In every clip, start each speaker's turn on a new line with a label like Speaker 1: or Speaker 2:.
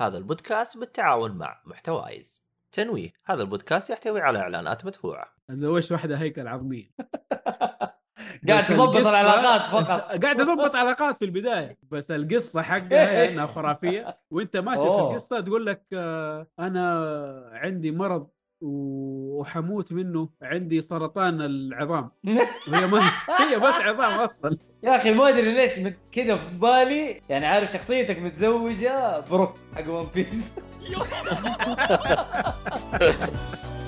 Speaker 1: هذا البودكاست بالتعاون مع محتوايز. تنويه هذا البودكاست يحتوي على إعلانات مدفوعة.
Speaker 2: تزوجت واحدة هيكل عظميه
Speaker 3: قاعد تظبط العلاقات فقط.
Speaker 2: قاعد اظبط علاقات في البداية. بس القصة حقها إنها خرافية. وأنت ماشي في. القصة تقول لك آه، أنا عندي مرض وحموت منه عندي سرطان العظام. وهي ما هي بس عظام أصلا.
Speaker 3: يا أخي ما أدري ليش مت- كذا في بالي يعني عارف شخصيتك متزوجة بروك حق ون بيس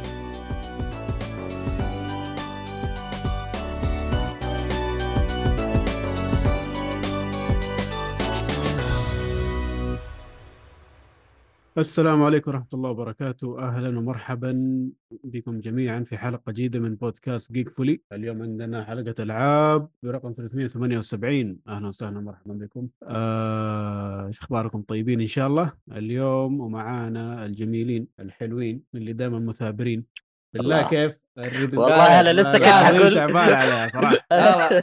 Speaker 2: السلام عليكم ورحمة الله وبركاته. أهلا ومرحبا بكم جميعا في حلقة جديدة من بودكاست جيك فولي اليوم عندنا حلقة ألعاب برقم 378 أهلا وسهلا مرحبا بكم. آه، إيش أخباركم؟ طيبين إن شاء الله. اليوم ومعانا الجميلين الحلوين اللي دائما مثابرين. بالله
Speaker 4: الله.
Speaker 2: كيف؟
Speaker 4: والله أنا لسه
Speaker 3: كنت
Speaker 4: حقول.
Speaker 2: تعبان عليها
Speaker 3: صراحة.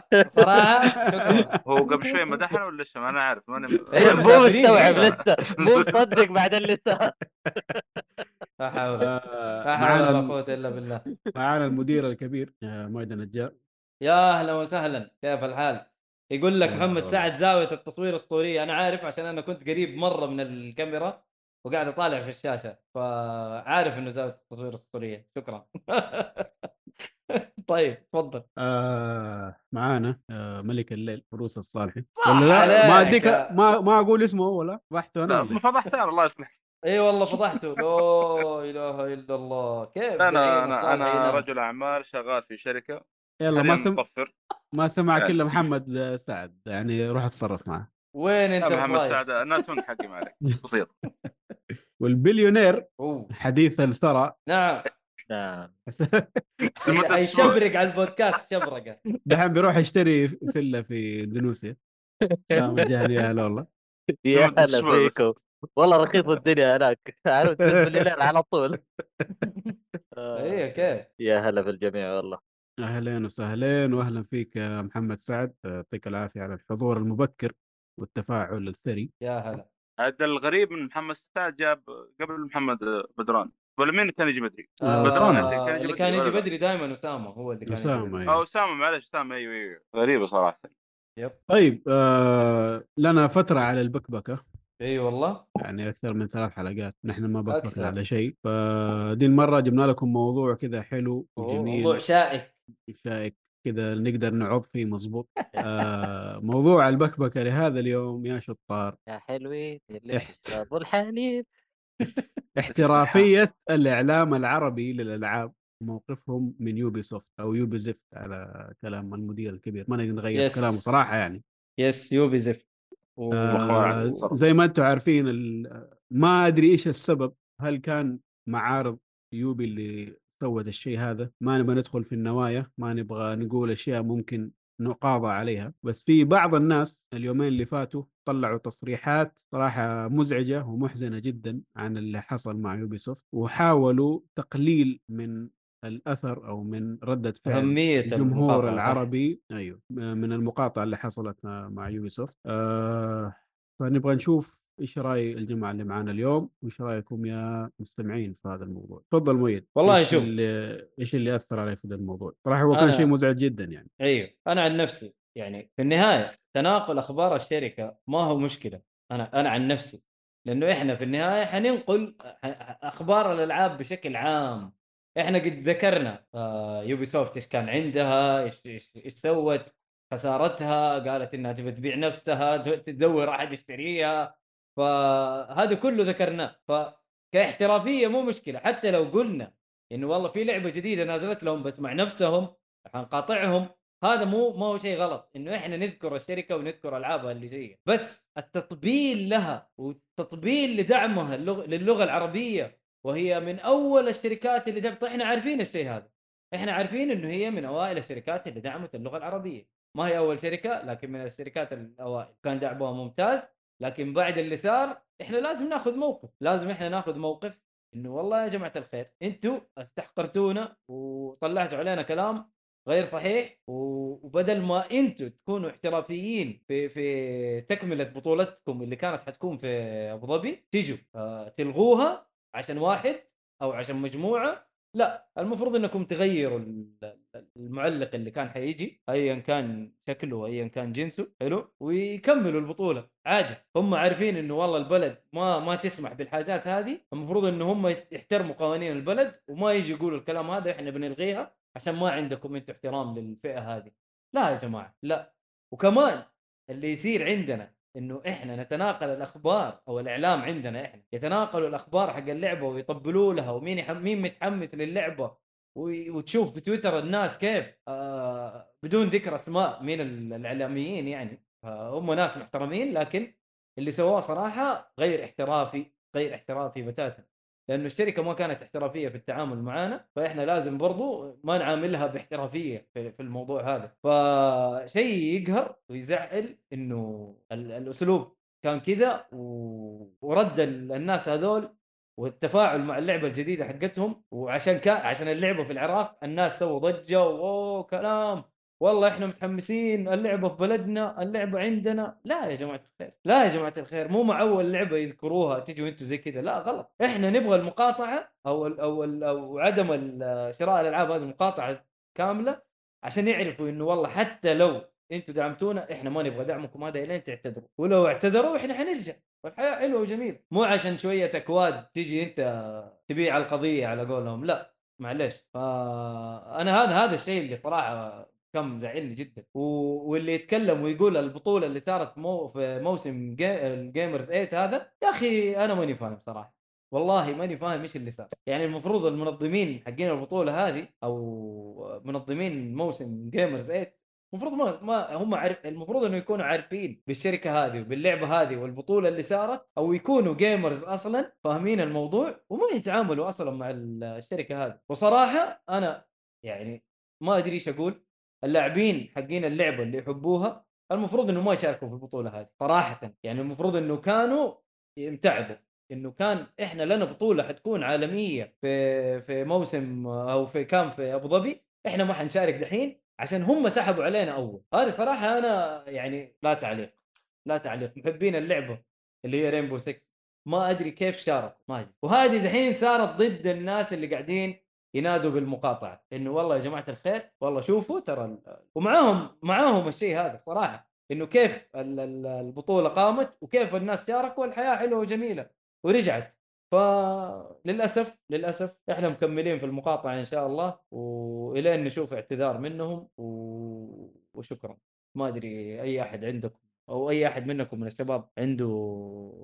Speaker 3: صراحة شكرا.
Speaker 5: هو قبل شوي مدحنا ولا لسه؟ ما أنا عارف ماني
Speaker 3: إيه،
Speaker 4: مو مستوعب
Speaker 3: كذا.
Speaker 4: لسه. مو مصدق بعدين لسه.
Speaker 3: لا حول
Speaker 2: آه،
Speaker 3: لا حول ولا قوة إلا بالله.
Speaker 2: معانا المدير الكبير آه، مايد نجار
Speaker 3: يا أهلا وسهلا. كيف الحال؟ يقول لك محمد. سعد زاوية التصوير أسطورية. أنا عارف عشان أنا كنت قريب مرة من الكاميرا. وقاعد أطالع في الشاشة فعارف إنه زاوية التصوير اسطوريه شكرا. طيب تفضل.
Speaker 2: آه معانا آه ملك الليل فروس الصالحي. ولا لا؟
Speaker 3: عليك.
Speaker 2: ما أديك ما ما أقول اسمه ولا فضحته أنا
Speaker 5: لا
Speaker 2: ولا
Speaker 5: ما
Speaker 2: إيه؟
Speaker 5: فضحت أنا الله يصلح
Speaker 3: إي والله فضحته. لا إله إلا الله. كيف أنا
Speaker 5: أنا
Speaker 3: أنا؟
Speaker 5: رجل أعمال شغال في شركة.
Speaker 2: يلا ما
Speaker 5: حاليا
Speaker 2: سم
Speaker 5: مطفر
Speaker 2: ما سمعك
Speaker 5: يعني.
Speaker 2: الا محمد آه، سعد. يعني روح اتصرف معه.
Speaker 3: وين انت
Speaker 5: محمد؟ سعد ناتون حقي ما عليك بسيط.
Speaker 2: والبليونير. حديث الثرى.
Speaker 3: نعم.
Speaker 4: نعم
Speaker 5: أسبوع.
Speaker 3: حيشبرق على البودكاست شبرقة.
Speaker 2: دحين بيروح يشتري فيلا في اندونيسيا. سام الجهني يا هلا والله.
Speaker 4: يا هلا. فيكم. والله رخيص الدنيا هناك. عارف تلف الليل على طول. آه،
Speaker 3: إيه كيف
Speaker 4: يا هلا بالجميع والله.
Speaker 2: أهلين وسهلين وأهلا فيك يا محمد سعد. يعطيك العافية على الحضور المبكر. والتفاعل الثري
Speaker 3: يا هلا
Speaker 5: هذا الغريب من محمد سعد جاب قبل محمد بدران ولا مين كان يجي بدري؟
Speaker 2: آه،
Speaker 5: بدران
Speaker 2: أسامة.
Speaker 5: كان يجي
Speaker 3: اللي
Speaker 5: بدري
Speaker 3: كان يجي؟ بدري دائما أسامة هو اللي كان يجي أسامة.
Speaker 2: أيوه.
Speaker 5: أو أسامة معلش أسامة أيوه أيوه غريبة صراحة
Speaker 3: يب
Speaker 2: طيب آه لنا فترة على البكبكة
Speaker 3: إي والله
Speaker 2: يعني أكثر من ثلاث حلقات نحن ما. بكبكنا على شيء فدي المرة جبنا لكم موضوع كذا حلو وجميل
Speaker 3: موضوع شائك
Speaker 2: شائك كذا نقدر نعض فيه مظبوط آه موضوع البكبكة لهذا اليوم يا شطار.
Speaker 4: يا
Speaker 2: إحت-
Speaker 4: تشربوا الحليب
Speaker 2: احترافية الإعلام العربي للألعاب موقفهم من Ubisoft أو Ubi زفت على كلام المدير الكبير. ما نقدر نغير
Speaker 3: yes.
Speaker 2: كلامه صراحة يعني.
Speaker 3: yes Ubi زفت و-
Speaker 2: آه. زي ما أنتم عارفين ال- ما أدري إيش السبب. هل كان معارض Ubi اللي سوت الشيء هذا. ما نبغى ندخل في النوايا ما نبغى نقول أشياء ممكن نقاضى عليها. بس في بعض الناس اليومين اللي فاتوا طلعوا تصريحات صراحة مزعجة ومحزنة جدا عن اللي حصل مع Ubisoft وحاولوا تقليل من الأثر أو من ردة فعل الجمهور
Speaker 3: صح.
Speaker 2: العربي أيوه من المقاطعة اللي حصلت مع Ubisoft آه فنبغى نشوف إيش رأي الجماعة اللي معانا اليوم؟ وإيش رأيكم يا مستمعين في هذا الموضوع؟ تفضل مؤيد.
Speaker 3: والله شوف.
Speaker 2: اللي إيش اللي أثر عليك في هذا الموضوع؟ صراحة هو كان
Speaker 3: أنا-
Speaker 2: شيء مزعج جدا يعني.
Speaker 3: أيوه. أنا عن نفسي يعني في النهاية تناقل أخبار الشركة ما هو مشكلة. أنا أنا عن نفسي. لأنه إحنا في النهاية حننقل أخبار الألعاب بشكل عام. إحنا قد ذكرنا آه Ubisoft إيش كان عندها إيش إيش إيش سوت خسارتها قالت إنها تبي تبيع نفسها تدور أحد يشتريها. فهذا كله ذكرناه. فكاحترافيه مو مشكلة حتى لو قلنا إنه والله في لعبة جديدة نازلت لهم بس مع نفسهم حنقاطعهم هذا مو ما هو شيء غلط. إنه إحنا نذكر الشركة ونذكر ألعابها اللي جاية. بس التطبيل لها والتطبيل لدعمها اللغ... للغة العربية وهي من أول الشركات اللي دعمت. إحنا عارفين الشيء هذا. إحنا عارفين إنه هي من أوائل الشركات اللي دعمت اللغة العربية. ما هي أول شركة لكن من الشركات الأوائل. كان دعمها ممتاز. لكن بعد اللي صار إحنا لازم ناخذ موقف لازم إحنا ناخذ موقف إنه والله يا جماعة الخير أنتم استحقرتونا وطلعتوا علينا كلام غير صحيح وبدل ما أنتم تكونوا احترافيين في في تكملة بطولتكم اللي كانت حتكون في أبو ظبي تيجوا آه، تلغوها عشان واحد أو عشان مجموعة لا المفروض إنكم تغيروا ال- المعلق اللي كان حيجي ايا كان شكله ايا كان جنسه حلو؟ ويكملوا البطولة عادي. هم عارفين إنه والله البلد ما ما تسمح بالحاجات هذه المفروض انه هم يحترموا قوانين البلد وما يجي يقولوا الكلام هذا إحنا بنلغيها عشان ما عندكم أنتم احترام للفئة هذه. لا يا جماعة لا. وكمان اللي يصير عندنا إنه إحنا نتناقل الأخبار أو الإعلام عندنا إحنا. يتناقلوا الأخبار حق اللعبة ويطبلوا لها ومين يحم... مين متحمس للعبة. و- وتشوف في تويتر الناس كيف آه بدون ذكر أسماء مين ال- الإعلاميين يعني. هم ناس محترمين لكن اللي سواه صراحة غير احترافي غير احترافي بتاتا. لأنه الشركة ما كانت احترافية في التعامل معانا فإحنا لازم برضو ما نعاملها باحترافية في الموضوع هذا فشيء يقهر ويزعل إنه ال- الأسلوب كان كذا. ورد ال- الناس هذول والتفاعل مع اللعبة الجديدة حقتهم وعشان كان عشان اللعبة في العراق الناس سووا ضجة واوه كلام والله إحنا متحمسين اللعبة في بلدنا اللعبة عندنا. لا يا جماعة الخير لا يا جماعة الخير مو مع أول لعبة يذكروها تجوا أنتوا زي كذا. لا غلط. إحنا نبغى المقاطعة أو ال أو ال أو عدم شراء الألعاب هذه مقاطعه كاملة عشان يعرفوا إنه والله حتى لو أنتوا دعمتونا إحنا ما نبغى دعمكم هذا الين تعتذروا. ولو اعتذروا إحنا حنرجع. والحياة حلوة وجميلة. مو عشان شوية أكواد تجي أنت تبيع القضية على قولهم لا. معلش فأنا هذا هذا الشيء اللي صراحة كان مزعلني جدا. و... واللي يتكلم ويقول البطولة اللي صارت مو... في موسم جي... ال Gamers 8 هذا يا أخي أنا ماني فاهم صراحة. والله ماني فاهم إيش اللي صار. يعني المفروض المنظمين حقين البطولة هذه أو منظمين موسم Gamers 8 المفروض ما ما هم عارف المفروض إنه يكونوا عارفين بالشركة هذه وباللعبة هذه والبطولة اللي صارت أو يكونوا جيمرز أصلا فاهمين الموضوع وما يتعاملوا أصلا مع الشركة هذه. وصراحة أنا يعني ما أدري إيش أقول. اللاعبين حقين اللعبة اللي يحبوها المفروض إنه ما يشاركوا في البطولة هذه صراحة. يعني المفروض إنه كانوا يمتعضوا إنه كان إحنا لنا بطولة حتكون عالمية في في موسم أو في كان في أبو ظبي إحنا ما حنشارك دحين عشان هم سحبوا علينا أول. هذه صراحة أنا يعني لا تعليق لا تعليق. محبين اللعبة اللي هي رينبو 6 ما أدري كيف شاركوا ما أدري. وهذه دحين صارت ضد الناس اللي قاعدين ينادوا بالمقاطعة إنه والله يا جماعة الخير والله شوفوا ترى ومعاهم معاهم الشيء هذا صراحة إنه كيف ال- ال- البطولة قامت وكيف الناس شاركوا والحياة حلوة وجميلة ورجعت. فللاسف للأسف إحنا مكملين في المقاطعة إن شاء الله وإلين نشوف اعتذار منهم و... وشكرا. ما أدري أي أحد عندكم. أو أي أحد منكم من الشباب عنده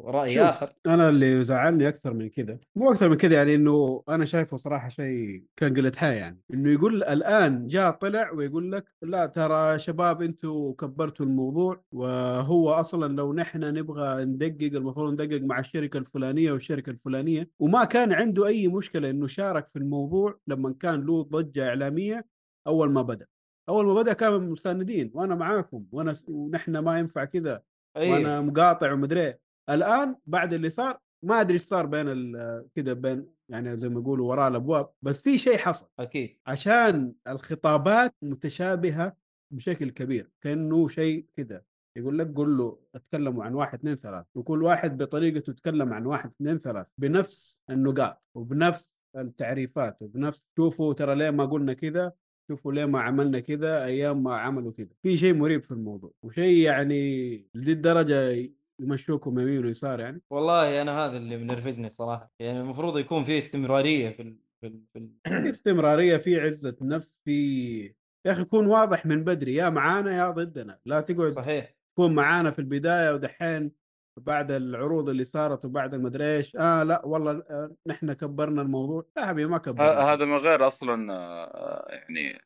Speaker 3: رأي
Speaker 2: شوف
Speaker 3: آخر.
Speaker 2: أنا اللي زعلني أكثر من كذا مو أكثر من كذا يعني إنه أنا شايفه صراحة شيء كان قلة حياة يعني. إنه يقول الآن جاء طلع ويقول لك لا ترى شباب أنتم كبرتوا الموضوع وهو أصلا لو نحن نبغى ندقق المفروض ندقق مع الشركة الفلانية والشركة الفلانية وما كان عنده أي مشكلة إنه شارك في الموضوع لما كان له ضجة إعلامية أول ما بدأ. أول ما بدأ كانوا مساندين وأنا معاكم وأنا ونحن ما ينفع كذا
Speaker 3: أيوه
Speaker 2: وأنا مقاطع ومدري إيه. الآن بعد اللي صار ما أدري إيش صار بين ال- كذا بين يعني زي ما يقولوا وراء الأبواب بس في شيء حصل.
Speaker 3: أكيد.
Speaker 2: عشان الخطابات متشابهة بشكل كبير كأنه شيء كذا. يقول لك قول له أتكلموا عن واحد اثنين ثلاث. وكل واحد بطريقته يتكلم عن واحد اثنين ثلاث بنفس النقاط وبنفس التعريفات وبنفس شوفوا ترى ليه ما قلنا كذا؟ شوفوا ليه ما عملنا كذا أيام ما عملوا كذا في شيء مريب في الموضوع وشيء يعني لدي الدرجه يمشوكم يمين ويسار يعني.
Speaker 3: والله أنا هذا اللي منرفزني صراحة يعني المفروض يكون في استمرارية في ال... في, ال... في ال...
Speaker 2: استمرارية في عزة نفس في يا أخي كون واضح من بدري يا معانا يا ضدنا لا تقعد
Speaker 3: صحيح.
Speaker 2: تكون معانا في البداية ودحين بعد العروض اللي صارت وبعد المدري إيش. آه لا والله آه نحن كبرنا الموضوع. لا حبيبي ما كبرنا.
Speaker 5: هذا من غير أصلا آه، يعني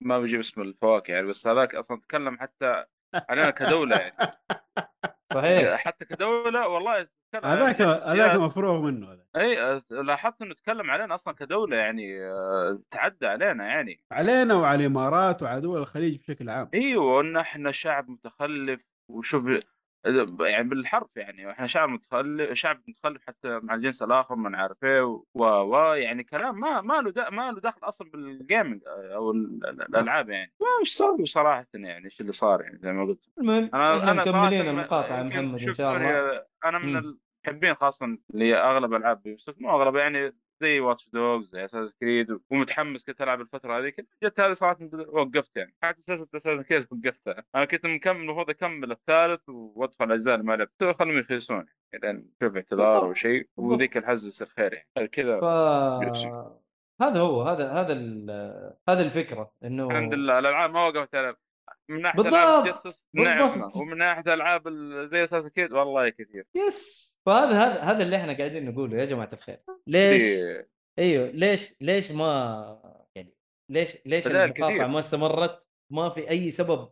Speaker 5: ما بجيب اسم الفواكه يعني بس هذاك أصلا تكلم حتى علينا كدولة يعني.
Speaker 3: صحيح.
Speaker 5: حتى كدولة والله تكلم-
Speaker 2: هذاك هذاك مفروغ منه هذا.
Speaker 5: إي آه، لاحظت إنه تكلم علينا أصلا كدولة يعني آه، تعدى علينا يعني.
Speaker 2: علينا وعلى الإمارات وعلى دول الخليج بشكل عام.
Speaker 5: إيوه إن إحنا شعب متخلف وشوف يعني بالحرف يعني إحنا شعب متخلف شعب متخلف حتى مع الجنس الآخر ما نعرف إيه و و يعني كلام ما ما له دا ما له دخل أصلا بالجيمنج أو ال- الألعاب يعني. ما إيش صار صراحة يعني إيش اللي صار يعني زي ما قلت.
Speaker 3: المهم
Speaker 5: أنا أنا
Speaker 3: مكملين المقاطعه محمد
Speaker 5: إن
Speaker 3: شاء الله.
Speaker 5: أنا من
Speaker 3: مم.
Speaker 5: المحبين خاصة اللي أغلب ألعاب Ubisoft مو أغلب يعني زي Watch Dogs زي Assassin's Creed ومتحمس كنت العب الفترة هذه كنت جت هذه صراحة وقفت يعني حتى Assassin's Assassin's Creed وقفتها أنا كنت مكمل المفروض أكمل الثالث وأدخل الأجزاء اللي ما لعبت خلهم يخلصون يعني لين نشوف اعتذار
Speaker 3: أو.
Speaker 5: شيء. وذيك الحزه يصير خير يعني كذا
Speaker 3: ف هذا هو هذا هذا هذه الفكرة إنه
Speaker 5: الحمد لله الألعاب ما وقفت ألعب. من ناحية
Speaker 3: بالضبط.
Speaker 5: العاب التجسس
Speaker 3: بالضبط.
Speaker 5: ومن ناحية ألعاب ال- زي أساس كيد والله كثير.
Speaker 3: يس. فهذا هذا هذا اللي إحنا قاعدين نقوله يا جماعة الخير. ليش؟
Speaker 5: في
Speaker 3: أيوه ليش ليش ما يعني ليش ليش المقاطعه. ما استمرت؟ ما في أي سبب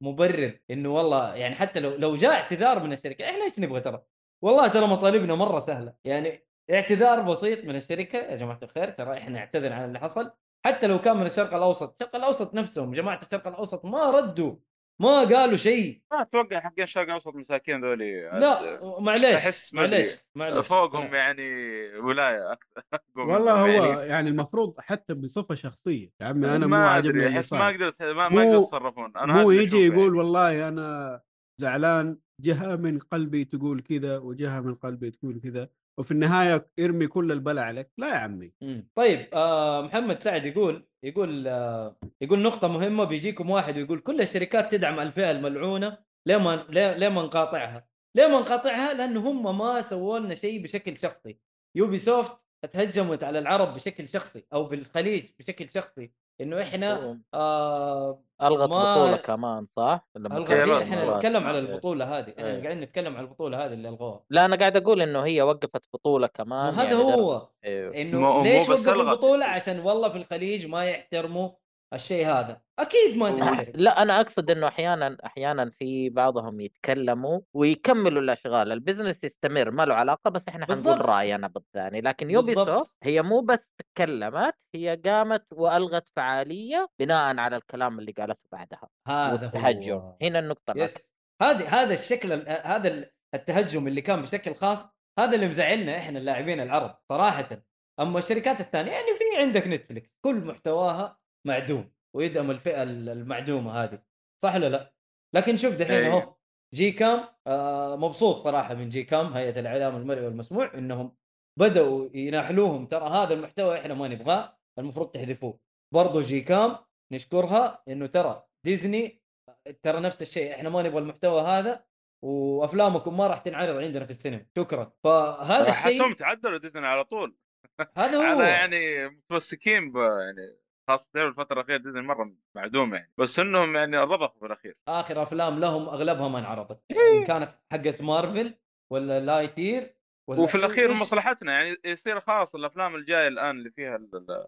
Speaker 3: مبرر إنه والله يعني حتى لو لو جاء اعتذار من الشركة إحنا إيش نبغى ترى؟ والله ترى مطالبنا مرة سهلة. يعني اعتذار بسيط من الشركة يا جماعة الخير ترى إحنا نعتذر عن اللي حصل. حتى لو كان من الشرق الأوسط. الشرق الأوسط نفسهم جماعة الشرق الأوسط ما ردوا ما قالوا شيء.
Speaker 5: ما أتوقع حقين الشرق الأوسط مساكين ذولي.
Speaker 3: لا معليش
Speaker 5: أدري.
Speaker 3: معليش معليش.
Speaker 5: فوقهم يعني ولاية أكثر.
Speaker 2: والله هو
Speaker 5: يعني.
Speaker 2: يعني المفروض حتى بصفة شخصية. يا عمي أنا مو
Speaker 5: ما
Speaker 2: عاجبني
Speaker 5: أحس ما قدرت ما, ما يقدروا يتصرفون أنا اللي
Speaker 2: يجي
Speaker 5: أشوفه
Speaker 2: يقول
Speaker 5: يعني.
Speaker 2: والله أنا زعلان جهة من قلبي تقول كذا وجهة من قلبي تقول كذا. وفي النهاية ارمي كل البلاء عليك لا يا عمي.
Speaker 3: طيب آه محمد سعد يقول يقول آه يقول نقطة مهمة بيجيكم واحد ويقول كل الشركات تدعم الفئة الملعونة ليه ما ليه, ما نقاطعها؟ ليه ما نقاطعها؟ لأنه هم ما سووا لنا شيء بشكل شخصي. يوبي سوفت تهجمت على العرب بشكل شخصي أو بالخليج بشكل شخصي إنه إحنا آه
Speaker 4: ألغت
Speaker 3: ما-
Speaker 4: بطولة كمان صح؟ لما
Speaker 5: إيه، لا.
Speaker 3: نتكلم على
Speaker 4: إيه.
Speaker 3: البطولة هذه، إحنا
Speaker 4: إيه.
Speaker 3: قاعدين نتكلم على البطولة هذه اللي ألغوها.
Speaker 4: لا أنا قاعد أقول إنه هي وقفت بطولة كمان
Speaker 3: وهذا
Speaker 4: يعني
Speaker 3: هو
Speaker 5: أيوه إنه
Speaker 3: ليش
Speaker 5: ألغت.
Speaker 3: البطولة عشان والله في الخليج ما يحترموا الشيء هذا. أكيد ما نحترم
Speaker 4: لا أنا أقصد إنه أحيانا أحيانا في بعضهم يتكلموا ويكملوا الأشغال. ال business يستمر ما له علاقة بس إحنا حنقول. راينا بالثاني. لكن
Speaker 3: Ubi.
Speaker 4: soft هي مو بس تكلمت هي قامت وألغت فعالية بناء على الكلام اللي قالته بعدها
Speaker 3: هذا
Speaker 4: والتهجم.
Speaker 3: هو.
Speaker 4: هنا النقطة.
Speaker 3: yes. هذه هذا الشكل ال- هذا ال- التهجم اللي كان بشكل خاص هذا اللي مزعلنا إحنا اللاعبين العرب صراحة. أما الشركات الثانية يعني في عندك نتفلكس كل محتواها معدوم ويدعم الفئة ال- المعدومة هذه صح ولا لا؟ لكن شوف دحين
Speaker 5: أي.
Speaker 3: أهو GCAM آه مبسوط صراحة من GCAM هيئة الإعلام المرئي والمسموع إنهم بدأوا يناحلوهم ترى هذا المحتوى إحنا ما نبغاه المفروض تحذفوه. برضو GCAM نشكرها إنه ترى ديزني ترى نفس الشيء إحنا ما نبغى المحتوى هذا وأفلامكم ما راح تنعرض عندنا في السينما. شكرا. فهذا
Speaker 5: حتى
Speaker 3: الشيء
Speaker 5: تعدلوا ديزني على طول.
Speaker 3: هذا هو.
Speaker 5: على يعني متمسكين ب يعني خاصة الفترة الأخيرة ديزني مرة معدومة يعني. بس إنهم يعني رضخوا في الأخير.
Speaker 3: آخر أفلام لهم اغلبها ما انعرضت
Speaker 5: إيه.
Speaker 3: إن كانت حقت مارفل ولا Lightyear ولا
Speaker 5: وفي الأخير
Speaker 3: إيش؟
Speaker 5: مصلحتنا يعني يصير خلاص الأفلام الجاية الآن اللي فيها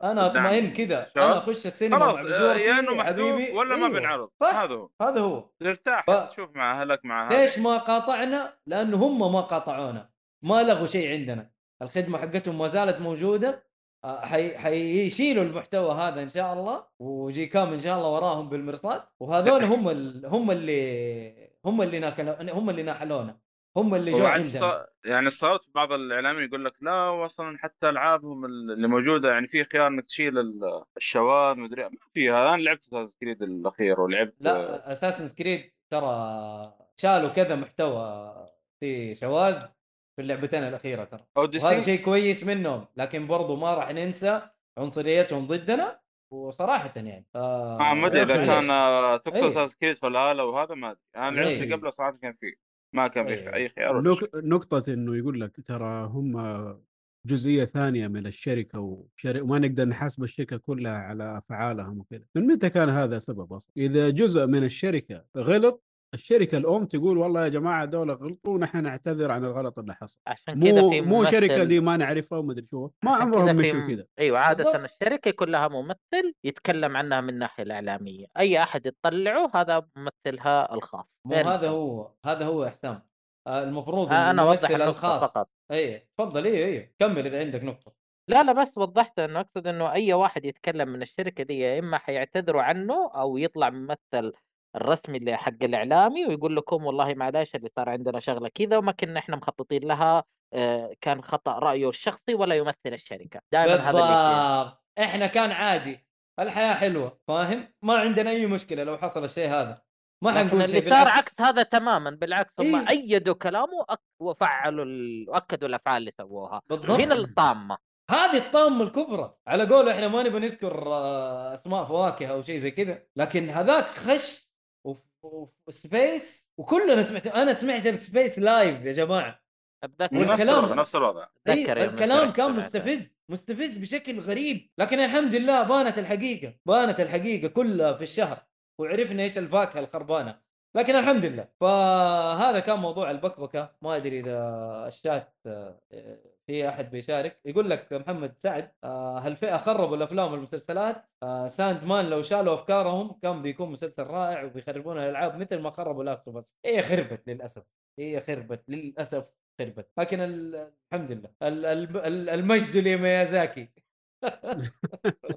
Speaker 5: أنا
Speaker 3: أطمئن كذا. أنا أخش السينما
Speaker 5: خلاص يا إنه محذوف
Speaker 3: حبيبي.
Speaker 5: ولا ما
Speaker 3: أيوه.
Speaker 5: بينعرض
Speaker 3: صح.
Speaker 5: هذا هو.
Speaker 3: هذا هو.
Speaker 5: ترتاح
Speaker 3: ف-
Speaker 5: تشوف مع أهلك مع هذا
Speaker 3: ليش ما قاطعنا؟ لأنه هم ما قاطعونا. ما لغوا شيء عندنا. الخدمة حقتهم ما زالت موجودة. حي... حيشيلوا المحتوى هذا إن شاء الله وجي كام إن شاء الله وراهم بالمرصاد. وهذول هم ال... هم اللي هم اللي ناكل... هم اللي ناحلونا هم اللي جو عندنا
Speaker 5: صار يعني صارت بعض الإعلاميين يقول لك لا واصلا حتى ألعابهم اللي موجودة يعني في خيار إنك تشيل ال- الشواذ مدري ما فيها أنا لعبت أساس كريد الأخير ولعبت
Speaker 3: لا اساسن كريد ترى شالوا كذا محتوى في شواذ في اللعبتين الأخيرة ترى وهذا
Speaker 5: اوديسي
Speaker 3: شيء كويس منهم لكن برضو ما راح ننسى عنصريتهم ضدنا وصراحة يعني آه
Speaker 5: آه ما أدري
Speaker 3: إذا.
Speaker 5: كان تقصد. أساس كريد فالهاله وهذا ما أدري أنا لعبت
Speaker 3: إيه.
Speaker 5: اللي قبله صراحة كان فيه ما كان. في أي خيار ولا شيء.
Speaker 2: نق- نقطة إنه يقول لك ترى هم جزئية ثانية من الشركة وشر... وما نقدر نحاسب الشركة كلها على أفعالهم وكذا، من متى كان هذا سبب أصلا؟ إذا جزء من الشركة غلط الشركة الأم تقول والله يا جماعة دول غلطوا ونحن نعتذر عن الغلط اللي حصل.
Speaker 4: عشان كذا
Speaker 2: مو
Speaker 4: في
Speaker 2: مو شركة
Speaker 4: ممثل-
Speaker 2: دي ما نعرفها ومدري شو، ما عمرهم مشوا كذا.
Speaker 4: أيوه عادة
Speaker 3: بالضبط.
Speaker 4: الشركة يكون لها ممثل يتكلم عنها من الناحيه الإعلامية أي أحد يطلعه هذا ممثلها الخاص
Speaker 3: مو
Speaker 4: غير
Speaker 3: هذا. هو هذا هو يا حسام آه المفروض
Speaker 4: آه،
Speaker 3: الممثل
Speaker 4: النقطة
Speaker 3: الخاص
Speaker 4: فقط.
Speaker 3: اي تفضل اي اي كمل إذا عندك نقطة
Speaker 4: لا لا بس وضحت إنه أقصد إنه أي واحد يتكلم من الشركة دي يا إما حيعتذروا عنه أو يطلع ممثل الرسمي اللي حق الإعلامي ويقول لكم والله معلش اللي صار عندنا شغلة كذا وما كنا إحنا مخططين لها آه، كان خطأ رأيه الشخصي ولا يمثل الشركة. دائما هذا اللي
Speaker 3: إحنا كان عادي. الحياة حلوة فاهم؟ ما عندنا أي مشكلة لو حصل الشيء هذا. ما حنقول
Speaker 4: اللي صار. عكس هذا تماما بالعكس هم
Speaker 3: إيه.
Speaker 4: أيدوا كلامه وفعلوا. وأكدوا الأفعال اللي سووها.
Speaker 3: بالضبط.
Speaker 4: هنا الطامة.
Speaker 3: هذه الطامة الكبرى. على قوله إحنا ما نبغى نذكر آه، أسماء فواكه أو شيء زي كذا لكن هذاك خش و space وكلنا سمعت أنا سمعت ال space live يا جماعة.
Speaker 4: أتذكر.
Speaker 5: نفس
Speaker 3: والكلام-
Speaker 5: الوضع نفس الوضع.
Speaker 3: إيه
Speaker 4: يوم
Speaker 3: الكلام
Speaker 4: سمعت-
Speaker 3: كان. مستفز مستفز بشكل غريب. لكن الحمد لله بانت الحقيقة بانت الحقيقة كلها في الشهر وعرفنا إيش الفاكهة الخربانة. لكن الحمد لله. فهذا كان موضوع البكبكة. ما أدري إذا الشات آه، في أحد بيشارك. يقول لك محمد سعد آه، هالفئه خربوا الأفلام والمسلسلات؟ آه، Sandman لو شالوا أفكارهم كان بيكون مسلسل رائع وبيخربون الألعاب مثل ما خربوا Last of Us هي خربت للأسف. هي خربت للأسف خربت. لكن ال- الحمد لله. ال- ال- ال- المجد لميازاكي.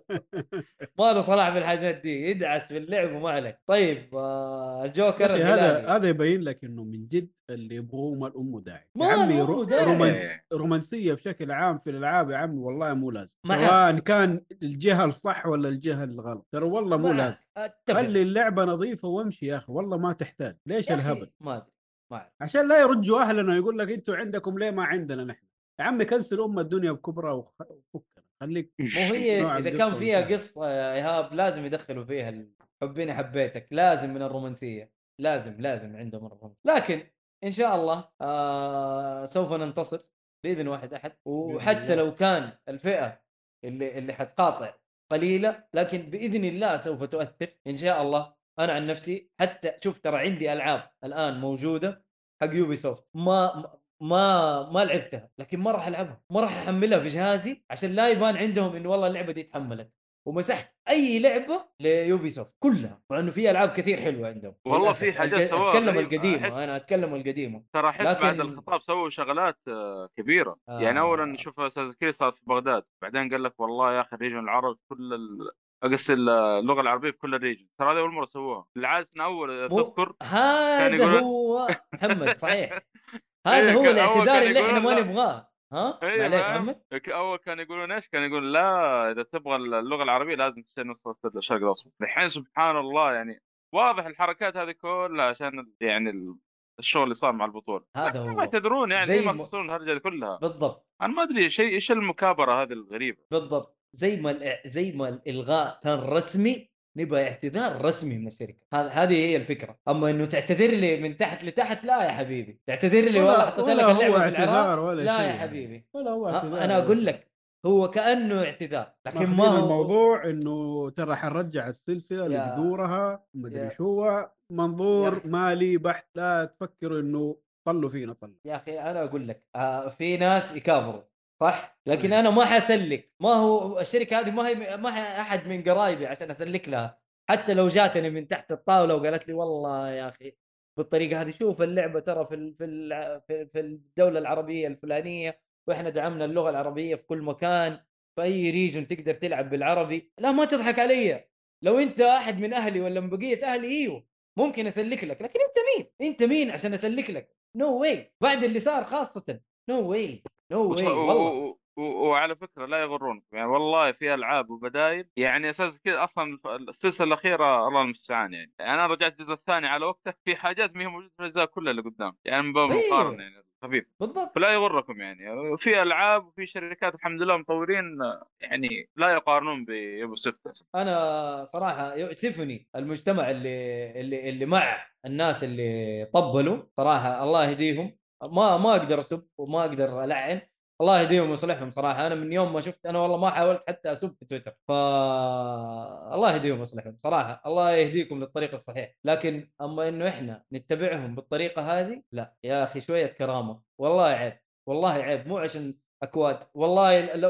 Speaker 3: ما له صلاح في الحاجات دي يدعس في اللعب وما عليك. طيب آه، الجوكر
Speaker 2: هذا. هذا يبين لك إنه من جد اللي يبغوه ما الام داعي.
Speaker 3: ما
Speaker 2: يا عمي. رومانس رومانسية بشكل عام في الألعاب يا عمي والله مو لازم. سواء كان الجهة الصح ولا الجهة الغلط. ترى والله مو. لازم.
Speaker 3: أتفق.
Speaker 2: خلي اللعبة نظيفة وامشي يا أخي والله ما تحتاج. ليش الهبل؟
Speaker 3: ما أدري.
Speaker 2: عشان لا يرجوا أهلنا ويقول لك أنتوا عندكم ليه ما عندنا نحن؟ يا عمي كنسل ام الدنيا بكبرى وخ- وفكنا خليك
Speaker 3: مو هي
Speaker 2: إذا
Speaker 3: كان فيها. قصة إيهاب لازم يدخلوا فيها حبيني حبيتك لازم من الرومانسية لازم لازم عندهم الرومانسيه لكن إن شاء الله آه سوف ننتصر بإذن واحد أحد وحتى. لو كان الفئة اللي اللي حتقاطع قليلة لكن بإذن الله سوف تؤثر إن شاء الله أنا عن نفسي حتى شوف ترى عندي ألعاب الآن موجودة حق Ubisoft ما ما ما لعبتها لكن ما راح ألعبها. ما راح أحملها في جهازي عشان لا يبان عندهم إنه والله اللعبة دي تحملت ومسحت أي لعبة ل Ubisoft كلها مع إنه في ألعاب كثير حلوة عندهم.
Speaker 5: والله. في حاجات سواها أتكلم.
Speaker 3: القديمة
Speaker 5: أحس-
Speaker 3: أنا أتكلم القديمة.
Speaker 5: ترى أحس بعد
Speaker 3: لكن-
Speaker 5: الخطاب سووا شغلات آه، كبيرة.
Speaker 3: آه.
Speaker 5: يعني اولا شوف Assassin's Creed صار في بغداد بعدين قال لك والله يا أخي ال region العرب كل ال... اقصد اللغة العربية في كل ال region. ترى هذه أول مرة سووها. بالعاده
Speaker 3: أول
Speaker 5: تذكر
Speaker 3: هذا
Speaker 5: يقول-
Speaker 3: هو محمد صحيح. هذا
Speaker 5: إيه،
Speaker 3: هو الاعتذار اللي إحنا ما. نبغاه. ها؟
Speaker 5: إيه،
Speaker 3: معليش؟ محمد.
Speaker 5: أول كان يقولون إيش؟ كان يقول لا إذا تبغى اللغة العربية لازم تشتري نسخه الشرق الأوسط. الحين سبحان الله يعني واضح الحركات هذه كلها عشان يعني ال- الشغل اللي صار مع البطولة.
Speaker 3: هذا
Speaker 5: ما
Speaker 3: هو.
Speaker 5: يعتذرون يعني
Speaker 3: زي
Speaker 5: ما تصيرون الهرجة كلها.
Speaker 3: بالضبط.
Speaker 5: أنا ما أدري شيء إيش المكابرة هذه الغريبة؟
Speaker 3: بالضبط. زي ما زي ما الإلغاء كان رسمي نبغى اعتذار رسمي من الشركة. هذه هذه هي الفكرة. أما إنه تعتذر لي من تحت لتحت لا يا حبيبي. تعتذر لي والله حطيت لك
Speaker 2: هو
Speaker 3: اللعبة في
Speaker 2: اعتذار ولا
Speaker 3: لا
Speaker 2: شيء
Speaker 3: يا
Speaker 2: يعني.
Speaker 3: حبيبي.
Speaker 2: ولا هو اعتذار
Speaker 3: أنا
Speaker 2: ولا أقول.
Speaker 3: لك هو كأنه اعتذار لكن ما هو
Speaker 2: الموضوع إنه ترى حنرجع
Speaker 3: السلسلة
Speaker 2: لجذورها مدري شو هو. منظور. مالي بحت لا تفكروا إنه طلوا فينا طل
Speaker 3: يا أخي أنا أقول لك آه في ناس يكابروا. صح؟ لكن
Speaker 2: إيه.
Speaker 3: أنا ما حسلك. ما هو الشركة هذه ما هي ما هي أحد من قرايبي عشان أسلك لها. حتى لو جاتني من تحت الطاولة وقالت لي والله يا أخي بالطريقة هذه شوف اللعبة ترى في في في الدولة العربية الفلانية وإحنا دعمنا اللغة العربية في كل مكان في أي region تقدر تلعب بالعربي. لا ما تضحك علي. لو أنت أحد من أهلي ولا من بقية أهلي إيوه ممكن أسلك لك. لكن أنت مين؟ أنت مين عشان أسلك لك؟ نو no واي بعد اللي صار خاصة. no
Speaker 5: way
Speaker 3: no
Speaker 5: way
Speaker 3: والله.
Speaker 5: وعلى فكرة لا يغرونكم يعني والله في ألعاب وبدايل يعني Assassin's Creed أصلا السلسلة الأخيرة الله المستعان يعني. يعني أنا رجعت الجزء الثاني على وقته في حاجات ما هي موجودة في الأجزاء كلها اللي قدام يعني من باب
Speaker 3: أيوه.
Speaker 5: المقارنه يعني خفيف.
Speaker 3: بالضبط.
Speaker 5: فلا يغركم يعني. في ألعاب وفي شركات الحمد لله مطورين يعني لا يقارنون بيوبي سوفت
Speaker 3: أنا صراحة يؤسفني المجتمع اللي اللي اللي مع الناس اللي طبلوا صراحة الله يهديهم. ما ما أقدر اسب وما أقدر العن. الله يهديهم ويصلحهم صراحة. أنا من يوم ما شفت أنا والله ما حاولت حتى أسب في تويتر. ف الله يهديهم ويصلحهم صراحة. الله يهديكم للطريق الصحيح. لكن أما إنه إحنا نتبعهم بالطريقة هذه لا. يا أخي شوية كرامة. والله عيب. والله عيب. مو عشان أكواد. والله لو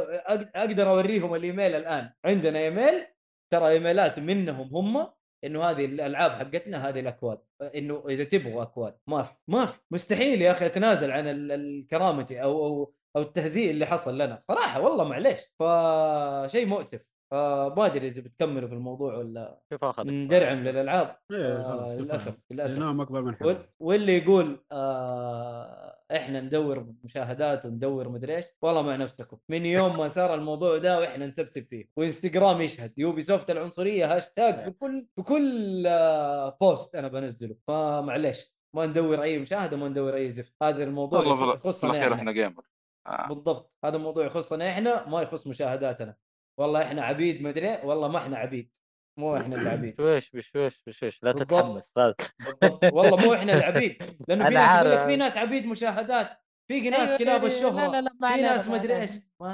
Speaker 3: أقدر أوريهم الإيميل الآن. عندنا إيميل؟ ترى إيميلات منهم هم إنه هذه الألعاب حقتنا هذه الأكواد. إنه إذا تبغوا أكواد ما في ما في. مستحيل يا أخي أتنازل عن ال- ال- كرامتي أو أو أو التهزيء اللي حصل لنا. صراحة والله معليش. فشيء مؤسف. ما أدري إذا بتكملوا في الموضوع ولا ندرعم
Speaker 2: للألعاب.
Speaker 3: آه
Speaker 2: خلاص
Speaker 3: للأسف. للاسف
Speaker 2: أكبر من حجم
Speaker 3: واللي يقول آه إحنا ندور مشاهدات وندور مدري إيش. والله مع نفسكم. من يوم ما صار الموضوع ده وإحنا نسبسب فيه وإنستغرام يشهد. Ubisoft العنصرية هاشتاج في كل في كل آه post أنا بنزله. فمعليش ما ندور أي مشاهدة ما ندور أي زفت. هذا الموضوع يخصنا إحنا.
Speaker 5: إحنا جيمر آه.
Speaker 3: بالضبط. هذا الموضوع يخصنا إحنا ما يخص مشاهداتنا. والله إحنا عبيد مدري. والله ما إحنا عبيد. مو إحنا اللي عبيد
Speaker 4: بشويش بشويش بشويش. لا. تتحمس.
Speaker 3: بالضبط. والله مو إحنا العبيد لأنه في ناس يقول لك. في ناس عبيد مشاهدات. في ناس
Speaker 4: أيوة،
Speaker 3: كلاب
Speaker 4: أيوة،
Speaker 3: الشهرة.
Speaker 4: لا لا لا ما
Speaker 3: في ناس
Speaker 4: ما
Speaker 3: مدري
Speaker 4: علينا.
Speaker 3: إيش.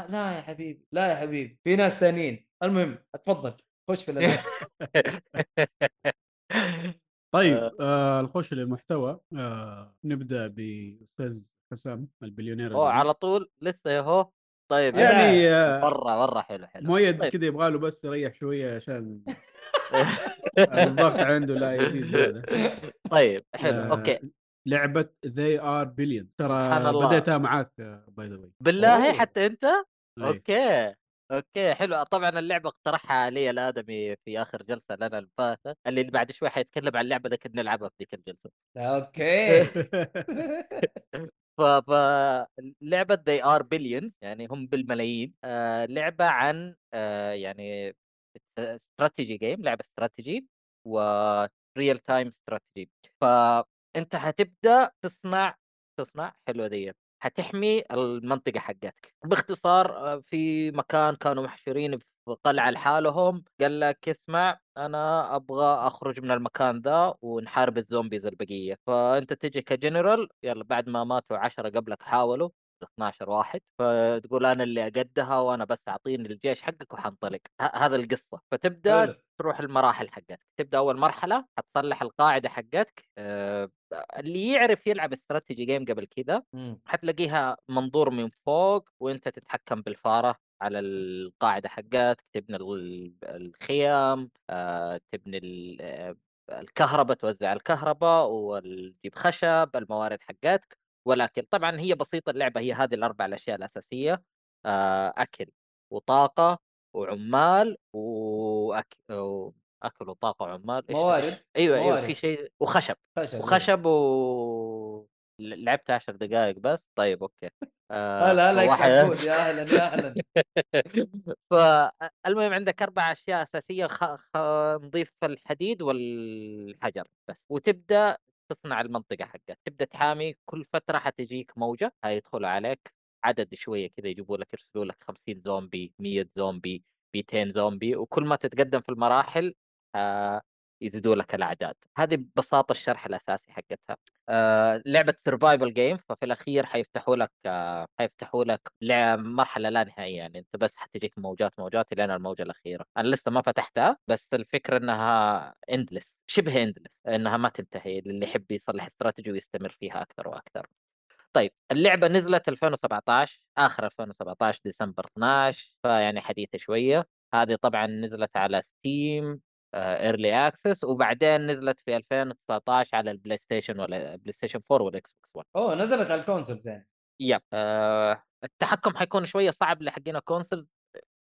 Speaker 3: لا يا حبيبي لا يا حبيبي. في ناس ثانيين. المهم اتفضل. خش في الالعاب
Speaker 2: طيب آه. نخش للمحتوى. آه نبدأ بأستاذ حسام البليونير
Speaker 4: هو
Speaker 2: الجديد.
Speaker 4: على طول؟ لسه يهو طيب
Speaker 2: يعني. آه
Speaker 4: مرة مرة حلو حلو.
Speaker 2: مؤيد
Speaker 4: طيب.
Speaker 2: كذا يبغى له بس يريح شوية عشان الضغط عنده لا يزيد زيادة.
Speaker 4: طيب حلو
Speaker 2: آه، okay. لعبة They Are
Speaker 4: Billions
Speaker 2: ترى. بديتها معاك by the way
Speaker 4: بالله
Speaker 3: أوه.
Speaker 4: حتى أنت؟
Speaker 2: إيه.
Speaker 4: okay okay حلو. طبعا اللعبة اقترحها علي الآدمي في آخر جلسة لنا اللي فاتت اللي بعد شوي حيتكلم عن اللعبة لكن نلعبها في ذيك الجلسة.
Speaker 3: okay.
Speaker 4: ف ف لعبة they are billions يعني هم بالملايين آه لعبة عن آه يعني strategy game لعبة استراتيجي و real time strategy فانت حتبدأ تصنع تصنع حلوة دي. حتحمي المنطقة حقتك. باختصار آه، في مكان كانوا محشورين في قلعه لحالهم قال لك اسمع أنا أبغى أخرج من المكان ذا ونحارب ال zombies البقية. فأنت تجي كجنرال يلا بعد ما ماتوا عشرة قبلك حاولوا. 12 واحد فتقول أنا اللي أقدها وأنا بس أعطيني الجيش حقك وحنطلق هذا القصة فتبدأ
Speaker 3: حلو.
Speaker 4: تروح المراحل حقتك تبدأ أول مرحلة حتصلح القاعدة حقتك أه اللي يعرف يلعب استراتيجي جيم قبل كذا. حتلاقيها منظور من فوق وأنت تتحكم بالفارة على القاعدة حقتك تبني ال- الخيام آه، تبني ال- آه، الكهرباء توزع الكهرباء وتجيب خشب الموارد حقتك ولكن طبعا هي بسيطة اللعبة هي هذه الأربع الأشياء الأساسية آه، أكل وطاقة وعمال وأكل اكل وطاقة وعمال
Speaker 3: موارد.
Speaker 4: أيوه أيوه
Speaker 3: موارد.
Speaker 4: في شيء وخشب
Speaker 3: خشب
Speaker 4: وخشب و لعبت عشر دقائق بس طيب أوكي آه،
Speaker 3: هلا هلا
Speaker 4: واحد-
Speaker 3: عبود يا أهلا يا أهلا
Speaker 4: فالمهم عندك أربع أشياء أساسية خ... خ... نضيف الحديد والحجر بس وتبدأ تصنع المنطقة حقك. تبدأ تحامي كل فترة حتجيك موجة هيدخلوا عليك. عدد شوية كذا يجيبوا لك يرسلوا لك 50 زومبي 100 زومبي 200 زومبي وكل ما تتقدم في المراحل آه يزيدوا لك الأعداد. هذه ببساطة الشرح الأساسي حقتها. آه لعبة survival game ففي الأخير حيفتحوا لك آه حيفتحوا لك مرحله لا نهائية يعني. أنت بس حتجيك موجات موجات لين الموجة الأخيرة. أنا لسه ما فتحتها بس الفكرة إنها endless شبه endless إنها ما تنتهي اللي يحب يصلح استراتيجي ويستمر فيها أكثر وأكثر. طيب اللعبة نزلت 2017 آخر 2017 ديسمبر 12 فيعني حديثة شوية. هذه طبعا نزلت على Steam early access وبعدين نزلت في 2019 على ال PlayStation ولا PlayStation 4 وال Xbox 1
Speaker 3: أوه نزلت على الكونسولز يعني.
Speaker 4: يب آه التحكم حيكون شوية صعب لحقين ال consoles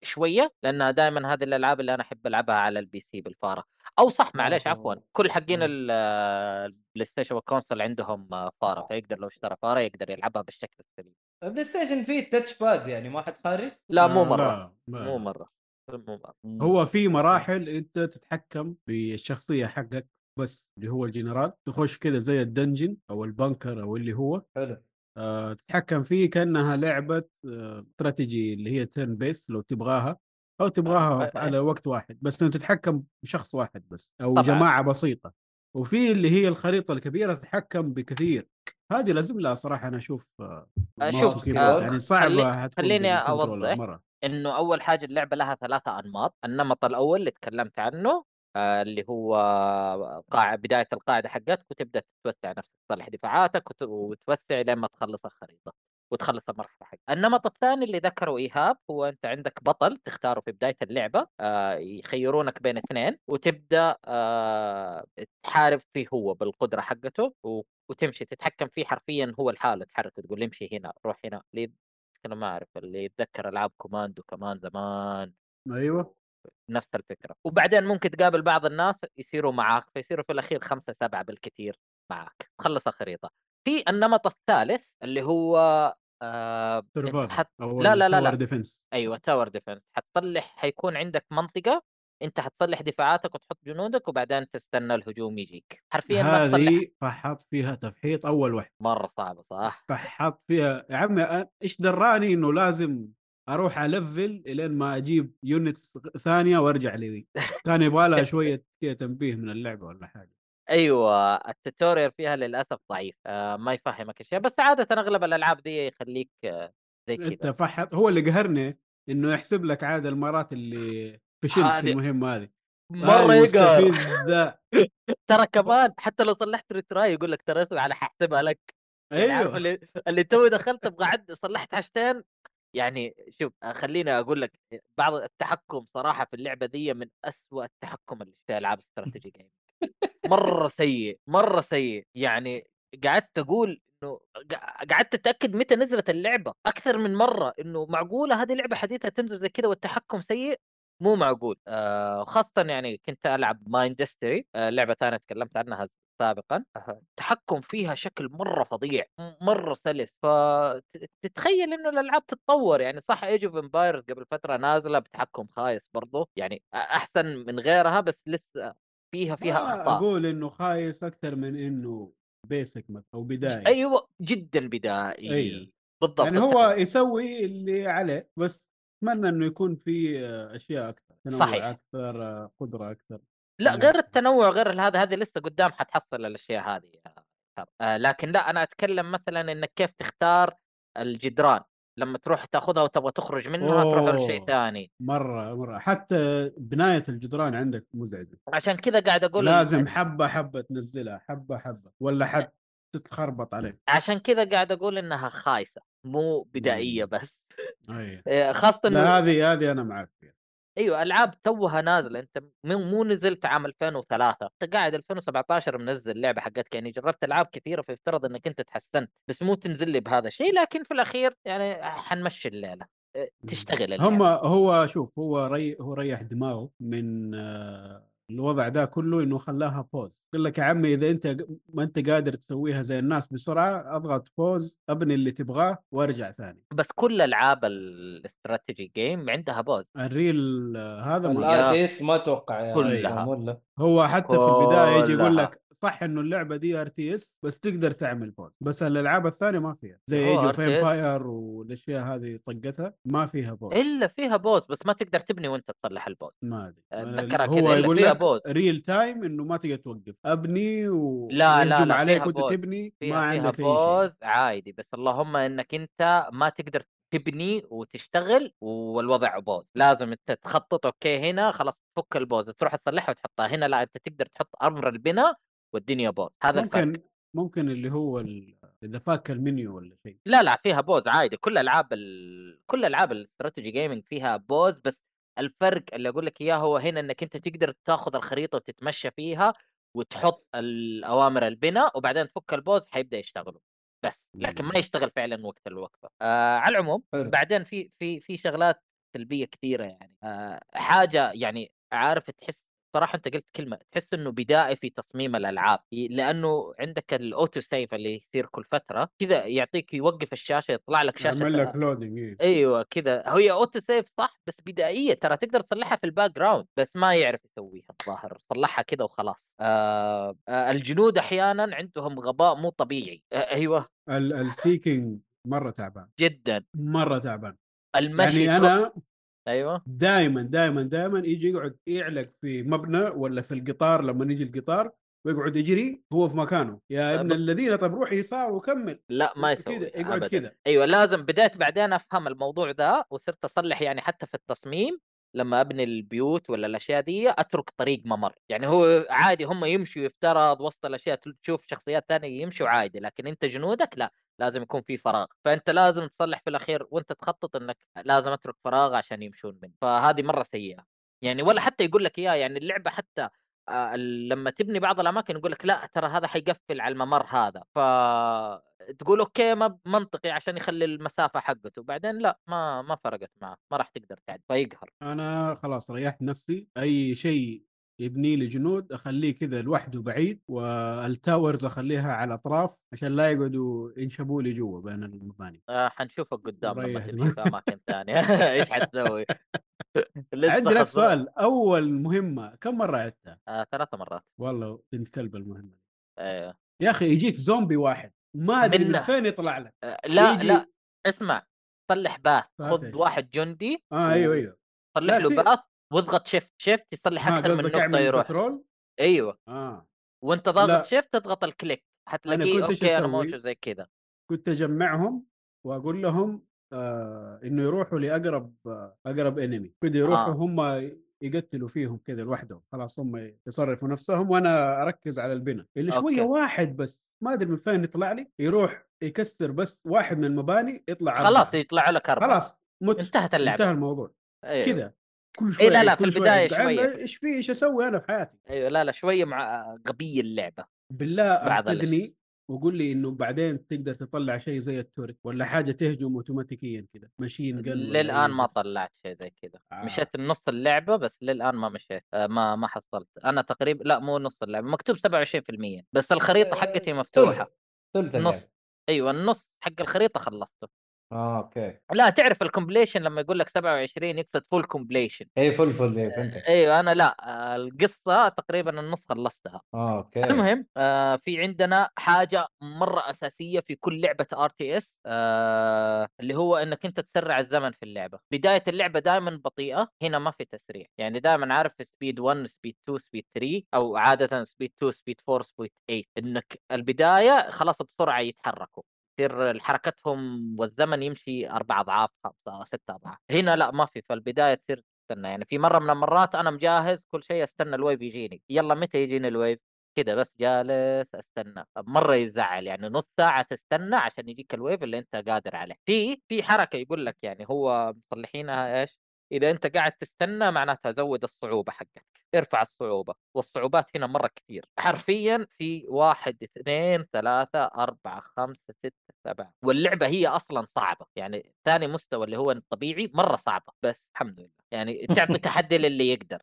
Speaker 4: شوية لانها دائما هذه الألعاب اللي أنا أحب ألعبها على ال PC بالفارة. أو صح معليش
Speaker 3: أوه.
Speaker 4: عفوا كل حقين
Speaker 3: آه،
Speaker 4: ال PlayStation وال console عندهم آه، فاره فيقدر لو اشترى فارة يقدر يلعبها بالشكل السليم.
Speaker 3: ال PlayStation فيه touch pad يعني ما حد خارج؟
Speaker 4: لا مو
Speaker 2: آه،
Speaker 4: مرة
Speaker 2: لا، لا.
Speaker 4: مو مره مو مرة.
Speaker 2: هو في مراحل انت تتحكم بالشخصية حقك بس اللي هو الجنرال. تخش كذا زي ال dungeon أو ال bunker أو اللي هو.
Speaker 3: حلو.
Speaker 2: آه تتحكم فيه كأنها لعبة آه استراتيجي اللي هي turn based لو تبغاها. أو تبغاها
Speaker 4: آه، آه.
Speaker 2: على وقت واحد بس إنه تتحكم بشخص واحد بس أو
Speaker 4: طبعاً.
Speaker 2: جماعة بسيطة. وفي اللي هي الخريطة الكبيرة تتحكم بكثير. هذه لازم لها صراحة أنا أشوف آه
Speaker 4: آه،
Speaker 2: ما
Speaker 3: شوف،
Speaker 2: في كذا
Speaker 3: آه،
Speaker 2: يعني صعبه
Speaker 4: خليني.
Speaker 2: مرة.
Speaker 4: إنه أول حاجة اللعبة لها ثلاثة أنماط. النمط الأول اللي تكلمت عنه آه، اللي هو قاع بداية القاعدة حقتك وتبدأ تتوسع نفسك تصلح دفاعاتك وت- وتوسع لين ما تخلص الخريطة وتخلص المرحلة حقتك. النمط الثاني اللي ذكره إيهاب هو أنت عندك بطل تختاره في بداية اللعبة آه، يخيرونك بين اثنين وتبدأ آه، تحارب فيه هو بالقدرة حقته وتمشي تتحكم فيه حرفيا هو لحاله تحرك تقول امشي هنا روح هنا. ليه أنا ما أعرف اللي يتذكر ألعاب Commandos كمان زمان.
Speaker 2: أيوه.
Speaker 4: نفس الفكرة. وبعدين ممكن تقابل بعض الناس يصيروا معاك فيصيروا في الأخير خمسة سبعة بالكثير معاك. تخلص الخريطة. في النمط الثالث اللي هو آه حت... لا لا لا لا.
Speaker 2: defense
Speaker 4: أيوه tower defense حتصلح حيكون عندك منطقة أنت حتصلح دفاعاتك وتحط جنودك وبعدين تستنى الهجوم يجيك. حرفيا ما تصلح.
Speaker 2: هذه فحط فيها تفحيط أول واحد
Speaker 4: مرة صعبة صح؟
Speaker 2: فحط فيها يا عمي إيش دراني إنه لازم أروح ال level إلين ما أجيب units ثانية وأرجع لذي كان يبغى لها شوية تنبيه من اللعبة ولا حاجة.
Speaker 4: أيوه ال tutorial فيها للأسف ضعيف. آه ما يفهمك اشياء بس عادة أغلب الألعاب دي يخليك آه زي
Speaker 2: أنت
Speaker 4: كذا
Speaker 2: فحط هو اللي قهرني إنه يحسب لك عاد المرات اللي فشلت في المهمة هذه. مرة
Speaker 4: يقهر. ترى كمان حتى لو صلحت retry يقول لك ترى اسمع أنا ححسبها لك. يعني
Speaker 2: أيوه.
Speaker 4: اللي اللي توي دخلت أبغى عد صلحت حاجتين يعني شوف خليني أقول لك بعض التحكم صراحة في اللعبة دي من أسوأ التحكم اللي في العاب strategy game مرة سيء مرة سيء. يعني قعدت أقول إنه قع- قعدت أتأكد متى نزلت اللعبة. أكثر من مرة إنه معقولة هذه لعبة حديثة تنزل زي كذا والتحكم سيء؟ مو معقول. آه خاصة يعني كنت ألعب Mindustry آه لعبة ثانية تكلمت عنها سابقا. آه، التحكم فيها شكل مرة فظيع مرة سلس. فتتخيل إنه الألعاب تتطور. يعني صح Age of Empires قبل فترة نازلة بتحكم خايس برضه يعني أحسن من غيرها بس لسه فيها فيها
Speaker 2: ما
Speaker 4: أخطاء.
Speaker 2: أقول إنه خايس أكثر من إنه بيسك أو بدايه
Speaker 4: أيوه جدا بدائي.
Speaker 2: أيوه.
Speaker 4: بالضبط
Speaker 2: يعني هو. يسوي اللي عليه بس أتمنى إنه يكون في آه، أشياء أكثر تنوع
Speaker 4: صحيح.
Speaker 2: أكثر آه، قدرة أكثر
Speaker 4: لا. غير التنوع غير هذا هذه لسه قدام حتحصل الأشياء هذه. آه لكن لا أنا أتكلم مثلا إنك كيف تختار الجدران لما تروح تأخذها وتبغى تخرج منها تروح لشيء
Speaker 2: أوه.
Speaker 4: ثاني
Speaker 2: مرة مرة حتى بناية الجدران عندك مزعجة
Speaker 4: عشان كذا قاعد أقول
Speaker 2: لازم حبة حبة تنزلها حبة حبة ولا حد تتخربط عليك
Speaker 4: عشان كذا قاعد أقول إنها خايسة مو
Speaker 2: بدائية.
Speaker 4: بس
Speaker 2: اي
Speaker 4: آه، خاصة
Speaker 2: لا هذه هذه أنا معك فيها.
Speaker 4: أيوه ألعاب توها نازلة. أنت مو نزلت عام 2003 أنت قاعد 2017 منزل لعبة حقتك. يعني جربت ألعاب كثيرة فيفترض إنك أنت تحسنت بس مو تنزل لي بهذا الشيء. لكن في الأخير يعني حنمشي الليلة. آه، تشتغل اللعبه
Speaker 2: هم هو شوف هو ري هو ريح دماغه من آه، الوضع ده كله إنه خلاها pause يقول لك يا عمي إذا أنت ما أنت قادر تسويها زي الناس بسرعة أضغط pause أبني اللي تبغاه وأرجع ثاني.
Speaker 4: بس كل العاب ال strategy game عندها pause
Speaker 2: ال real هذا ما
Speaker 3: الار ما أتوقع يا
Speaker 4: كلها.
Speaker 2: هو حتى في البداية يجي يقول. لك صح إنه اللعبة دي RTS بس تقدر تعمل pause بس الألعاب الثانية ما فيها. زي Age
Speaker 4: of.
Speaker 2: Empire والأشياء هذه طقتها ما فيها pause
Speaker 4: إلا فيها pause بس ما تقدر تبني وأنت تصلح ال pause
Speaker 2: ما أدري.
Speaker 4: أتذكرها
Speaker 2: هو
Speaker 4: كذا،
Speaker 2: يقول
Speaker 4: فيها
Speaker 2: لك
Speaker 4: بوز.
Speaker 2: ريل تايم إنه ما تقدر توقف. أبني و...
Speaker 4: لا، لا، لا،
Speaker 2: عليك
Speaker 4: فيها وأنت.
Speaker 2: تبني ما
Speaker 4: فيها فيها
Speaker 2: عندك أي
Speaker 4: pause
Speaker 2: شيء
Speaker 4: عادي. بس اللهم إنك أنت ما تقدر تبني وتشتغل والوضع pause لازم أنت تخطط أوكي هنا خلاص تفك ال pause تروح تصلحها وتحطها هنا. لا أنت تقدر تحط أمر البناء والدنيا pause هذا الفرق.
Speaker 2: ممكن ممكن اللي هو ال... إذا فاك المنيو ولا شيء.
Speaker 4: لا لا فيها pause عادي. كل ألعاب ال... كل ألعاب ال strategy gaming فيها pause بس الفرق اللي أقول لك إياه هو هنا إنك أنت تقدر تاخذ الخريطة وتتمشى فيها وتحط الأوامر البناء وبعدين تفك ال pause حيبدأ يشتغلوا. بس. لكن ما. يشتغل فعلا وقت الوقفة. آه على العموم
Speaker 3: حلو.
Speaker 4: بعدين في في في شغلات سلبية كثيرة يعني. آه حاجة يعني عارف تحس صراحة أنت قلت كلمة تحس إنه بدائي في تصميم الألعاب لأنه عندك ال auto save اللي يصير كل فترة كذا يعطيك يوقف الشاشة يطلع لك شاشة
Speaker 2: يعمل لك loading إيه.
Speaker 4: أيوه كذا. هي auto save صح بس بدائية ترى تقدر تصلحها في ال background بس ما يعرف يسويها الظاهر. صلحها كذا وخلاص. آه آه الجنود أحيانا عندهم غباء مو طبيعي. آه أيوه.
Speaker 2: ال... ال seeking مرة تعبان.
Speaker 4: جدا.
Speaker 2: مرة تعبان.
Speaker 4: المشي
Speaker 2: يعني أنا
Speaker 4: أيوه.
Speaker 2: دائما دائما دائما يجي يقعد يعلق في مبنى ولا في القطار لما يجي القطار ويقعد يجري هو في مكانه. يا ابن
Speaker 4: بط-
Speaker 2: الذين طب روح يسار وكمل.
Speaker 4: لا ما يسوي
Speaker 2: كذا يقعد. كذا.
Speaker 4: أيوه لازم بديت بعدين أفهم الموضوع ذا وصرت أصلح يعني حتى في التصميم لما أبني البيوت ولا الأشياء دي أترك طريق ممر. يعني هو عادي هم يمشوا يفترض وسط الأشياء تشوف شخصيات ثانية يمشوا عادي لكن أنت جنودك لا. لازم يكون في فراغ. فأنت لازم تصلح في الأخير وأنت تخطط إنك لازم أترك فراغ عشان يمشون منه. فهذه مرة سيئة. يعني ولا حتى يقول لك إياه يعني اللعبة حتى آه، لما تبني بعض الأماكن يقول لك لا ترى هذا حيقفل على الممر هذا. ف تقول أوكي ما منطقي عشان يخلي المسافة حقته. بعدين لا ما ما فرقت معه ما راح تقدر تعد فيقهر.
Speaker 2: أنا خلاص ريحت نفسي. أي شيء يبني لي جنود أخليه كذا لوحده بعيد وال towers أخليها على الاطراف عشان لا يقعدوا ينشبوا لي جوا بين المباني
Speaker 4: آه حنشوفك قدام لما تمشي. في أماكن ثانية إيش حتسوي؟
Speaker 2: عندي لك. سؤال أول مهمة كم مرة عدتها؟
Speaker 4: آه ثلاث مرات
Speaker 2: والله بنت كلب المهمه.
Speaker 4: أيوه
Speaker 2: يا أخي يجيك زومبي واحد ما أدري من. فين يطلع لك
Speaker 4: آه، لا
Speaker 2: يجي-
Speaker 4: لا اسمع صلح
Speaker 2: path
Speaker 4: خذ؟ واحد جندي
Speaker 2: آه أيوه أيوه
Speaker 4: صلح له path واضغط shift shift يصلح أكثر من
Speaker 2: نقطة
Speaker 4: يروح
Speaker 2: patrol؟
Speaker 4: أيوه
Speaker 2: آه
Speaker 4: وأنت ضاغط. shift تضغط ال click حتلاقيه
Speaker 2: كنت إيش
Speaker 4: okay
Speaker 2: أنا؟
Speaker 4: موجود زي كذا
Speaker 2: كنت أجمعهم وأقول لهم آه إنه يروحوا لأقرب آه أقرب انمي كده يروحوا
Speaker 4: آه.
Speaker 2: هم يقتلوا فيهم كذا لوحدهم خلاص هم يصرفوا نفسهم وأنا أركز على البناء اللي شوية
Speaker 4: أوكي.
Speaker 2: واحد بس ما أدري من فين يطلع لي يروح يكسر بس واحد من المباني يطلع
Speaker 4: خلاص
Speaker 2: أربعة.
Speaker 4: يطلع لك أربعة
Speaker 2: خلاص مت
Speaker 4: انتهت اللعبة
Speaker 2: انتهى الموضوع
Speaker 4: أيوه.
Speaker 2: كذا كل شوية
Speaker 4: إيه لا لا في.
Speaker 2: قاعد
Speaker 4: شوية.
Speaker 2: إيش في إيش أسوي أنا في حياتي
Speaker 4: أيوه لا لا شوية مع غبي اللعبة
Speaker 2: بالله. افتدني وقول لي إنه بعدين تقدر تطلع شيء زي ال turret ولا حاجة تهجم اوتوماتيكيا كذا ماشين ولا للآن
Speaker 4: ما. طلعت شيء زي كذا
Speaker 2: آه.
Speaker 4: مشيت النص اللعبة بس للآن ما مشيت آه ما ما حصلت أنا تقريبا لا مو نص اللعبة مكتوب 27% بس الخريطة حقتي مفتوحة
Speaker 3: ثلث ثلث
Speaker 4: نص
Speaker 3: اللعبة.
Speaker 4: أيوه النص حق الخريطة خلصته
Speaker 3: آه okay.
Speaker 4: لا تعرف ال completion لما يقول لك 27 يقصد full completion
Speaker 3: اي full full إيه، فهمتك.
Speaker 4: أيوه أنا لا القصة تقريبا النص خلصتها.
Speaker 3: آه okay.
Speaker 4: المهم آه في عندنا حاجة مرة أساسية في كل لعبة RTS اللي هو إنك أنت تسرع الزمن في اللعبة. بداية اللعبة دائما بطيئة هنا ما في تسريع. يعني دائما عارف في speed 1 speed 2 speed 3 أو عادة speed 2 speed 4 speed 8 إنك البداية خلاص بسرعة يتحركوا. يصير حركتهم والزمن يمشي أربع أضعاف خمسه ستة أضعاف. هنا لا ما في فالبدايه تصير استنى يعني في مرة من المرات أنا مجهز كل شيء استنى ال wave يجيني. يلا متى يجيني ال wave؟ كذا بس جالس استنى. مرة يزعل يعني نص ساعة تستنى عشان يجيك ال wave اللي أنت قادر عليه. في في حركة يقول لك يعني هو مصلحينها إيش؟ إذا أنت قاعد تستنى معناتها زود الصعوبة حقتك ارفع الصعوبة والصعوبات هنا مرة كثير. حرفيا في واحد اثنين ثلاثة أربعة خمسة ستة سبعة. واللعبة هي أصلا صعبة يعني ثاني مستوى اللي هو الطبيعي مرة صعبة بس الحمد لله. يعني تعطي تحدي للي يقدر.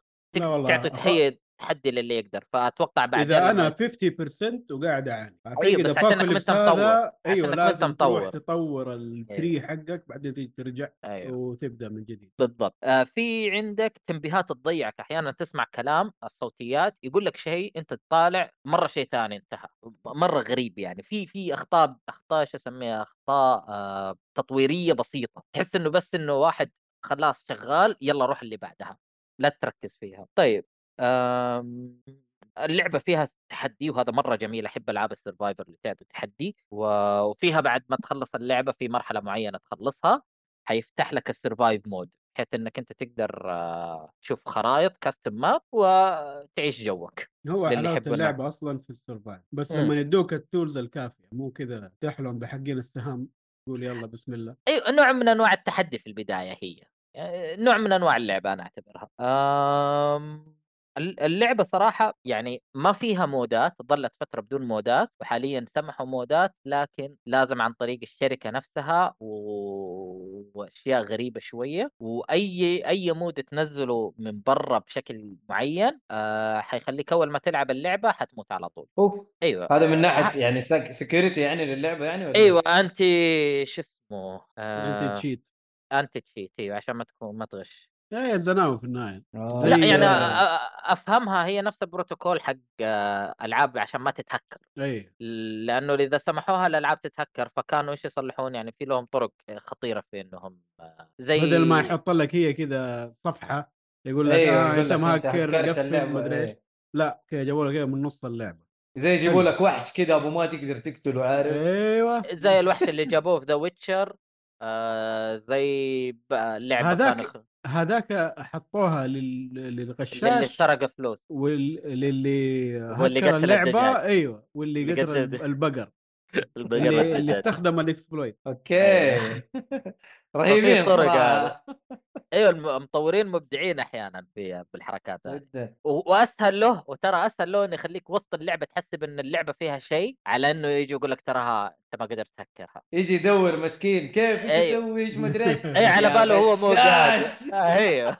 Speaker 4: تعطي تحية تحدي للي يقدر فأتوقع بعدين إذا
Speaker 2: أنا 50% وقاعد أعاني
Speaker 4: أيوة، بس عشانك ما أنت مطور. أيوه
Speaker 2: لازم تروح
Speaker 4: مطور.
Speaker 2: تطور التري حقك بعدين ترجع
Speaker 4: أيوه.
Speaker 2: وتبدأ من جديد
Speaker 4: بالضبط آه في عندك تنبيهات تضيعك أحيانا تسمع كلام الصوتيات يقول لك شيء أنت تطالع مرة شيء ثاني انتهى مرة غريب يعني في في أخطاء أخطاء شو أسميها أخطاء آه تطويرية بسيطة تحس إنه بس إنه واحد خلاص شغال يلا روح اللي بعدها لا تركز فيها طيب. اللعبة فيها تحدي وهذا مرة جميل أحب ألعاب ال survival اللي تعطي تحدي وفيها بعد ما تخلص اللعبة في مرحلة معينة تخلصها حيفتح لك ال survive mode بحيث إنك أنت تقدر آه، تشوف خرائط custom map وتعيش جوك
Speaker 2: هو
Speaker 4: حلاوة
Speaker 2: اللعبة أصلا في ال survive بس
Speaker 4: مم.
Speaker 2: لما يدوك ال tools الكافية مو كذا تحلم بحقين السهام تقول يلا بسم الله.
Speaker 4: أيوه نوع من أنواع التحدي في البداية هي. يعني نوع من أنواع اللعبة أنا أعتبرها. أم... الل- اللعبة صراحة يعني ما فيها مودات ظلت فترة بدون مودات وحاليا سمحوا مودات لكن لازم عن طريق الشركة نفسها و... وأشياء غريبة شوية. وأي أي مود تنزله من برا بشكل معين آه حيخليك أول ما تلعب اللعبة حتموت على طول.
Speaker 3: أوف
Speaker 4: أيوه
Speaker 3: هذا من
Speaker 4: آه،
Speaker 3: ناحية يعني security يعني للعبة يعني ولا؟
Speaker 4: أيوه anti شو اسمه
Speaker 2: anti
Speaker 4: آه
Speaker 2: cheat
Speaker 4: anti cheat أيوه عشان ما تكون ما تغش.
Speaker 2: هي الزناوه في النهاية
Speaker 3: آه.
Speaker 2: زي-
Speaker 4: لا يعني
Speaker 2: آه.
Speaker 4: أفهمها هي نفس البروتوكول حق آه، ألعاب عشان ما تتهكر
Speaker 2: اي
Speaker 4: لأنه إذا سمحوها الألعاب تتهكر فكانوا إيش يصلحون يعني في لهم طرق خطيرة في إنهم آه، زي
Speaker 2: بدل ما يحط لك هي كذا صفحة يقول لك آه
Speaker 3: يقول أنت
Speaker 2: مهكر قفل
Speaker 3: اللعبة،
Speaker 2: مدري إيش
Speaker 3: إيه.
Speaker 2: لا كذا جابوا لك من نص اللعبة
Speaker 3: زي يجيبوا. لك وحش كذا أبو ما تقدر تقتله عارف
Speaker 2: أيوه
Speaker 4: زي الوحش اللي جابوه في The Witcher زي ب- اللعبه
Speaker 2: هذاك هذاك حطوها لل... للغشاش
Speaker 4: سرق فلوس واللي
Speaker 2: هكر
Speaker 4: قتل اللعبة.
Speaker 2: أيوه واللي
Speaker 4: اللي
Speaker 2: قتل البقر. اللي, اللي
Speaker 4: الدجاج.
Speaker 2: استخدم ال
Speaker 3: exploit. okay. رهيبين
Speaker 4: ففي طرق
Speaker 3: صراحة.
Speaker 4: هذا. أيوه الم- المطورين مبدعين أحيانا في بالحركات هذه. وأسهل له وترى أسهل له إنه يخليك وسط اللعبة تحسب إن اللعبة فيها شيء على إنه يجي يقول لك تراها أنت ما قدرت تهكرها
Speaker 3: يجي يدور مسكين كيف؟ إيش
Speaker 4: أيوه.
Speaker 3: يسوي؟ إيش مدري إيش؟
Speaker 4: اي على
Speaker 3: يا
Speaker 4: باله هو مو قاعد. آه، أيوه.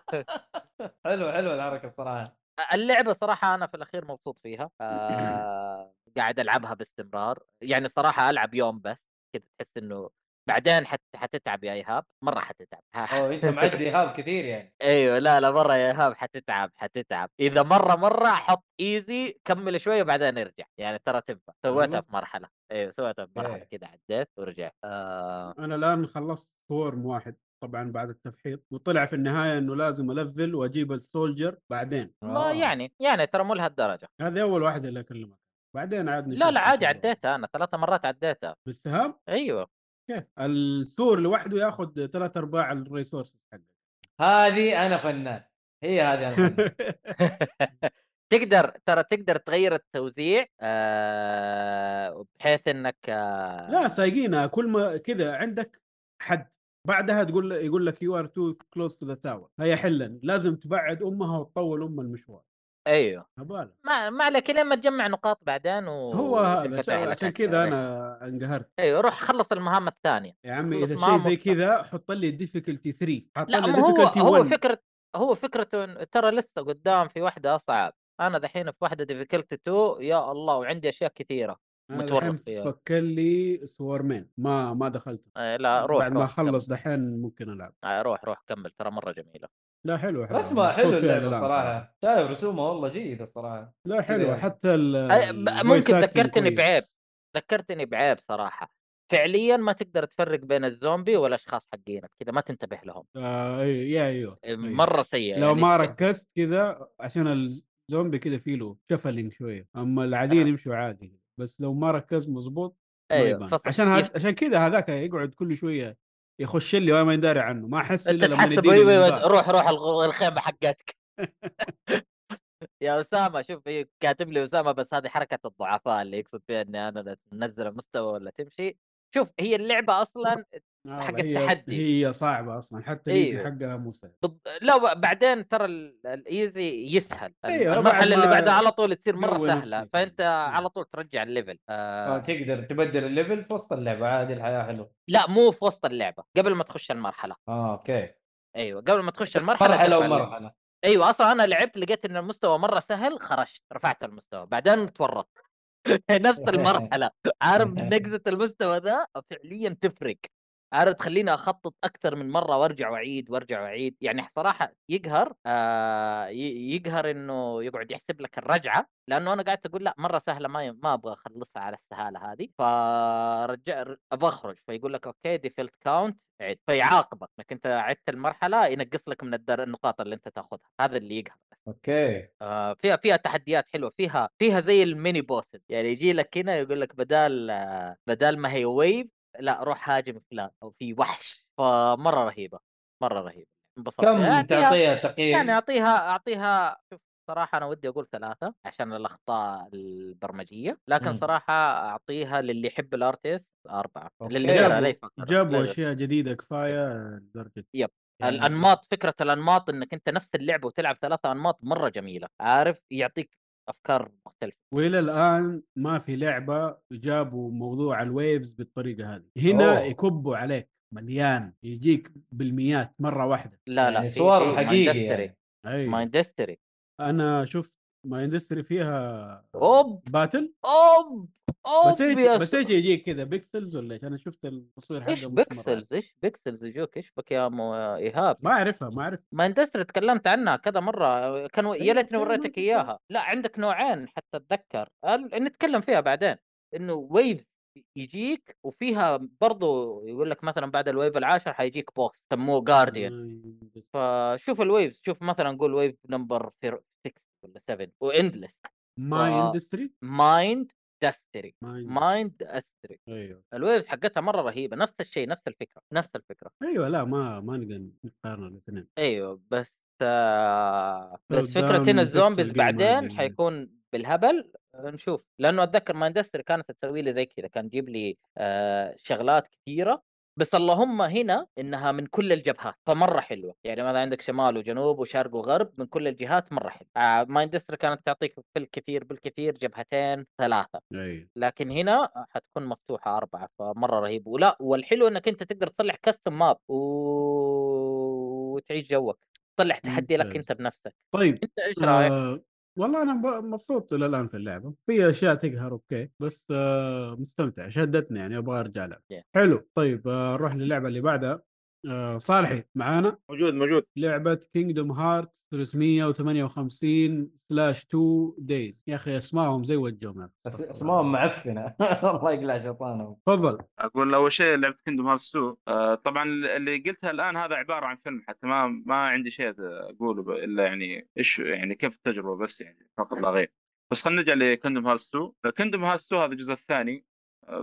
Speaker 3: حلو حلو الحركة الصراحه
Speaker 4: اللعبة صراحة أنا في الأخير مبسوط فيها. آه قاعد ألعبها باستمرار. يعني صراحة ألعب يوم بس كذا تحس إنه بعدين حت حتتعب يا إيهاب. مرة حتتعب.
Speaker 3: أوه أنت معدي إيهاب كثير يعني.
Speaker 4: أيوه لا لا مرة يا إيهاب حتتعب حتتعب. إذا مرة مرة حط easy كمل شوية بعدين ارجع. يعني ترى تنفع. سويتها؟ في مرحلة. أيوه سويتها في مرحلة
Speaker 3: إيه.
Speaker 4: كذا عديت ورجعت. آه.
Speaker 2: أنا الآن خلصت swarm واحد طبعا بعد التفحيط. وطلع في النهاية إنه لازم ألفل وأجيب ال soldier بعدين.
Speaker 4: ما
Speaker 3: آه.
Speaker 4: يعني يعني ترى مو لهالدرجة.
Speaker 2: هذه أول واحدة اللي أكلمك بعدين عاد
Speaker 4: لا
Speaker 2: نشوف
Speaker 4: لا عادي. عديتها أنا ثلاث مرات عديتها.
Speaker 2: بالسهام؟
Speaker 4: أيوه.
Speaker 2: كيف؟ السور لوحده ياخذ ثلاث أرباع ال resources حقك
Speaker 3: هذه أنا فنان. هي هذه أنا فنان.
Speaker 4: تقدر ترى تقدر تغير التوزيع آه بحيث إنك آه
Speaker 2: لا سايقينها. كل ما كذا عندك حد بعدها تقول يقول لك you are too close to the tower هي حلا. لازم تبعد أمها وتطول أم المشوار.
Speaker 4: أيوه
Speaker 2: هبالة
Speaker 4: ما ما عليك لما تجمع نقاط بعدين و...
Speaker 2: هو هذا عشان-. كذا. أنا انقهرت
Speaker 4: أيوه روح خلص المهام الثانية
Speaker 2: يا عمي
Speaker 4: إذا
Speaker 2: شيء زي. كذا حط لي difficulty 3 حط
Speaker 4: لا
Speaker 2: لي
Speaker 4: ما هو
Speaker 2: difficulty
Speaker 4: هو
Speaker 2: 1
Speaker 4: فكرة هو فكرته ترى لسه قدام في واحدة أصعب أنا دحين في واحدة difficulty 2 يا الله وعندي أشياء
Speaker 2: كثيرة
Speaker 4: متورط فيها.
Speaker 2: فكر لي swarm ين ما ما دخلت
Speaker 4: آه لا روح
Speaker 2: بعد ما أخلص دحين ممكن
Speaker 4: ألعب. آه روح روح كمل ترى مرة جميلة
Speaker 2: لا حلو حلو
Speaker 3: رسمه حلو
Speaker 2: اللعبة
Speaker 3: صراحة. شايف رسومها؟ والله جيدة الصراحة.
Speaker 2: لا حلوة.
Speaker 3: يعني.
Speaker 2: حتى
Speaker 4: ممكن ذكرتني. بعيب. ذكرتني بعيب صراحة. فعليا ما تقدر تفرق بين الزومبي والأشخاص حقينك كذا ما تنتبه لهم.
Speaker 2: آه أي يا أيوه أيوه.
Speaker 4: مرة سيء
Speaker 2: لو
Speaker 4: يعني
Speaker 2: ما ركزت كذا عشان الزومبي كذا فيه له شفلنج شوية. أما العاديين
Speaker 4: آه.
Speaker 2: يمشوا عادي. بس لو ما ركزت مظبوط ما
Speaker 4: أيوه
Speaker 2: عشان هاد... عشان كذا هذاك يقعد كل شوية يخش لي وما يداري عنه. ما
Speaker 4: أحس
Speaker 2: إلا لما
Speaker 4: تحسب. روح روح الخيمة حقتك. يا أسامة شوف كاتب لي أسامة بس هذه حركة الضعفاء اللي يقصد فيها إني أنا انزل المستوى ولا تمشي. شوف هي اللعبة
Speaker 2: أصلا
Speaker 4: حق
Speaker 2: هي
Speaker 4: التحدي.
Speaker 2: هي صعبة أصلا حتى ال easy
Speaker 4: أيوه.
Speaker 2: حقها مو سهل
Speaker 4: بض... لا بعدين ترى ال- ال easy
Speaker 2: يسهل بعد
Speaker 4: المرحلة اللي بعدها على طول تصير
Speaker 2: مرة
Speaker 4: سهلة
Speaker 2: نفسك.
Speaker 4: فأنت
Speaker 2: أيوة.
Speaker 4: على طول ترجع ال level
Speaker 3: آه.
Speaker 4: آه...
Speaker 3: تقدر تبدل ال level في وسط اللعبة عادي الحياة حلوة
Speaker 4: لا مو في وسط اللعبة قبل ما تخش المرحلة
Speaker 3: آه okay
Speaker 4: أيوه قبل ما تخش المرحلة مرحلة.
Speaker 3: ومرحلة
Speaker 4: أيوه أصلا أنا لعبت لقيت إن المستوى مرة سهل خرجت رفعت المستوى بعدين تورطت نفس المرحلة عارف نقزه المستوى ذا فعليا تفرق عارف تخليني أخطط أكثر من مرة وأرجع وأعيد وأرجع وأعيد. يعني صراحة يقهر آه يقهر إنه يقعد يحسب لك الرجعة لأنه أنا قعدت أقول لا مرة سهلة ما ما أبغى أخلصها على السهالة هذه. فرجع أبغى أخرج. فيقول لك okay default count عد فيعاقبك إنك أنت عدت المرحلة ينقص لك من الدر... النقاط اللي أنت تأخذها. هذا اللي يقهر
Speaker 3: okay.
Speaker 4: آه، فيها فيها تحديات حلوة. فيها فيها زي ال mini bosses. يعني يجي لك هنا يقول لك بدال آه، بدال ما هي wave لا روح هاجم فلان أو في وحش فمرة رهيبة مرة رهيبة انبسطت
Speaker 3: كم
Speaker 4: يعني أعطيها-
Speaker 3: تعطيها تقييم
Speaker 4: يعني أعطيها أعطيها شوف صراحة أنا ودي أقول ثلاثة عشان الأخطاء البرمجية لكن
Speaker 3: مم.
Speaker 4: صراحة أعطيها للي يحب ال artist
Speaker 3: أربعة okay.
Speaker 4: للي غيرها لا
Speaker 2: جابوا جابوا أشياء جديدة كفاية لدرجة
Speaker 4: yep.
Speaker 2: يعني
Speaker 4: الأنماط فكرة الأنماط إنك أنت نفس اللعبة وتلعب ثلاثة أنماط مرة جميلة عارف يعطيك أفكار مختلفة.
Speaker 2: وإلى الآن ما في لعبة جابوا موضوع ال waves بالطريقة هذه. هنا
Speaker 3: أوه.
Speaker 2: يكبوا عليك مليان يجيك بالميات مرة واحدة.
Speaker 4: لا لا
Speaker 3: يعني صور حقيقي
Speaker 4: Mindustry.
Speaker 3: يعني.
Speaker 4: Mindustry
Speaker 2: أنا شفت Mindustry فيها أوب!
Speaker 4: battle أوب!
Speaker 2: بس إيش
Speaker 4: يا
Speaker 2: بس إيش يجيك كذا pixels ولا إيش؟ أنا شفت التصوير حقه إيش.
Speaker 4: pixels؟ إيش pixels يجوك إيش بك يا مو إيهاب؟
Speaker 2: ما أعرفها ما اعرف
Speaker 4: Mindustry تكلمت عنها كذا مرة. كان يا
Speaker 2: أيوة،
Speaker 4: ليتني
Speaker 2: ما
Speaker 4: وريتك إياها. لا عندك نوعين حتى أتذكر. نتكلم فيها بعدين. إنه waves يجيك وفيها برضو يقول لك مثلا بعد ال wave العاشر حيجيك boss سموه guardian فشوف الويفز شوف مثلا قول ويف نمبر 6 ولا 7 واندلس
Speaker 2: ماي
Speaker 4: آه.
Speaker 2: اندستري
Speaker 4: مايند دستري
Speaker 2: مايند
Speaker 4: مايند استري
Speaker 2: أيوه.
Speaker 4: الويفز حقتها مرة رهيبة نفس الشيء نفس الفكرة نفس الفكرة.
Speaker 2: أيوه لا ما ما نقدر نقارن الإثنين.
Speaker 4: أيوه بس آه بس فكرة
Speaker 2: بيكسل
Speaker 4: الزومبيز بعدين. حيكون بالهبل آه، نشوف. لأنه أتذكر مايندستري كانت تسوي لي زي كذا كان تجيب لي آه شغلات كثيرة. بس اللهم هنا إنها من كل الجبهات فمرة حلوة. يعني مثلا عندك شمال وجنوب وشرق وغرب من كل الجهات مرة حلوة. آه Mindustry كانت تعطيك بالكثير بالكثير جبهتين ثلاثة.
Speaker 2: اي
Speaker 4: لكن هنا حتكون مفتوحة أربعة فمرة رهيب. ولا والحلو إنك أنت تقدر تصلح custom map و... وتعيش جوك. تصلح تحدي لك. أنت بنفسك.
Speaker 2: طيب
Speaker 4: أنت إيش رأيك؟
Speaker 2: آه والله أنا مبسوط إلى الان في اللعبة. في أشياء تقهر أوكي. بس آه مستمتع شدتني يعني أبغى أرجع لها.
Speaker 4: Yeah.
Speaker 2: حلو. طيب آه نروح للعبة اللي بعدها. آه صالحي معانا؟
Speaker 5: موجود موجود.
Speaker 2: لعبة Kingdom Hearts 358 slash 2 Days يا أخي اسمائهم زي وجههم
Speaker 3: بس اسمائهم معفنة. الله يقلع شيطانهم.
Speaker 2: تفضل.
Speaker 5: أقول أول شيء لعبة Kingdom Hearts 2 آه طبعا اللي قلتها الآن هذا عبارة عن فيلم حتى ما ما عندي شيء أقوله إلا يعني إيش يعني كيف التجربة بس يعني فقط لا غير. بس خلينا نرجع ل Kingdom Hearts 2 Kingdom Hearts 2 هذا الجزء الثاني.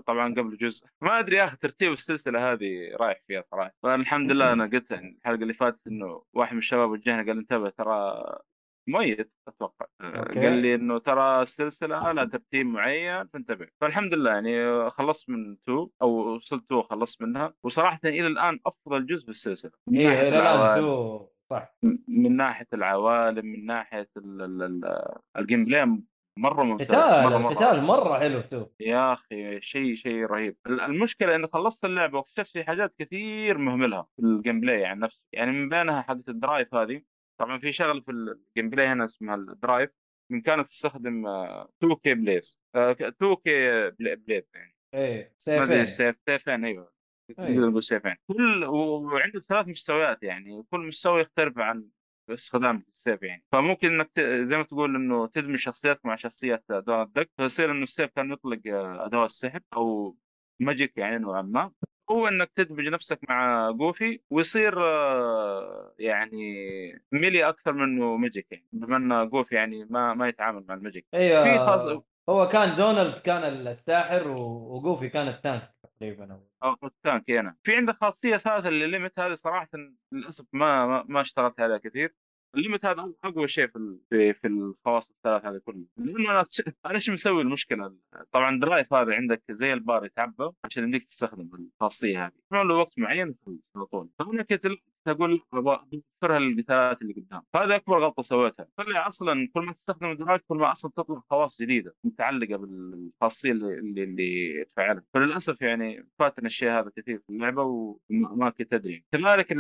Speaker 5: طبعا قبل جزء. ما أدري يا أخي ترتيب السلسلة هذه رايح فيها صراحة. فالحمد لله أنا قلت الحلقة اللي فاتت إنه واحد من الشباب وجهنا قال انتبه ترى ميت أتوقع.
Speaker 3: okay.
Speaker 5: قال لي إنه ترى السلسلة لها ترتيب معين فانتبه. فالحمد لله يعني خلصت من 2 أو وصلت 2 خلصت منها. وصراحة إلى الآن أفضل جزء من
Speaker 3: إيه
Speaker 5: ناحية
Speaker 3: إلى
Speaker 5: الآن
Speaker 3: تو صح.
Speaker 5: من ناحية العوالم من ناحية ال- ال- ال- ال gameplay مرة ممتاز
Speaker 3: قتال
Speaker 5: مرة. مره
Speaker 3: القتال مرة حلو تو.
Speaker 5: يا أخي شيء شيء رهيب. ال- المشكلة اني خلصت اللعبة واكتشفت في حاجات كثير مهملها في ال gameplay يعني نفسه يعني من بينها حقت ال drive هذه. طبعا في شغله في ال gameplay هنا اسمها ال drive. بامكانك تستخدم 2 keyblades 2 keyblade يعني. إيه
Speaker 3: سيفين.
Speaker 5: سيف سيفين
Speaker 3: أيوه.
Speaker 5: نقدر نقول سيفين. كل وعندك ثلاث مستويات يعني. كل مستوى يختلف عن استخدام السيف يعني. فممكن إنك. زي ما تقول إنه تدمج شخصياتك مع شخصيات Donald Duck فيصير إنه السيف كان يطلق آه، ادوات سحر أو magic يعني نوعا ما. هو إنك تدمج نفسك مع Goofy ويصير آه، يعني melee أكثر منه magic يعني. بما إن Goofy يعني ما ما يتعامل مع ال
Speaker 3: magic أيوه
Speaker 5: في خاص
Speaker 3: هو كان Donald كان الساحر و Goofy كان ال tank تقريبا
Speaker 5: أو ال tank هنا في عندك خاصية ثالثة اللي limit هذه صراحة للأسف ما ما, ما اشتغلت عليها كثير. ال limit هذا أقوى شيء في في, في الخواص الثلاث هذه كلها. لأنه أنا أنا إيش مسوي المشكلة؟ طبعا drive هذا عندك زي البار يتعبى عشان يمديك تستخدم الخاصية هذه. يعمل له وقت معين على طول. فانا كنت تقول أبغى اوفرها للقتالات اللي قدام. هذا أكبر غلطة سويتها. طلع أصلا كل ما تستخدم ال drive كل ما أصلا تطلع خواص جديدة متعلقة بالخاصية اللي اللي, تفعلها فللأسف يعني فاتنا الشيء هذا كثير في اللعبة وما ما كنت أدري. كذلك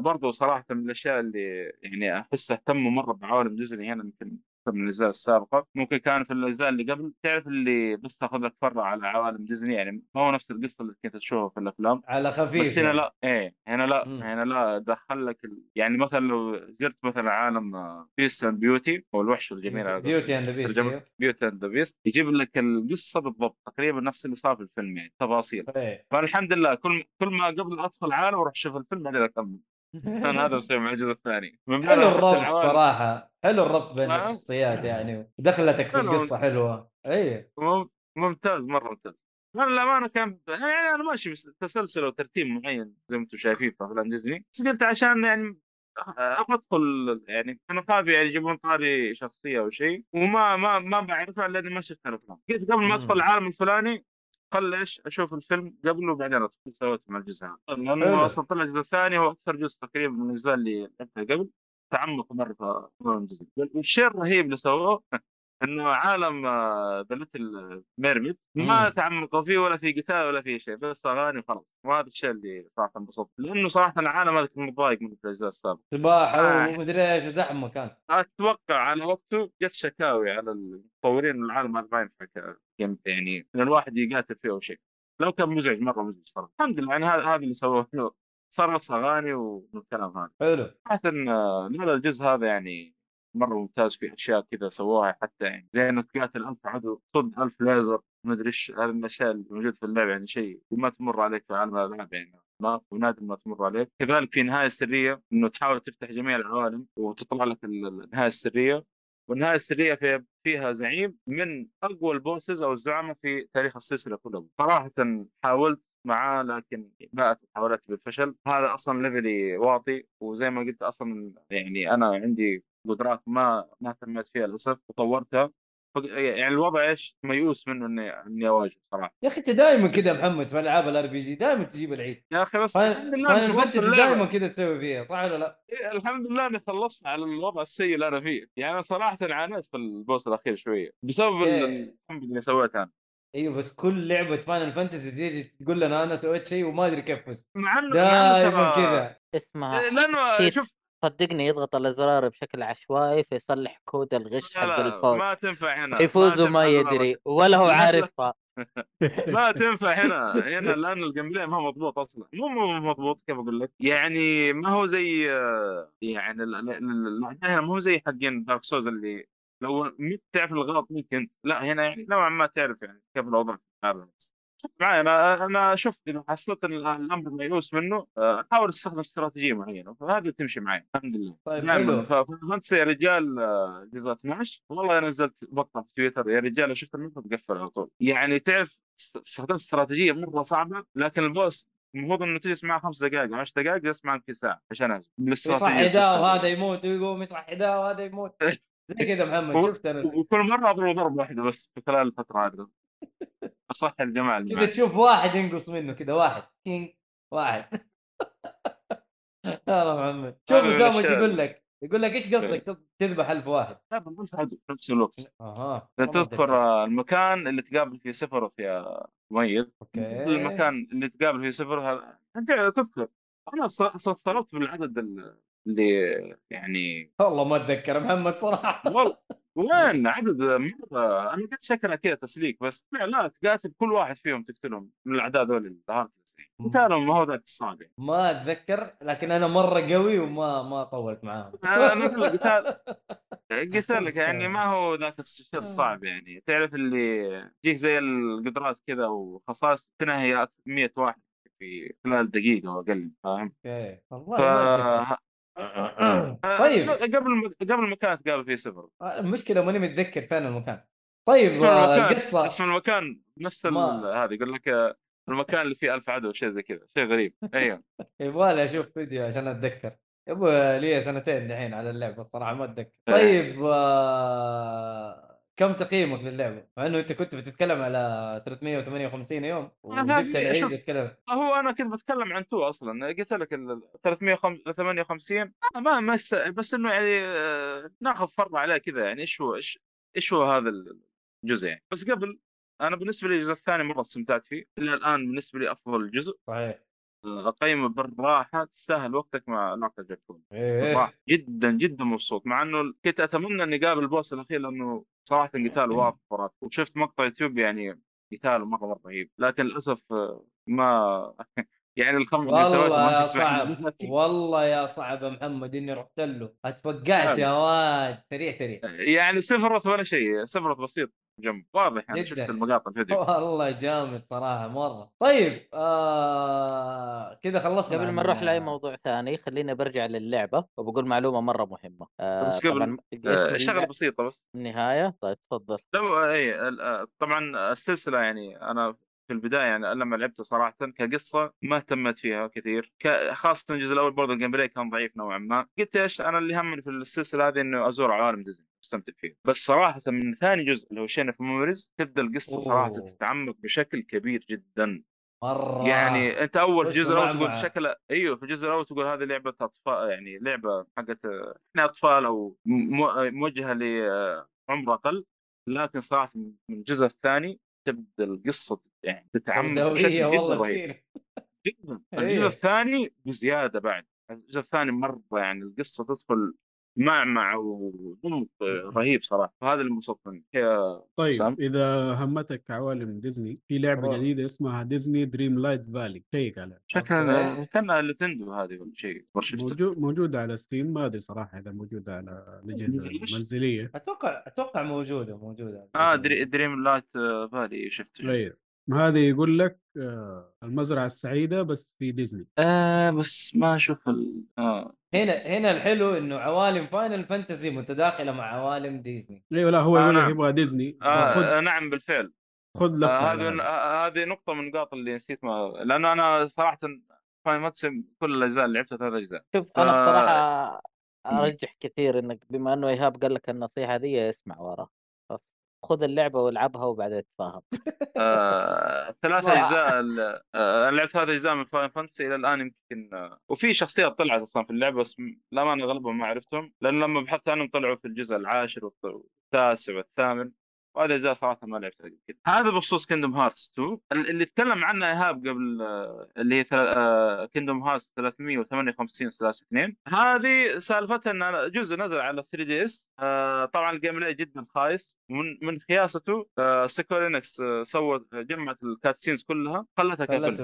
Speaker 5: برضو صراحة من الأشياء اللي يعني أحس اهتموا مرة بعوالم ديزني هنا يمكن من الأجزاء السابقة. ممكن كان في الأجزاء اللي قبل. تعرف اللي بس تاخذ لك فرع على عوالم ديزني؟ يعني ما هو نفس القصة اللي كنت تشوفها في الأفلام.
Speaker 3: على خفيف
Speaker 5: بس هنا
Speaker 3: يعني.
Speaker 5: لا إيه هنا لا
Speaker 3: مم.
Speaker 5: هنا لا دخل لك ال... يعني مثلا لو زرت مثلا عالم Beast and Beauty أو الوحش الجميل
Speaker 3: Beauty and
Speaker 5: Beast Beauty and Beast يجيب لك القصة بالضبط. تقريبا نفس اللي صار في الفيلم يعني تفاصيل.
Speaker 3: إيه.
Speaker 5: فالحمد لله كل كل ما قبل أدخل عالم أروح أشوف الفيلم بعدين أكمل. كان هذا مسوي مع الجزء الثاني.
Speaker 3: حلو الربط صراحة. حلو الربط بين. الشخصيات يعني. دخلتك في. القصة حلوة.
Speaker 5: مم- ممتاز مرة ممتاز. أنا للامانه كان يعني أنا ماشي بس تسلسل وترتيب معين زي ما أنتم شايفين في أفلام ديزني. بس قلت عشان يعني أبغى أدخل يعني أنا خايف يعني يجيبون طاري شخصية أو شيء وما ما ما بعرفها لاني ما شفت الأفلام. قلت قبل ما
Speaker 3: أدخل.
Speaker 5: العالم الفلاني خل إيش أشوف الفيلم قبله وبعدين أدخل سويت مع الجزء. لأنه أصلا طلع الجزء الثاني هو أكثر جزء تقريبا من الاجزاء اللي لعبتها قبل. تعمق مرة في ديزني والشيء الرهيب اللي سووه إنه عالم The Little Mermaid ما. تعمقوا فيه ولا في قتال ولا في شيء بس اغاني وخلاص. وهذا الشيء اللي صراحة انبسطت لأنه صراحة العالم هذا كنت متضايق في الأجزاء السابقة.
Speaker 3: سباحة
Speaker 5: آه.
Speaker 3: ومدري إيش وزحمة كان.
Speaker 5: أتوقع على وقته جت شكاوي على المطورين العالم هذا ما ينفع يعني إن الواحد يقاتل فيه أو شيء. لو كان مزعج مرة مزعج صراحة. الحمد لله يعني هذا هذا اللي سووه صار بس اغاني والكلام هذا.
Speaker 3: حلو.
Speaker 5: حسن هذا الجزء هذا يعني مرة ممتاز في أشياء كذا سووها حتى يعني. زي انك تقاتل ألف عدو صد ألف ليزر ما أدري إيش هذه الأشياء اللي موجودة في اللعبة يعني شيء ما تمر عليك في عالم الألعاب يعني. ما ونادر ما تمر عليك. كذلك في نهاية سرية إنه تحاول تفتح جميع العوالم وتطلع لك ال- النهاية السرية. والنهاية السرية في فيها زعيم من أقوى البوسز أو الزعماء في تاريخ السلسلة كلها. صراحة حاولت معاه لكن باءت محاولاتي بالفشل. هذا أصلا level ي واطي وزي ما قلت أصلا يعني أنا عندي قدرات ما ما تنميت فيها للأسف وطورتها يعني الوضع إيش ميؤوس منه إني إني أواجه صراحة
Speaker 3: يا أخي أنت دائما كذا يا محمد في ألعاب الار بي جي دائما تجيب العيد
Speaker 5: يا أخي بس
Speaker 3: Final
Speaker 5: Fantasy.
Speaker 3: دائما كذا تسوي فيها صح ولا لا؟
Speaker 5: إيه، الحمد لله إني خلصت على الوضع السيء اللي أنا فيه يعني صراحة عانيت في ال boss الأخير شوية بسبب
Speaker 3: okay.
Speaker 5: الحمد اللي سويته أنا
Speaker 3: أيوه بس كل لعبة Final Fantasy تيجي تقول لنا أنا سويت شيء وما أدري كيف فزت
Speaker 5: مع إنه
Speaker 3: دائما كذا
Speaker 4: اسمها
Speaker 5: إيه،
Speaker 4: لأنه.
Speaker 5: شوف
Speaker 4: صدقني يضغط الازرار بشكل عشوائي فيصلح كود الغش حق الفوز.
Speaker 5: ما تنفع هنا
Speaker 4: يفوز
Speaker 5: ما
Speaker 4: وما يدري ولا هو. عارفها
Speaker 5: ما تنفع هنا هنا لأن ال gameplay ما هو مضبوط أصلا. مو مو مضبوط كيف أقول لك؟ يعني ما هو زي يعني هنا مو زي حقين Dark Souls اللي لو تعرف الغلط منك أنت. لا هنا يعني نوعا ما تعرف يعني كيف الوضع في معي أنا أنا شوف اذا حصلت ال- الأمر ميؤوس منه آه، احاول استخدم استراتيجية معينة فهذا تمشي معي الحمد لله.
Speaker 3: طيب
Speaker 5: دائما
Speaker 3: حلو.
Speaker 5: فانت يا رجال آه، جزء 12 والله نزلت مقطع في تويتر يا رجال شفت المقطع؟ تقفل على طول. يعني تعرف است- استخدمت استراتيجية مرة صعبة لكن ال boss المفروض إنه تجلس معه خمس دقائق 10 دقائق جلست معه يمكن ساعة عشان انزل
Speaker 3: يصحي ده وهذا يموت ويقوم يصحي ده وهذا يموت. زي كذا محمد شفت أنا.
Speaker 5: وكل مرة أضرب ضربة واحدة بس في خلال الفترة هذه. أصح الجماعة اللي
Speaker 3: كذا. تشوف واحد ينقص منه كذا واحد كينج واحد. يلا محمد. شوف اسامه
Speaker 5: إيش
Speaker 3: يقول لك؟ يقول لك إيش قصدك؟ تض- تذبح ألف واحد.
Speaker 5: لا بنقول في عدو في نفس الوقت.
Speaker 3: أها
Speaker 5: تذكر المكان اللي تقابل فيه سفرث يا مميز
Speaker 3: أوكي.
Speaker 5: المكان اللي تقابل فيه سفر هذا أنت تذكر. أنا ص- ص- استغربت من العدد ال- اللي يعني
Speaker 3: والله ما أتذكر محمد صراحة.
Speaker 5: والله. وين عدد مرة أنا قلت شكلها كذا تسليك بس لا, لا تقاتل كل واحد فيهم تقتلهم من الأعداء ذول الهارتلس قتالهم ما هو ذاك الصعب
Speaker 3: ما أتذكر لكن أنا مرة قوي وما ما طولت معاهم.
Speaker 5: أنا قتال قلت لك يعني ما هو ذاك الشيء الصعب يعني. تعرف اللي يجيك زي القدرات كذا وخصائص تنهي 100 واحد في خلال دقيقة واقل فاهم؟
Speaker 3: أوكي والله
Speaker 5: ف...
Speaker 3: ما أتذكر. طيب.
Speaker 5: قبل قبل كانت تقابل فيه سفر
Speaker 3: المشكلة ماني متذكر فين المكان. طيب آه،
Speaker 5: المكان
Speaker 3: القصة.
Speaker 5: اسم المكان نفس هذا يقول لك آه، المكان اللي فيه ألف عدو شيء زي كذا شيء غريب. أيوه.
Speaker 3: يبغالي أشوف فيديو عشان أتذكر. يبغى لي سنتين دحين على اللعبه الصراحة ما أتذكر.
Speaker 5: إيه.
Speaker 3: طيب آه... كم تقييمك للعبة؟ مع إنه أنت كنت بتتكلم على 358 يوم وجبت العيد. وتكلمت
Speaker 5: هو أنا كنت بتكلم عن تو أصلا قلت لك ال 358 آه، ما ما. بس إنه يعني آه، ناخذ فرض عليه كذا يعني إيش هو إيش إيش هو هذا الجزء يعني بس قبل أنا بالنسبة لي الجزء الثاني مرة استمتعت فيه إلى الآن بالنسبة لي أفضل جزء
Speaker 3: صحيح
Speaker 5: آه، أقيمه بالراحة تستاهل وقتك مع ناقه جاكون
Speaker 3: إيه
Speaker 5: بالراحة جدا جدا مبسوط مع إنه كنت أتمنى إني أقابل البوس الأخير لأنه صراحة قتال واضح خرافي وشفت مقطع يوتيوب يعني قتاله مرة مرة رهيب لكن للأسف آه، ما يعني الخمر اللي سويته ما.
Speaker 3: صعب والله يا صعب يا محمد إني رحت له اتفقعت يا واد سريع سريع.
Speaker 5: يعني سفرت ولا شيء سفرت بسيط. جنب واضح يعني
Speaker 3: جداً.
Speaker 5: شفت المقاطع الفيديو
Speaker 3: والله جامد صراحة مرة. طيب آه... كذا خلصنا
Speaker 4: قبل ما نروح لأي موضوع ثاني خليني برجع للعبة وبقول معلومة مرة مهمة. آه
Speaker 5: بس قبل- آه،
Speaker 4: شغلة
Speaker 5: بسيطة بس.
Speaker 4: النهايه طيب تفضل.
Speaker 5: لو إي ال- آه، طبعا السلسلة يعني أنا في البداية يعني لما لعبتها صراحة كقصة ما اهتمت فيها كثير. ك- خاصه الجزء الأول برضه ال gameplay كان ضعيف نوعا ما. قلت إيش أنا اللي همني في السلسلة هذه إنه أزور عوالم ديزني. استمتع فيه بس صراحة من ثاني جزء اللي هو Chain of Memories تبدأ القصة صراحة
Speaker 3: أوه.
Speaker 5: تتعمق بشكل كبير جدا.
Speaker 3: مرة.
Speaker 5: يعني أنت
Speaker 3: أول
Speaker 5: جزء الأول تقول. شكلها أيوه في الجزء الأول تقول هذه لعبة أطفال يعني لعبة حقت إحنا أطفال أو موجهة لعمر أقل. لكن صراحة من الجزء الثاني تبدأ القصة يعني تتعمق بشكل
Speaker 3: والله
Speaker 5: رهيب. جدا.
Speaker 3: إيه.
Speaker 5: الجزء الثاني بزيادة بعد. الجزء الثاني مرة يعني القصة تدخل معمع وعمق رهيب صراحة. فهذا اللي هي
Speaker 2: طيب
Speaker 5: سام؟
Speaker 2: إذا همتك عوالم ديزني في لعبة
Speaker 3: روح.
Speaker 2: جديدة اسمها Disney Dreamlight Valley. check عليها
Speaker 5: شكلها. كأنها Nintendo هذه ولا شيء.
Speaker 2: موجود موجوده على Steam. ما أدري صراحة إذا موجوده على الأجهزة؟
Speaker 3: المنزلية. أتوقع أتوقع موجودة
Speaker 5: موجودة. آه Dre- Dreamlight Valley شفته
Speaker 2: أيوه هذه يقول لك آه، المزرعة السعيدة بس في ديزني.
Speaker 5: آه بس ما أشوف ال... آه.
Speaker 3: هنا هنا الحلو إنه عوالم Final Fantasy متداخلة مع عوالم ديزني.
Speaker 2: إيوه لا هو
Speaker 5: آه،
Speaker 2: يقول لك
Speaker 5: نعم.
Speaker 2: يبغى ديزني. خذ
Speaker 5: آه, آه نعم بالفعل.
Speaker 2: خذ لفه
Speaker 5: آه
Speaker 2: على
Speaker 5: هذه
Speaker 2: هذا.
Speaker 5: آه هذه نقطة من النقاط اللي نسيت ما لأنه أنا صراحة Final Fantasy كل الأجزاء اللي لعبتها ثلاث أجزاء.
Speaker 4: شوف أنا بصراحة أرجح كثير إنك بما إنه إيهاب قال لك النصيحة دي اسمع وراه خذ اللعبة والعبها وبعدين تفاهم
Speaker 5: آه، ثلاث
Speaker 4: ما-
Speaker 5: أجزاء آه، أنا لعبت ثلاث أجزاء من Final Fantasy إلى الآن يمكن آه، وفي شخصيات طلعت أصلا في اللعبة بس للامانه اغلبهم ما عرفتهم لأن لما بحثت عنهم طلعوا في الجزء العاشر والت- والتاسع والثامن. وهذه اجزاء صراحة ما لعبتها قبل كذا. هذا بخصوص Kingdom Hearts 2 ال- اللي تكلم عنه إيهاب قبل آه، اللي هي Kingdom Hearts 358 slash 2 هذه سالفتها إن جزء نزل على 3 DS طبعا ال gameplay جدا خايس. ومن من خياسته Square Enix سوت جمعت ال cutscenes كلها خلتها كفيلم في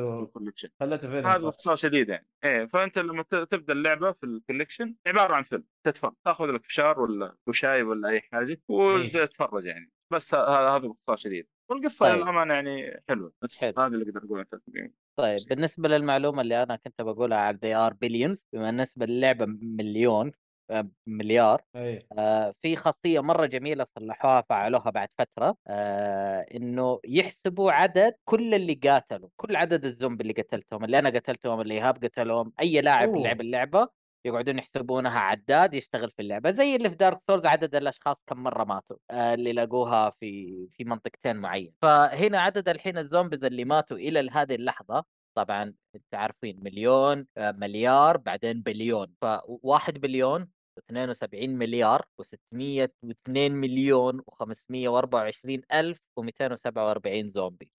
Speaker 3: خلته- فيلم
Speaker 5: هذا. باختصار شديد يعني. إيه فأنت لما تبدأ اللعبة في ال collection عبارة عن فيلم. تتفرج. تأخذ لك فشار ولا وشاي ولا أي حاجة وتتفرج يعني. بس هذا هذا باختصار شديد والقصة
Speaker 4: طيب.
Speaker 5: للأمانة يعني حلوة بس
Speaker 4: حلو.
Speaker 5: هذا اللي أقدر أقوله عن
Speaker 4: طيب بالنسبة للمعلومة اللي أنا كنت بقولها على they are billions بما بالنسبة للعبه مليون آه، مليار
Speaker 3: اي
Speaker 4: آه، في خاصية مرة جميلة صلحوها فعلوها بعد فترة آه، إنه يحسبوا عدد كل اللي قاتلوا كل عدد الزومبي اللي قتلتهم اللي أنا قتلتهم اللي إيهاب قتلهم أي لاعب
Speaker 3: أوه.
Speaker 4: لعب اللعبة يقعدون يحسبونها عداد يشتغل في اللعبة زي اللي في Dark Souls عدد الأشخاص كم مرة ماتوا آه، اللي لقوها في في منطقتين معين. فهنا عدد الحين ال zombies اللي ماتوا إلى هذه اللحظة طبعا أنت عارفين مليون آه، مليار بعدين بليون. فواحد بليون 72 مليار و602 مليون و524 ألف و247 زومبي.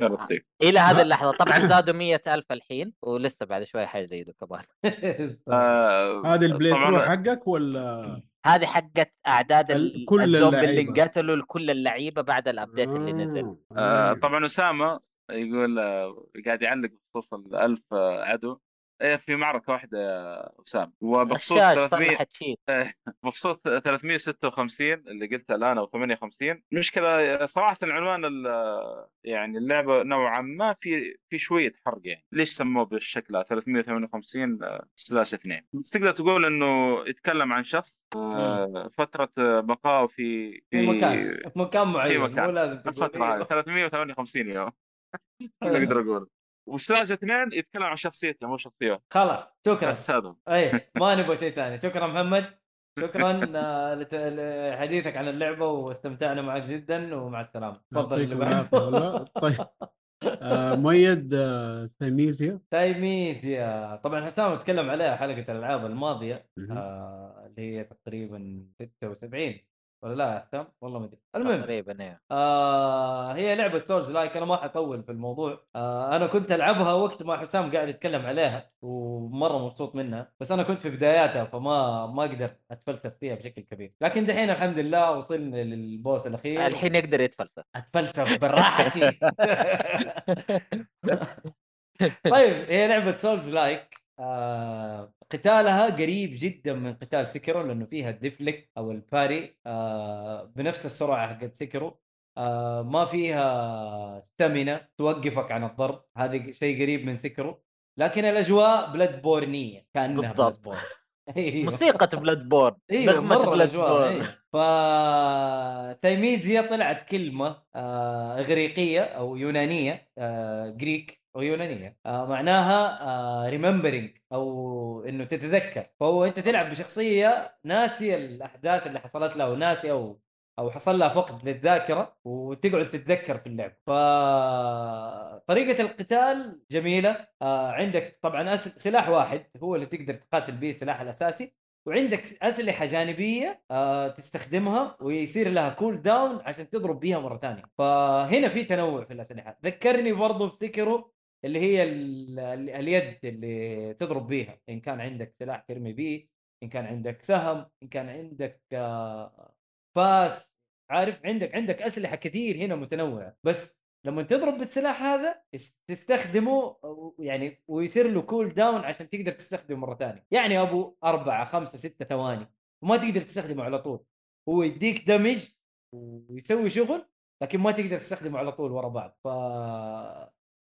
Speaker 5: يا لطيف
Speaker 4: إلى هذه. اللحظة طبعا زادوا 100 ألف الحين ولسه بعد شوي حيزيدوا كمان
Speaker 5: آه،
Speaker 2: هذه
Speaker 5: ال
Speaker 2: playthrough حقك ولا
Speaker 4: هذه حقت أعداد
Speaker 2: ال-
Speaker 4: ال-
Speaker 2: كل
Speaker 4: الزومبي اللي. انقتلوا لكل اللعيبة بعد ال update اللي نزل
Speaker 2: آه.
Speaker 5: آه،
Speaker 2: مم.
Speaker 5: طبعا أسامة يقول آه، قاعد يعلق بخصوص الألف آه، عدو في معركة واحدة يا أسامة وبخصوص
Speaker 4: الشاش
Speaker 5: 300
Speaker 4: صلحت شيء
Speaker 5: بخصوص 356 اللي قلتها الآن أو 58 مشكله صراحة عنوان ال- يعني اللعبة نوعا ما في في شوية حرق يعني. ليش سموه بالشكل هذا؟ 358 سلاش 2 بس تقدر تقول إنه يتكلم عن شخص آه، فترة بقائه في
Speaker 3: في مكان مكان
Speaker 5: في
Speaker 3: معين
Speaker 5: مكان.
Speaker 3: مو لازم تقول.
Speaker 5: الفترة هذه
Speaker 3: إيه.
Speaker 5: 358 يوم هذا أقدر أقول وسلاش اثنين يتكلم عن شخصيته مو شخصيه
Speaker 3: خلاص شكرا.
Speaker 5: بس هذا
Speaker 3: أي ما نبغى شيء ثاني. شكرا محمد. شكرا آه، لحديثك عن اللعبة واستمتعنا معك جدا ومع السلامة. تفضل اللي بعده.
Speaker 2: طيب آه مؤيد آه تيميزيا.
Speaker 3: تايميزيا طبعا حسام تكلم عليها حلقة الألعاب
Speaker 2: الماضية.
Speaker 3: آه اللي هي تقريبا 76 ولا لا يا حسام؟ والله ما أدري. المهم
Speaker 4: تقريبا إيه
Speaker 3: آه هي لعبة souls-like أنا ما حطول في الموضوع. آه أنا كنت ألعبها وقت ما حسام قاعد يتكلم عليها ومرة مبسوط منها بس أنا كنت في بداياتها فما ما أقدر أتفلسف فيها بشكل كبير. لكن دحين الحمد لله وصلنا لل boss الأخير.
Speaker 4: الحين يقدر يتفلسف.
Speaker 3: أتفلسف براحتي. طيب هي لعبة souls-like آه قتالها قريب جدا من قتال Sekiro لأنه فيها ال deflect أو ال parry آه بنفس السرعة حقت Sekiro آه ما فيها stamina توقفك عن الضرب هذا شيء قريب من Sekiro لكن الأجواء Bloodborne كأنها
Speaker 4: بالضبط.
Speaker 3: بلاد بورن. أيوه.
Speaker 4: موسيقى Bloodborne
Speaker 3: أيوه
Speaker 4: نغمة
Speaker 3: مرة
Speaker 4: Bloodborne.
Speaker 3: أيوه. ف Thymesia طلعت كلمة آه إغريقية أو يونانية آه Greek أو يونانية. آه معناها remembering أو إنه تتذكر. فهو أنت تلعب بشخصية ناسية الأحداث اللي حصلت له وناسيه أو أو حصل لها فقد للذاكرة وتقعد تتذكر في اللعب. ف طريقة القتال جميلة. آه عندك طبعا أس... سلاح واحد هو اللي تقدر تقاتل به السلاح الأساسي. وعندك أسلحة جانبية آه تستخدمها ويصير لها cooldown عشان تضرب بيها مرة ثانية. فهنا في تنوع في الأسلحة. ذكرني برضو ب Sekiro. اللي هي ال... ال- اليد اللي تضرب بيها. إن كان عندك سلاح ترمي به إن كان عندك سهم إن كان عندك آه فاس عارف؟ عندك عندك أسلحة كثير هنا متنوعة. بس لما تضرب بالسلاح هذا تستخدمه يعني ويصير له cooldown عشان تقدر تستخدمه مرة ثانية. يعني أبو أربعة خمسة ستة ثواني وما تقدر تستخدمه على طول. هو يديك damage ويسوي شغل لكن ما تقدر تستخدمه على طول ورا بعض. ف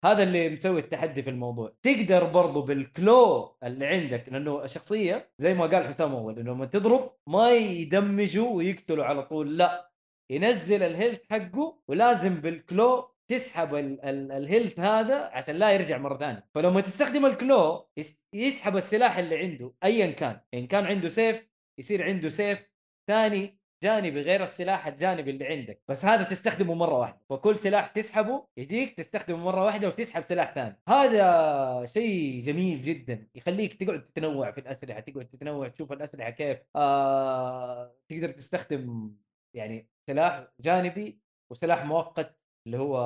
Speaker 3: هذا اللي مسوي التحدي في الموضوع. تقدر برضو بال claw اللي عندك لأنه الشخصيه زي ما قال حسام أول إنه لما تضرب ما يدمجوا ويقتلوا على طول لا. ينزل ال health حقه ولازم بال claw تسحب ال- ال- ال health هذا عشان لا يرجع مرة ثانية. فلما تستخدم ال claw يس- يسحب السلاح اللي عنده ايا كان. إن كان عنده سيف يصير عنده سيف ثاني جانبي غير السلاح الجانبي اللي عندك بس هذا تستخدمه مرة واحدة. فكل سلاح تسحبه يجيك تستخدمه مرة واحدة وتسحب سلاح ثاني. هذا شيء جميل جدا. يخليك تقعد تتنوع في الأسلحة تقعد تتنوع تشوف الأسلحة كيف آه تقدر تستخدم يعني سلاح جانبي وسلاح مؤقت اللي هو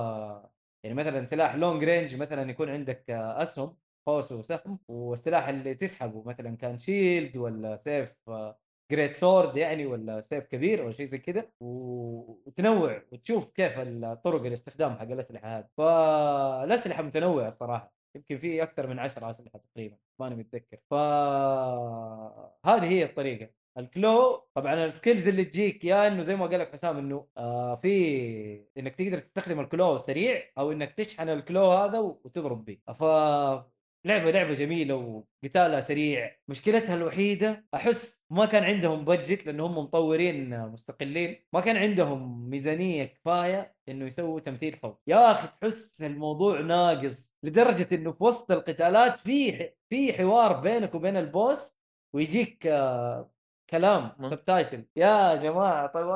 Speaker 3: يعني مثلا سلاح long range مثلا يكون عندك أسهم قوس وسهم والسلاح اللي تسحبه مثلا كان shield ولا سيف great sword يعني ولا سيف كبير أو شيء زي كذا وتنوع وتشوف كيف الطرق الاستخدام حق الأسلحة هذه. فالأسلحة متنوعة الصراحه يمكن في أكثر من 10 أسلحة تقريبا ماني متذكر. فهذه هي الطريقة. ال claw طبعا ال skills اللي تجيك يا إنه زي ما قال لك حسام إنه آه في إنك تقدر تستخدم ال claw سريع أو إنك تشحن ال claw هذا وتضرب به ف لعبة لعبة جميلة وقتالها سريع. مشكلتها الوحيدة أحس ما كان عندهم budget لأنه هم مطورين مستقلين. ما كان عندهم ميزانية كفاية إنه يسووا تمثيل صوت. يا أخي تحس الموضوع ناقص لدرجة إنه في وسط القتالات في في حوار بينك وبين ال boss ويجيك آه، كلام
Speaker 4: م.
Speaker 3: subtitle يا جماعة طيب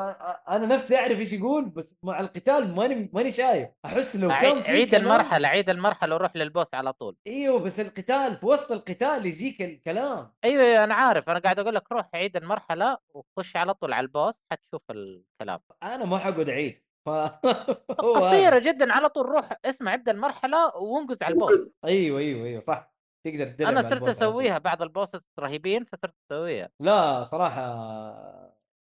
Speaker 3: أنا نفسي أعرف إيش يقول بس مع القتال ماني ماني شايف. أحس لو كان في
Speaker 4: عيد المرحلة عيد المرحلة وروح للبوس على طول.
Speaker 3: إيوه بس القتال في وسط القتال يجيك الكلام.
Speaker 4: أيوه أيوة، أنا عارف. أنا قاعد أقول لك روح عيد المرحلة وخش على طول على ال boss حتشوف الكلام.
Speaker 3: أنا ما حقعد اعيد قصيرة.
Speaker 4: جدا على طول روح اسمع ابدا المرحلة وانقز على ال
Speaker 3: boss. أيوه أيوه أيوه صح. تقدر تدرب أنا
Speaker 4: صرت. أسويها بعض ال bosses رهيبين فصرت أسويها.
Speaker 3: لا صراحة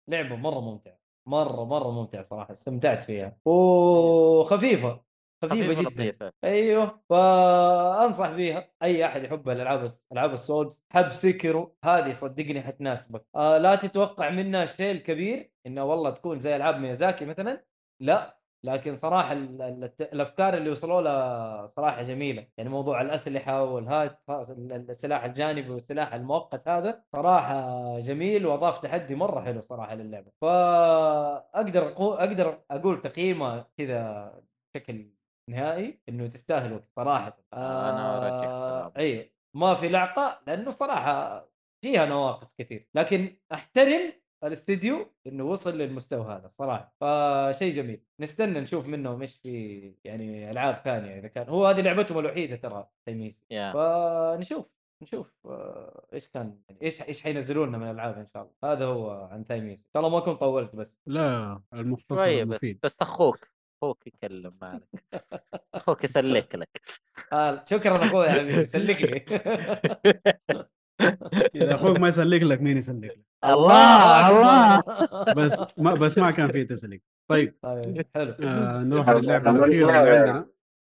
Speaker 3: لعبة مرة ممتعة مرة مرة ممتعة صراحة استمتعت فيها. وخفيفة خفيفة
Speaker 4: خفيفة
Speaker 3: جدا.
Speaker 4: لطيفة.
Speaker 3: أيوه فأنصح فيها أي أحد يحب الألعاب ألعاب ال Souls. حب Sekiro هذه صدقني حتناسبك. آه لا تتوقع منها الشيء الكبير انها والله تكون زي ألعاب ميازاكي مثلا. لا لكن صراحة الأفكار اللي وصلوا لها صراحة جميلة. يعني موضوع الأسلحة والهات السلاح الجانبي والسلاح المؤقت هذا صراحة جميل وأضاف تحدي مرة حلو صراحة للعبة. فأقدر أقول أقدر أقول تقييمه كذا بشكل نهائي إنه تستاهل وقت صراحة.
Speaker 4: أنا أرجح
Speaker 3: آه
Speaker 4: كلامك.
Speaker 3: إي ما في لعقة لأنه صراحة فيها نواقص كثير. لكن أحترم الاستديو إنه وصل للمستوى هذا صراحة فشيء جميل. نستنى نشوف منهم إيش في يعني ألعاب ثانية إذا كان هو هذه لعبتهم الوحيدة ترى
Speaker 4: Thymesia.
Speaker 3: فنشوف نشوف آه، إيش كان إيش إيش حينزلوا لنا من العاب إن شاء الله. هذا هو عن Thymesia إن شاء الله ما كنت طولت بس.
Speaker 2: لا المختصر
Speaker 4: بس
Speaker 2: المفيد.
Speaker 4: بس أخوك أخوك يتكلم معك أخوك يسلك لك.
Speaker 3: آه شكرا أخوي يا حبيبي سلك لي.
Speaker 2: إذا أخوك ما يسلك لك مين يسلك لك؟
Speaker 4: الله الله!
Speaker 2: بس ما بس ما كان في تسليك. طيب
Speaker 3: طيب حلو.
Speaker 2: آه نروح للعبه الأخيرة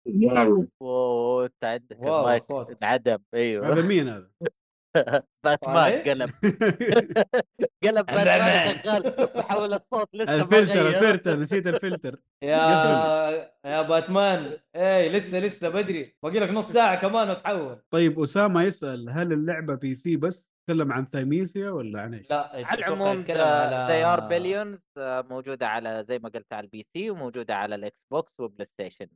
Speaker 2: اللي عندنا.
Speaker 4: أوه انت عندك المايك. انعدم.
Speaker 2: هذا
Speaker 4: أيوه
Speaker 2: مين هذا؟
Speaker 4: باتمان؟ قلب قلب باتمان شغال. بحول الصوت لسه
Speaker 2: الفلتر. الفلتر نسيت الفلتر.
Speaker 3: يا يا باتمان. إيه لسه لسه بدري. باقي لك نص ساعة كمان وتحول.
Speaker 2: طيب أسامة يسأل هل اللعبة PC بس؟ تكلم عن Thymesia ولا عن إيش؟
Speaker 4: على
Speaker 3: لا أتوقع
Speaker 4: العموم
Speaker 3: على
Speaker 4: زي Are Billions موجودة على زي ما قلت على ال PC وموجودة على ال Xbox و PlayStation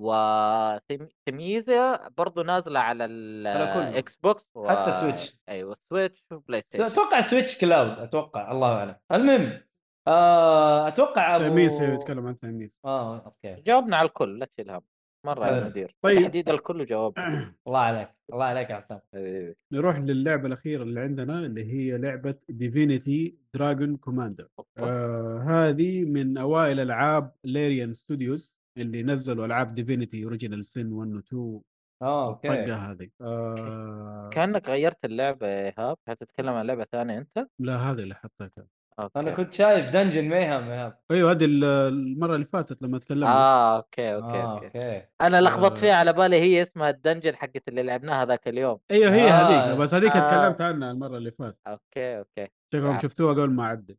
Speaker 4: 4 و Thymesia برضو نازلة على
Speaker 3: على.
Speaker 4: ال Xbox و...
Speaker 3: حتى
Speaker 4: Switch. أيوه Switch
Speaker 3: و
Speaker 4: PlayStation
Speaker 3: أتوقع Switch Cloud أتوقع الله أعلم المهم آه أتوقع أبو
Speaker 2: Thymesia يتكلم عن Thymesia
Speaker 3: آه okay
Speaker 4: جاوبنا على الكل لا تشيل هم
Speaker 3: مرة.
Speaker 4: يا مدير
Speaker 2: طيب.
Speaker 4: تحديد الكل جاوبنا
Speaker 3: الله عليك الله عليك يا حسام
Speaker 4: حبيبي.
Speaker 2: نروح للعبة الأخيرة اللي عندنا اللي هي لعبة Divinity Dragon Commander آه هذه من أوائل ألعاب Larian Studios اللي نزلوا ألعاب Divinity Original Sin 1 و 2
Speaker 3: آه okay
Speaker 2: الطقة هذه آه
Speaker 4: كأنك غيرت اللعبة يا ايهاب حتتكلم عن لعبة ثانية أنت؟
Speaker 2: لا هذه اللي حطيتها
Speaker 4: okay.
Speaker 3: أنا كنت شايف Dungeon Mayhem يا
Speaker 2: أيوه هذه ال- المرة اللي فاتت لما تكلمنا.
Speaker 4: آه okay okay
Speaker 3: آه، okay.
Speaker 4: أنا لخبط
Speaker 2: آه.
Speaker 4: فيها على بالي هي اسمها ال dungeon حقت اللي لعبناها ذاك اليوم.
Speaker 2: أيوه هي
Speaker 3: آه.
Speaker 2: هذيك بس هذيك
Speaker 4: آه.
Speaker 2: تكلمت عنها المرة اللي فاتت.
Speaker 4: okay okay.
Speaker 2: شكلهم
Speaker 4: نعم.
Speaker 2: شفتوها قبل ما
Speaker 4: أعدل.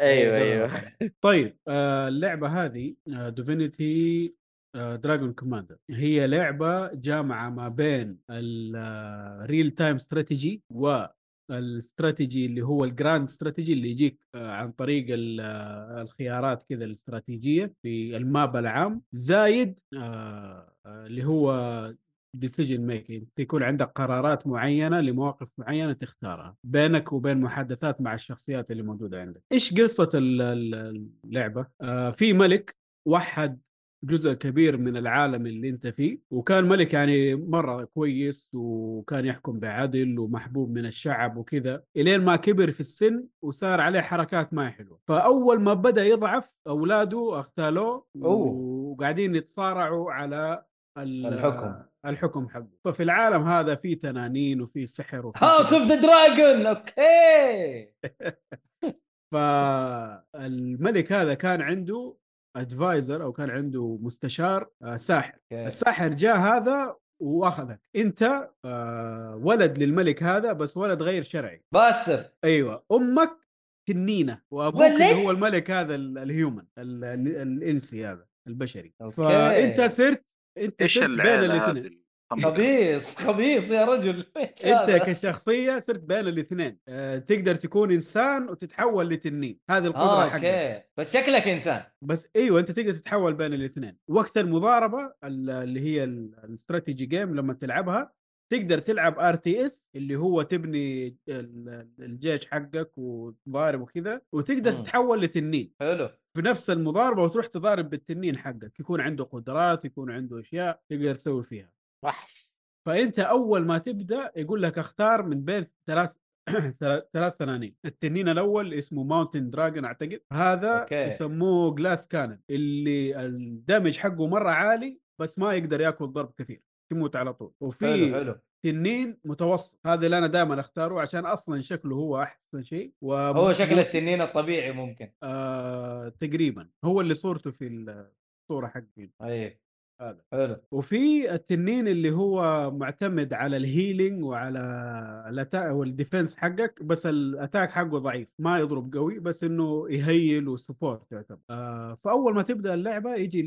Speaker 3: أيوه
Speaker 4: أيوه
Speaker 2: طيب آه اللعبة هذه Divinity Dragon Commander هي لعبة جامعة ما بين ال real time strategy وال strategy اللي هو ال grand strategy اللي يجيك آه، عن طريق آه، الخيارات كذا الاستراتيجية في ال map العام زايد آه، اللي هو decision making يكون عندك قرارات معينة لمواقف معينة تختارها بينك وبين محادثات مع الشخصيات اللي موجودة عندك. إيش قصة ال- ال- اللعبة؟ في ملك وحد جزء كبير من العالم اللي أنت فيه وكان ملك يعني مرة كويس وكان يحكم بعدل ومحبوب من الشعب وكذا إلين ما كبر في السن وصار عليه حركات ما حلوة فأول ما بدأ يضعف أولاده
Speaker 3: أغتالوه.
Speaker 2: وقاعدين يتصارعوا على ال-
Speaker 3: الحكم.
Speaker 2: الحكم حقه ففي العالم هذا في تنانين وفي سحر وفي House.
Speaker 3: of the Dragon okay
Speaker 2: فالملك هذا كان عنده advisor أو كان عنده مستشار آه، ساحر. الساحر جاء هذا وأخذك. أنت آه، ولد للملك هذا بس ولد غير شرعي. bastard أيوه. أمك تنينة
Speaker 3: وأبوك؟
Speaker 2: اللي هو الملك هذا ال- ال human ال- ال- الإنسي هذا البشري.
Speaker 3: okay.
Speaker 2: فأنت صرت
Speaker 5: أنت
Speaker 2: صرت بين الاثنين؟
Speaker 3: خبيص خبيص يا رجل. أنت؟
Speaker 2: كشخصية صرت بين الاثنين. آه، تقدر تكون إنسان وتتحول لتنين. هذه القدرة
Speaker 3: آه
Speaker 2: حقك.
Speaker 3: okay. بس شكلك إنسان.
Speaker 2: بس أيوه أنت تقدر تتحول بين الاثنين. وقت المضاربة ال- اللي هي ال- ال strategy game لما تلعبها تقدر تلعب RTS اللي هو تبني ال- الجيش حقك وتضارب وكذا وتقدر
Speaker 3: مم.
Speaker 2: تتحول لتنين.
Speaker 3: حلو.
Speaker 2: في نفس المضاربة وتروح تضارب بالتنين حقك. يكون عنده قدرات يكون عنده أشياء تقدر تسوي فيها.
Speaker 4: وحش
Speaker 2: فأنت أول ما تبدأ يقول لك اختار من بين ثلاث ثلاث تنانين التنين الأول اسمه Mountain Dragon أعتقد. هذا
Speaker 3: okay.
Speaker 2: يسموه glass cannon اللي ال damage حقه مرة عالي بس ما يقدر يأكل ضرب كثير تموت على طول.
Speaker 3: حلو
Speaker 2: وفي
Speaker 3: حلو
Speaker 2: تنين متوسط. هذا اللي أنا دائما أختاره عشان أصلا شكله هو أحسن شيء.
Speaker 3: هو شكل التنين الطبيعي ممكن.
Speaker 2: آه... تقريبا. هو اللي صورته في الصورة حقي
Speaker 3: اي
Speaker 2: هذا
Speaker 3: حلو
Speaker 2: وفي التنين اللي هو معتمد على ال healing وعلى ال attack وال defense حقك بس ال attack حقه ضعيف ما يضرب قوي بس إنه ي heal و support يعتبر. آه فأول ما تبدأ اللعبة يجي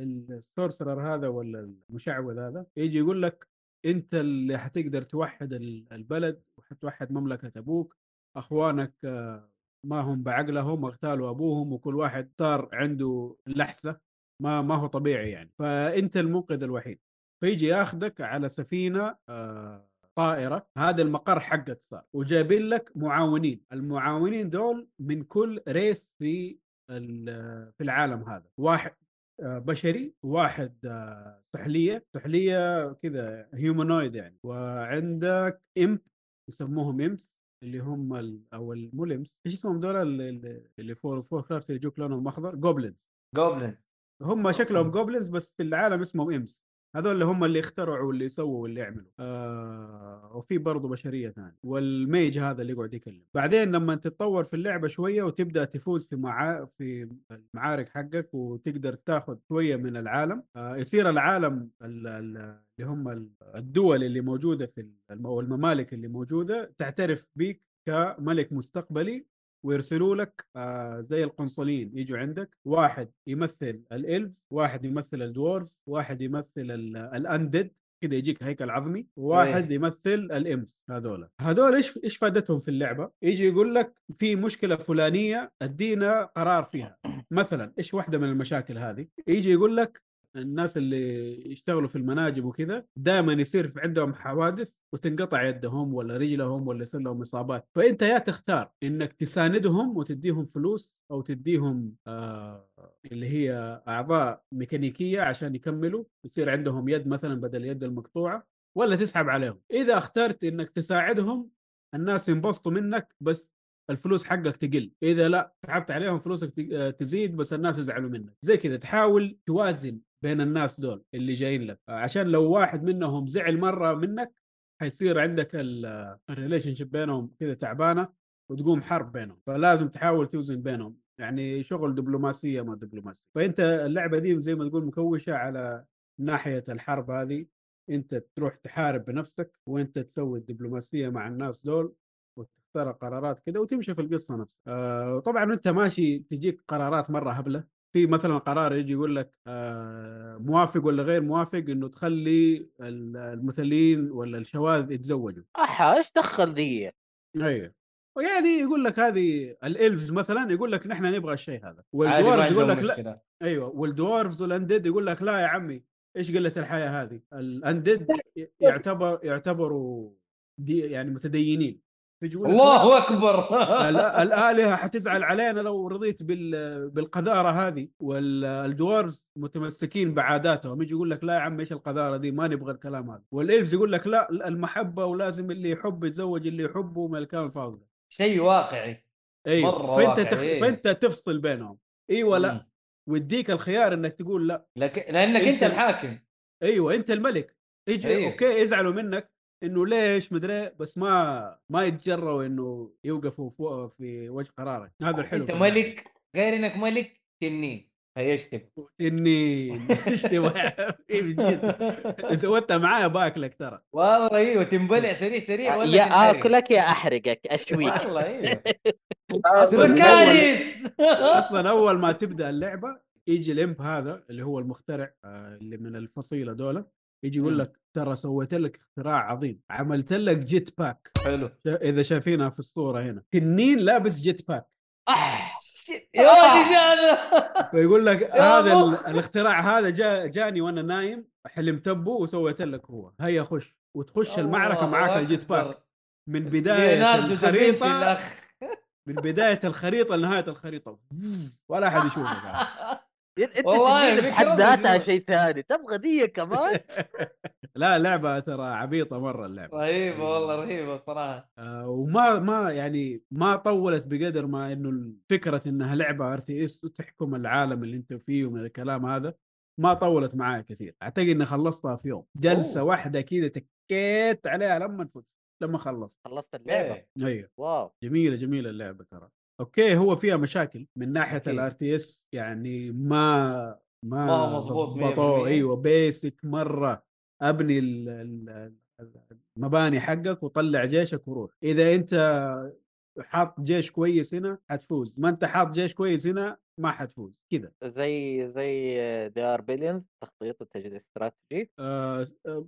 Speaker 2: ال sorcerer هذا ولا المشعوذ هذا يجي يقول لك أنت اللي حتقدر توحد ال- البلد وحتوحد مملكة أبوك. أخوانك آه ما هم بعقلهم أغتالوا أبوهم وكل واحد صار عنده لحسة. ما ما هو طبيعي يعني. فأنت المنقذ الوحيد. فيجي ياخذك على سفينة آه، طائرة هذا المقر حقك صار. وجايبين لك معاونين. المعاونين دول من كل ريس في في العالم هذا. واحد آه، بشري واحد آه، سحلية. سحلية كذا هيومانويد يعني. وعندك امب يسموهم imps اللي هم ال- أو مو إيش اسمهم دول اللي- War Warcraft يجوك لونهم أخضر؟ goblins
Speaker 3: goblins
Speaker 2: هم شكلهم goblins بس في العالم اسمهم imps هذول اللي هم اللي اخترعوا واللي سووا واللي عملوا. آه وفي برضه بشرية ثانية. وال mage هذا اللي يقعد يكلم. بعدين لما تتطور في اللعبة شوية وتبدأ تفوز في مع... في المعارك حقك وتقدر تاخذ شوية من العالم آه يصير العالم ال... ال... اللي هم ال- الدول اللي موجودة في الم... الممالك اللي موجودة تعترف بيك كملك مستقبلي ويرسلوا لك آه زي القنصلين يجوا عندك. واحد يمثل الإلف واحد يمثل الدورز واحد يمثل الاندد كذا يجيك هيكل عظمي. وواحد
Speaker 3: إيه.
Speaker 2: يمثل الإمس هذول. هذول إيش إيش فائدتهم في اللعبة؟ يجي يقول لك في مشكلة فلانية أدينا قرار فيها. مثلا إيش واحدة من المشاكل هذه؟ يجي يقول لك الناس اللي يشتغلوا في المناجم وكذا دائما يصير عندهم حوادث وتنقطع يدهم ولا رجلهم ولا يصير لهم إصابات. فأنت يا تختار إنك تساندهم وتديهم فلوس أو تديهم آه اللي هي أعضاء ميكانيكية عشان يكملوا يصير عندهم يد مثلا بدل اليد المقطوعة ولا تسحب عليهم. إذا اخترت إنك تساعدهم الناس ينبسطوا منك بس الفلوس حقك تقل. إذا لا سحبت عليهم فلوسك آه، تزيد بس الناس يزعلوا منك. زي كذا تحاول توازن بين الناس دول اللي جايين لك. عشان لو واحد منهم زعل مرة منك حيصير عندك ال relationship بينهم كذا تعبانة وتقوم حرب بينهم. فلازم تحاول توزن بينهم. يعني شغل دبلوماسية ما دبلوماسية. فأنت اللعبة دي زي ما تقول مكوشة على ناحية الحرب هذه. أنت تروح تحارب بنفسك وأنت تسوي الدبلوماسية مع الناس دول وتختار قرارات كده وتمشي في القصة نفسها. آه طبعا أنت ماشي تجيك قرارات مرة هبلة. في مثلا قرار يجي يقول لك آه موافق ولا غير موافق إنه تخلي ال- المثليين ولا الشواذ يتزوجوا.
Speaker 4: احا إيش دخل ذي.
Speaker 2: أيوه. ويعني يقول لك هذه الإلفز مثلا يقول لك نحن نبغى الشيء هذا. والدوارز يقول لك لا. أيوه. والدوارفز والأنديد يقول لك لا يا عمي إيش قلة الحياة هذه؟ الاندد يعتبر يعتبروا يعني متدينين. لك لا،
Speaker 3: الله أكبر.
Speaker 2: ال- الآلهة حتزعل علينا لو رضيت بال- بالقذارة هذه والدوارز متمسكين بعاداتهم. يجي يقول لك لا يا عم إيش القذارة دي؟ ما نبغى الكلام هذا. والالفز يقول لك لا المحبة ولازم اللي يحب يتزوج اللي يحبه من الكلام الفاضي.
Speaker 3: شيء واقعي.
Speaker 2: أيوه
Speaker 3: مرة
Speaker 2: فأنت
Speaker 3: واقعي،
Speaker 2: تخ...
Speaker 3: إيه.
Speaker 2: فأنت تفصل بينهم. إيوه لا. ويديك الخيار إنك تقول لا.
Speaker 3: لكن لأنك
Speaker 2: أنت-
Speaker 3: أنت الحاكم.
Speaker 2: إيوه أنت الملك. يجي
Speaker 3: أيوه.
Speaker 2: أوكي يزعلوا منك. إنه ليش مدري بس ما ما يتجرؤوا إنه يوقفوا فوق في وجه قرارك. هذا الحلو أنت.
Speaker 3: ملك غير إنك ملك تنين؟
Speaker 2: اني إيش تبغى إيه من جد. وانت معايا باكلك ترى.
Speaker 3: والله أيوه تنبلع. سريع سريع ولا
Speaker 4: يا؟ آكلك يا أحرقك أشويك.
Speaker 3: والله أيوه.
Speaker 2: أصلاً أول,
Speaker 3: Dracarys
Speaker 2: أصلا أول ما تبدأ اللعبة يجي ال imp هذا اللي هو المخترع آه، اللي من الفصيلة دولة. يجي يقول
Speaker 3: مم.
Speaker 2: لك ترى سويت لك اختراع عظيم عملت لك jetpack
Speaker 3: حلو.
Speaker 2: إذا شايفينها في الصورة هنا. تنين لابس jetpack
Speaker 3: يا ولدي شانا
Speaker 2: فيقول لك
Speaker 3: يا
Speaker 2: هذا الاختراع هذا جا جاني وأنا نايم حلمت به وسويت لك هو. هيا خش. وتخش المعركة معاك ال jetpack من بداية
Speaker 3: الخريطة
Speaker 2: من بداية الخريطة لنهاية الخريطة. ولا أحد يشوفك
Speaker 4: أنت
Speaker 3: والله
Speaker 4: بحد ذاتها. شيء ثاني. تبغى دي كمان؟
Speaker 2: لا لعبة ترى عبيطة مرة اللعبة.
Speaker 3: رهيبة والله رهيبة الصراحة.
Speaker 2: آه وما ما يعني ما طولت بقدر ما إنه فكرة إنها لعبة RTS وتحكم العالم اللي أنت فيه ومن الكلام هذا ما طولت معايا كثير. أعتقد إني خلصتها في يوم. جلسة
Speaker 3: أوه.
Speaker 2: واحدة كذا تكيت عليها لما نفوت لما خلصت.
Speaker 4: خلصت اللعبة؟
Speaker 3: إيه.
Speaker 2: أيوه.
Speaker 4: wow.
Speaker 2: جميلة جميلة اللعبة ترى. okay هو فيها مشاكل من ناحية. ال RTS يعني ما ما
Speaker 3: ما. 100%.
Speaker 2: أيوه basic مرة أبني ال- ال- المباني حقك وطلع جيشك وروح إذا أنت حاط جيش كويس هنا حتفوز ما أنت حاط جيش كويس هنا ما حتفوز كذا
Speaker 4: زي زي They Are Billions تخطيط وتجديد استراتيجي.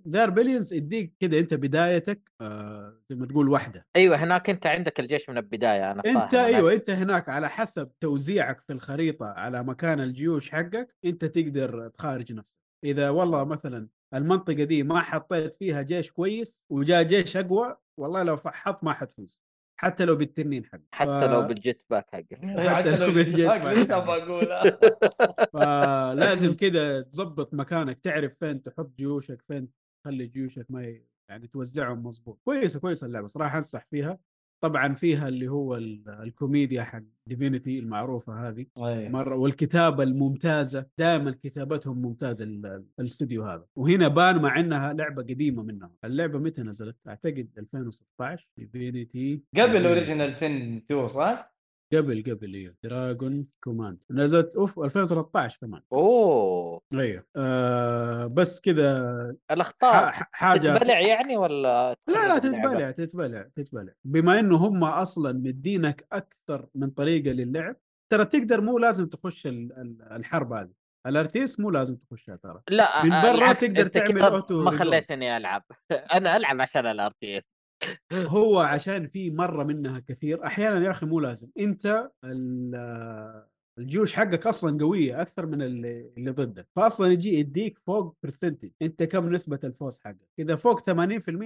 Speaker 2: They Are Billions يديك كذا انت بدايتك آه زي ما تقول واحدة.
Speaker 4: أيوه هناك أنت عندك الجيش من البداية أنا
Speaker 2: أنت
Speaker 4: أنا
Speaker 2: أيوه أنت هناك على حسب توزيعك في الخريطة على مكان الجيوش حقك أنت تقدر تخارج نفسك. إذا والله مثلا المنطقة دي ما حطيت فيها جيش كويس وجاء جيش أقوى والله لو فحط ما حتفوز. حتى لو بالتنين حق
Speaker 4: حتى لو بال jetpack حقك
Speaker 3: حتى لو
Speaker 2: بيت
Speaker 3: jet
Speaker 2: jetpack.
Speaker 3: لسه بقولها
Speaker 2: فلازم كذا تظبط مكانك تعرف فين تحط جيوشك فين تخلي جيوشك ما ي... يعني توزعهم مظبوط. كويسة كويسة اللعبة صراحة أنصح فيها. طبعا فيها اللي هو ال- الكوميديا حق Divinity المعروفة هذه
Speaker 3: أيوة.
Speaker 2: مرة والكتابة الممتازة دائما كتابتهم ممتازة ال- الاستوديو هذا وهنا بان مع إنها لعبة قديمة منهم اللعبة متى نزلت أعتقد 2016 Divinity
Speaker 3: قبل Original Sin 2 صح؟
Speaker 2: قبل قبل أيوه Dragon Commander نزلت أوف 2013 كمان.
Speaker 4: أوه.
Speaker 2: أيوه آه بس كذا الأخطاء. حاجة
Speaker 4: تتبلع يعني ولا
Speaker 2: لا لا؟ تتبلع تتبلع تتبلع. بما إنه هم أصلا مدينك أكثر من طريقة للعب ترى تقدر مو لازم تخش ال- ال- الحرب هذه. ال RTS مو لازم تخشها ترى.
Speaker 4: لا
Speaker 2: من برا تقدر تعمل auto
Speaker 4: ما. خليتني ألعب. أنا ألعب عشان ال RTS
Speaker 2: هو عشان في مرة منها كثير أحيانا يا أخي مو لازم. أنت ال- الجيوش حقك أصلا قوية أكثر من اللي, اللي ضدك فاصلا يجي يديك فوق percentage أنت كم نسبة الفوز حقك؟ إذا فوق 80%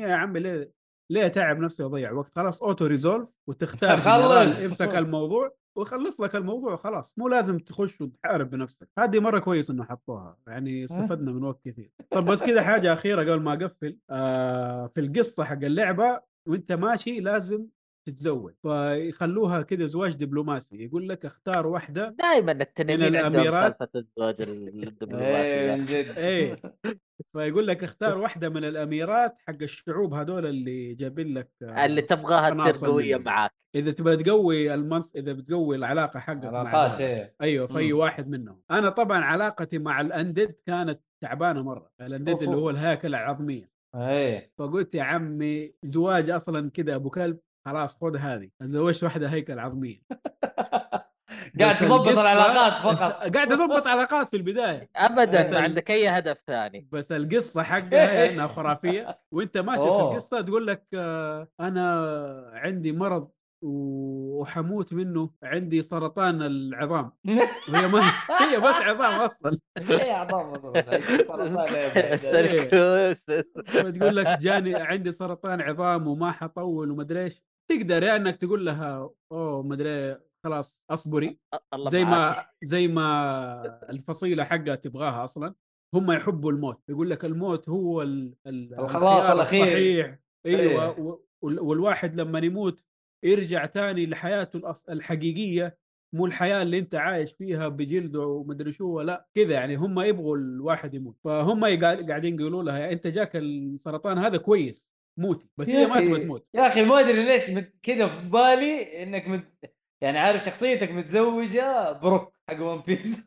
Speaker 2: يا عمي ليه ليه تعب نفسه ويضيع وقت؟ خلاص auto resolve وتختار
Speaker 3: خلص.
Speaker 2: يمسك الموضوع. ويخلص لك الموضوع خلاص مو لازم تخش وتحارب بنفسك. هذه مرة كويس إنه حطوها. يعني استفدنا من وقت كثير. طب بس كذا حاجة أخيرة قبل ما أقفل. آه في القصة حق اللعبة وأنت ماشي لازم تتزوج فيخلوها كذا زواج دبلوماسي يقول لك اختار واحدة
Speaker 4: دائما التنانين
Speaker 2: من.
Speaker 4: سالفة الزواج الدبلوماسي
Speaker 2: إيه فيقول لك اختار واحدة من الأميرات حق الشعوب هذول اللي جايبين لك
Speaker 4: اللي تبغاها تصير
Speaker 2: قوية.
Speaker 4: معاك
Speaker 2: إذا تبغى تقوي المنص إذا بتقوي العلاقة حقك
Speaker 3: علاقات. إيه
Speaker 2: أيوه في
Speaker 3: مم.
Speaker 2: واحد منهم أنا طبعا علاقتي مع الاندد كانت تعبانة مرة الاندد اللي هو
Speaker 3: أوف.
Speaker 2: الهياكل العظمية
Speaker 3: إيه
Speaker 2: فقلت يا عمي زواج أصلا كذا أبو كلب خلاص خذ هذه. تزوجت واحدة هيكل عظمية.
Speaker 3: قاعد تظبط العلاقات فقط.
Speaker 2: قاعد اظبط علاقات في البداية.
Speaker 4: ابدا ما
Speaker 2: ال-
Speaker 4: عندك أي هدف ثاني.
Speaker 2: بس القصة حقها إنها خرافية. وأنت ماشي في
Speaker 3: أوه.
Speaker 2: القصة تقول لك آه، أنا عندي مرض وحموت منه عندي سرطان العظام. وهي ما هي بس عظام أصلا.
Speaker 3: إيه اعظام أصلا إيه.
Speaker 2: فتقول لك جاني عندي سرطان عظام وما حطول ومدري إيش. تقدر يا إنك تقول لها أوه مدري خلاص أصبري
Speaker 4: الله
Speaker 2: زي. ما زي ما الفصيلة حقها تبغاها أصلا هم يحبوا الموت يقول لك الموت هو ال ال
Speaker 3: الخلاص
Speaker 2: الخيار
Speaker 3: الأخير.
Speaker 2: الصحيح أيوه
Speaker 3: إيه.
Speaker 2: والواحد لما يموت يرجع تاني لحياته الأص- الحقيقية مو الحياة اللي أنت عايش فيها بجلده ومدري شو لا كذا يعني هم يبغوا الواحد يموت فهم قاعدين يقولوا لها أنت جاك السرطان هذا كويس موتي بس هي ما تبغى تموت.
Speaker 3: يا أخي ما أدري ليش كذا في بالي إنك مت... يعني عارف شخصيتك متزوجة Brook حق One Piece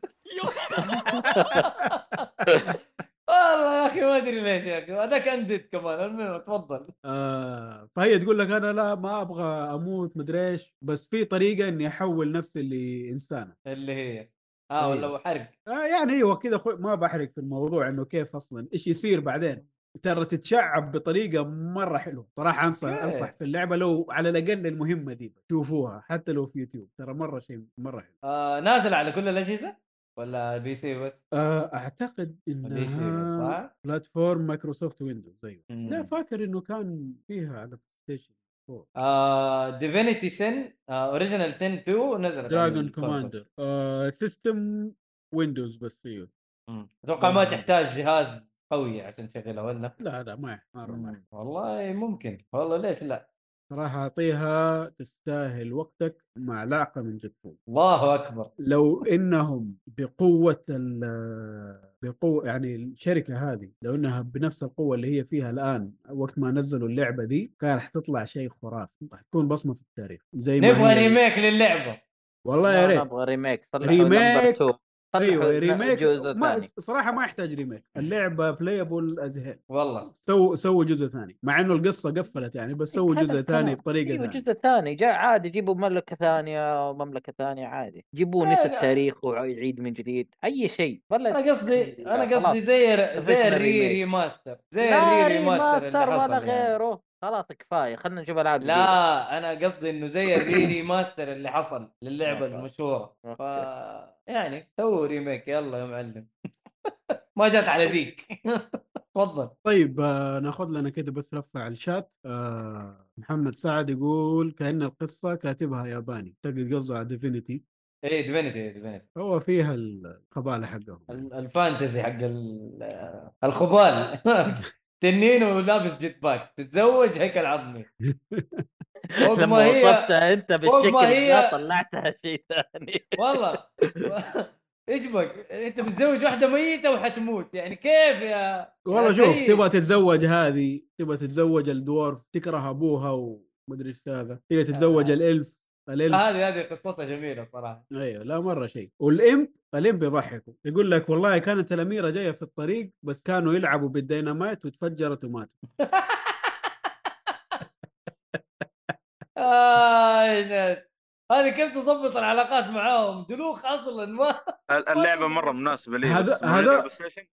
Speaker 3: والله يا أخي ما أدري ليش يا أخي. هذاك undead كمان المهم تفضل.
Speaker 2: آه فهي تقول لك أنا لا ما أبغى أموت مدري إيش. بس في طريقة إني أحول نفسي لانسانه
Speaker 3: اللي هي. آه ولا
Speaker 2: أيوه.
Speaker 3: أبو حرق.
Speaker 2: آه يعني أيوه كذا ما بحرق في الموضوع إنه كيف أصلا إيش يصير بعدين. ترى تتشعب بطريقة مرة حلوة صراحة انصح. أنصح في اللعبة لو على الأقل المهمة دي شوفوها حتى لو في يوتيوب ترى مرة شيء مرة حلو
Speaker 3: آه نازل على كل الأجهزة ولا PC بس
Speaker 2: آه
Speaker 3: أعتقد PC بس
Speaker 2: انها
Speaker 3: صح؟
Speaker 2: platform Microsoft Windows أيوه لا. فاكر إنه كان فيها على
Speaker 3: PlayStation Divinity Sin Original Sin 2 نزلت
Speaker 2: Dragon. Commander system Windows بس
Speaker 3: أيوه. أتوقع ما
Speaker 2: آه.
Speaker 3: تحتاج جهاز قوي عشان تشغلها ولا
Speaker 2: لا لا ما مره ما.
Speaker 3: والله ممكن. والله ليش لا؟
Speaker 2: صراحة أعطيها تستاهل وقتك مع لعقه من جد فوق
Speaker 3: الله أكبر.
Speaker 2: لو إنهم بقوة ال- بقوه يعني الشركة هذه لو إنها بنفس القوة اللي هي فيها الآن وقت ما نزلوا اللعبة دي كان حتطلع شيء خرافي. حتكون بصمة في التاريخ. زي ما
Speaker 3: نبغى remake للعبة.
Speaker 2: والله يا
Speaker 4: لا
Speaker 2: ريت.
Speaker 4: نبغى remake.
Speaker 2: remake.
Speaker 4: number 2
Speaker 2: أيوه
Speaker 4: remake
Speaker 2: ما صراحة ما يحتاج remake اللعبة playable as hell
Speaker 3: والله
Speaker 2: سووا سووا جزء ثاني مع إنه القصة قفلت يعني بس سووا
Speaker 4: كلام-
Speaker 2: جزء ثاني. بطريقة
Speaker 4: أيوه
Speaker 2: ثانية
Speaker 4: جزء ثاني جاء عادي جيبوا مملكة ثانية ومملكة ثانية عادي جيبوا
Speaker 3: لا.
Speaker 4: التاريخ ويعيد من جديد أي شيء ولا
Speaker 3: أنا قصدي
Speaker 4: أنا.
Speaker 3: قصدي زي زي ال
Speaker 4: re.
Speaker 3: remaster زي
Speaker 4: ال
Speaker 3: re remaster اللي
Speaker 4: ولا
Speaker 3: يعني.
Speaker 4: غيره خلاص كفاية خلينا نشوف ألعاب.
Speaker 3: لا أنا قصدي إنه زي ال re remaster اللي حصل
Speaker 4: للعبة.
Speaker 3: المشهورة ف. يعني سووا remake يلا يا معلم. ما جات على ذيك. تفضل.
Speaker 2: طيب آه ناخذ لنا كده بس لفه على الشات. آه محمد سعد يقول كأن القصة كاتبها ياباني. اعتقد قصده على Divinity
Speaker 3: إيه Divinity Divinity
Speaker 2: هو فيها الخباله حقهم.
Speaker 3: ال fantasy حق ال- الخبال. تنين ولابس jetpack. تتزوج هيكل عظمي فوق
Speaker 4: لما
Speaker 3: ما هي-
Speaker 4: وصفتها
Speaker 3: أنت
Speaker 4: بالشكل
Speaker 3: هي-
Speaker 4: طلعتها شيء ثاني.
Speaker 3: والله. إيش بك؟ أنت متزوج واحدة ميتة وحتموت. يعني كيف يا
Speaker 2: والله
Speaker 3: يا
Speaker 2: شوف؟ تبغى تتزوج هذه تبغى تتزوج ال dwarf تكره أبوها ومدري إيش هذا. تبغى تتزوج
Speaker 3: آه.
Speaker 2: ال elf ال elf.
Speaker 3: هذه هذه قصتها جميلة صراحة.
Speaker 2: أيوه لا مرة شيء. وال imp ال imp يضحكوا. يقول لك والله كانت الأميرة جاية في الطريق بس كانوا يلعبوا بالديناميت وتفجرت وماتوا
Speaker 3: آه. هذه كيف تظبط العلاقات معاهم؟ دلوخ أصلا ما اللعبة.
Speaker 5: مرة مناسبة لي
Speaker 2: هذا-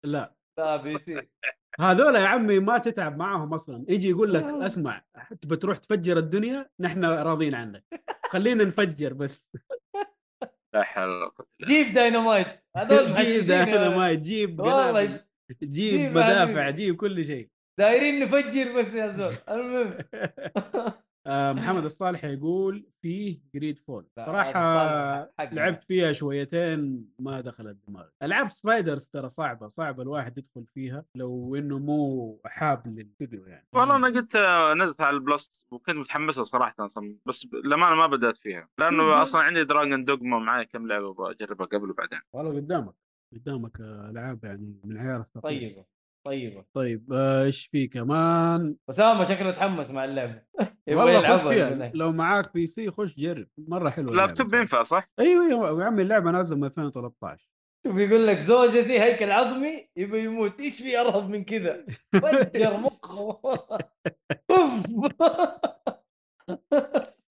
Speaker 2: لا.
Speaker 3: لا PC.
Speaker 2: هذول يا عمي ما تتعب معاهم أصلا. يجي يقول لك
Speaker 3: آه.
Speaker 2: اسمع تبى تروح تفجر الدنيا نحن راضيين عنك. خلينا نفجر بس.
Speaker 5: لا حول ولا قوة إلا
Speaker 3: جيب داينامايت. هذول
Speaker 2: جيب ما تجيب
Speaker 3: والله جيب
Speaker 2: جيب مدافع. جيب كل شيء.
Speaker 3: دايرين نفجر بس يا زول. المهم.
Speaker 2: محمد الصالح يقول فيه
Speaker 3: GreedFall حقنا.
Speaker 2: لعبت فيها شويتين ما دخلت دماغي. ألعاب Spiders ترى صعبة صعبة الواحد يدخل فيها لو إنه مو حاب للاستوديو يعني.
Speaker 5: والله أنا قلت آه، نزلت على ال Plus وكنت متحمسة صراحة أصلا بس للأمانة ما بدأت فيها لأنه أصلا عندي Dragon's Dogma معايا كم لعبة بجربها قبل وبعدين.
Speaker 2: والله قدامك قدامك آه، ألعاب يعني من عيار الثقيل.
Speaker 3: طيبة. طيبة.
Speaker 2: طيب آه، إيش في كمان؟
Speaker 3: اسامه شكله تحمس مع اللعبة. يبغى
Speaker 2: والله
Speaker 3: يلعبها
Speaker 2: خش فيها. لو معاك PC خش جرب مرة حلوة اللعبة
Speaker 5: لابتوب
Speaker 2: ترى.
Speaker 5: ينفع صح؟
Speaker 2: أيوه أيوه يا عمي اللعبة نازلة من 2013
Speaker 3: شوف يقول لك زوجتي هيكل عظمي يبي يموت إيش في أرهب من كذا؟ فجر مخه. أوف.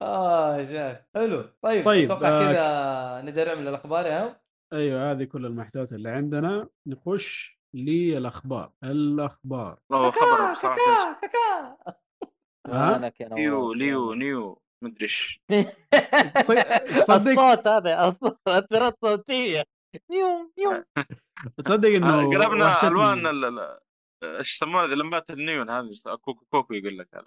Speaker 3: آه يا شيخ. حلو. طيب
Speaker 2: طيب،
Speaker 3: أتوقع
Speaker 2: آه،
Speaker 3: كذا نقدر نعمل الأخبار يا
Speaker 2: أيوه هذه كل المحتويات اللي عندنا. نخش للاخبار الأخبار
Speaker 5: والله خبر بصراحه
Speaker 3: كاكا. كاكا
Speaker 2: ها؟
Speaker 5: ليو
Speaker 4: نواف؟
Speaker 5: ليو نيو مدري إيش.
Speaker 2: تصدق
Speaker 4: الصوت هذا الصوت اثرات صوتيه يوم يوم
Speaker 2: تصدق إنه
Speaker 5: قلبنا
Speaker 2: وحشتني.
Speaker 5: ألوان ال- ال- إيش يسمونها ذي لمبات النيون هذه كوكو كوكو يقول لك هذا.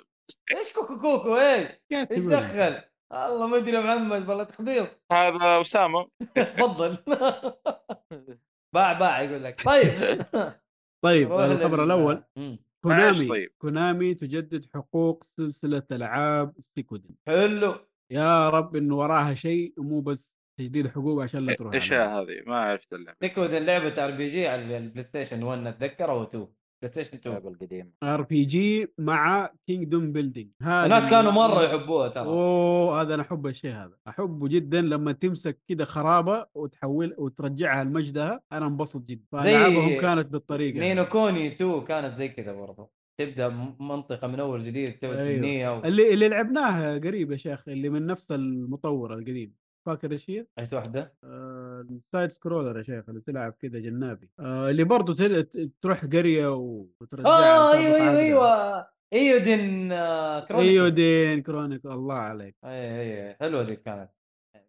Speaker 3: إيش كوكو كوكو؟ إيه.
Speaker 2: إيش.
Speaker 3: دخل؟ الله ما أدري يا محمد والله تخبيص.
Speaker 5: هذا أسامة.
Speaker 3: تفضل. باع باع يقول لك. طيب.
Speaker 2: طيب الخبر
Speaker 5: الأول.
Speaker 2: كونامي
Speaker 5: طيب.
Speaker 2: كونامي تجدد حقوق سلسلة ألعاب سيكودن
Speaker 3: حلو.
Speaker 2: يا رب انه وراها شيء ومو بس تجديد حقوق عشان لا تروح إيش.
Speaker 5: هذه؟ ما عرفت
Speaker 3: اللعبة. Suikoden لعبة RPG على ال PlayStation 1 اتذكر أو 2 PlayStation 2
Speaker 4: اللعبه
Speaker 2: القديمة. RPG مع kingdom building هذا
Speaker 3: الناس كانوا مرة يحبوها ترى.
Speaker 2: أوه هذا أنا أحب الشيء هذا. أحبه جدا لما تمسك كذا خرابة وتحول وترجعها لمجدها. أنا انبسط جدا.
Speaker 3: زي
Speaker 2: فألعابهم كانت بالطريقة
Speaker 3: نينو. كوني 2 كانت زي كذا برضه تبدأ منطقة من أول جديد تبدأ
Speaker 2: أيوه.
Speaker 3: تبنيها و...
Speaker 2: اللي اللي لعبناها قريب يا شيخ اللي من نفس المطور القديم. فاكر إيش هي؟
Speaker 3: إيش واحدة؟
Speaker 2: آه، ال side scroller يا شيخ اللي تلعب كذا جنابي. آه اللي برضه تل... تروح قرية و- وترجعها
Speaker 3: آه أيوه
Speaker 2: أيوه.
Speaker 3: أيوه. Eiyuden آه، Chronicle.
Speaker 2: أيوه Eiyuden Chronicle الله عليك.
Speaker 3: أي أي حلوة دي كانت.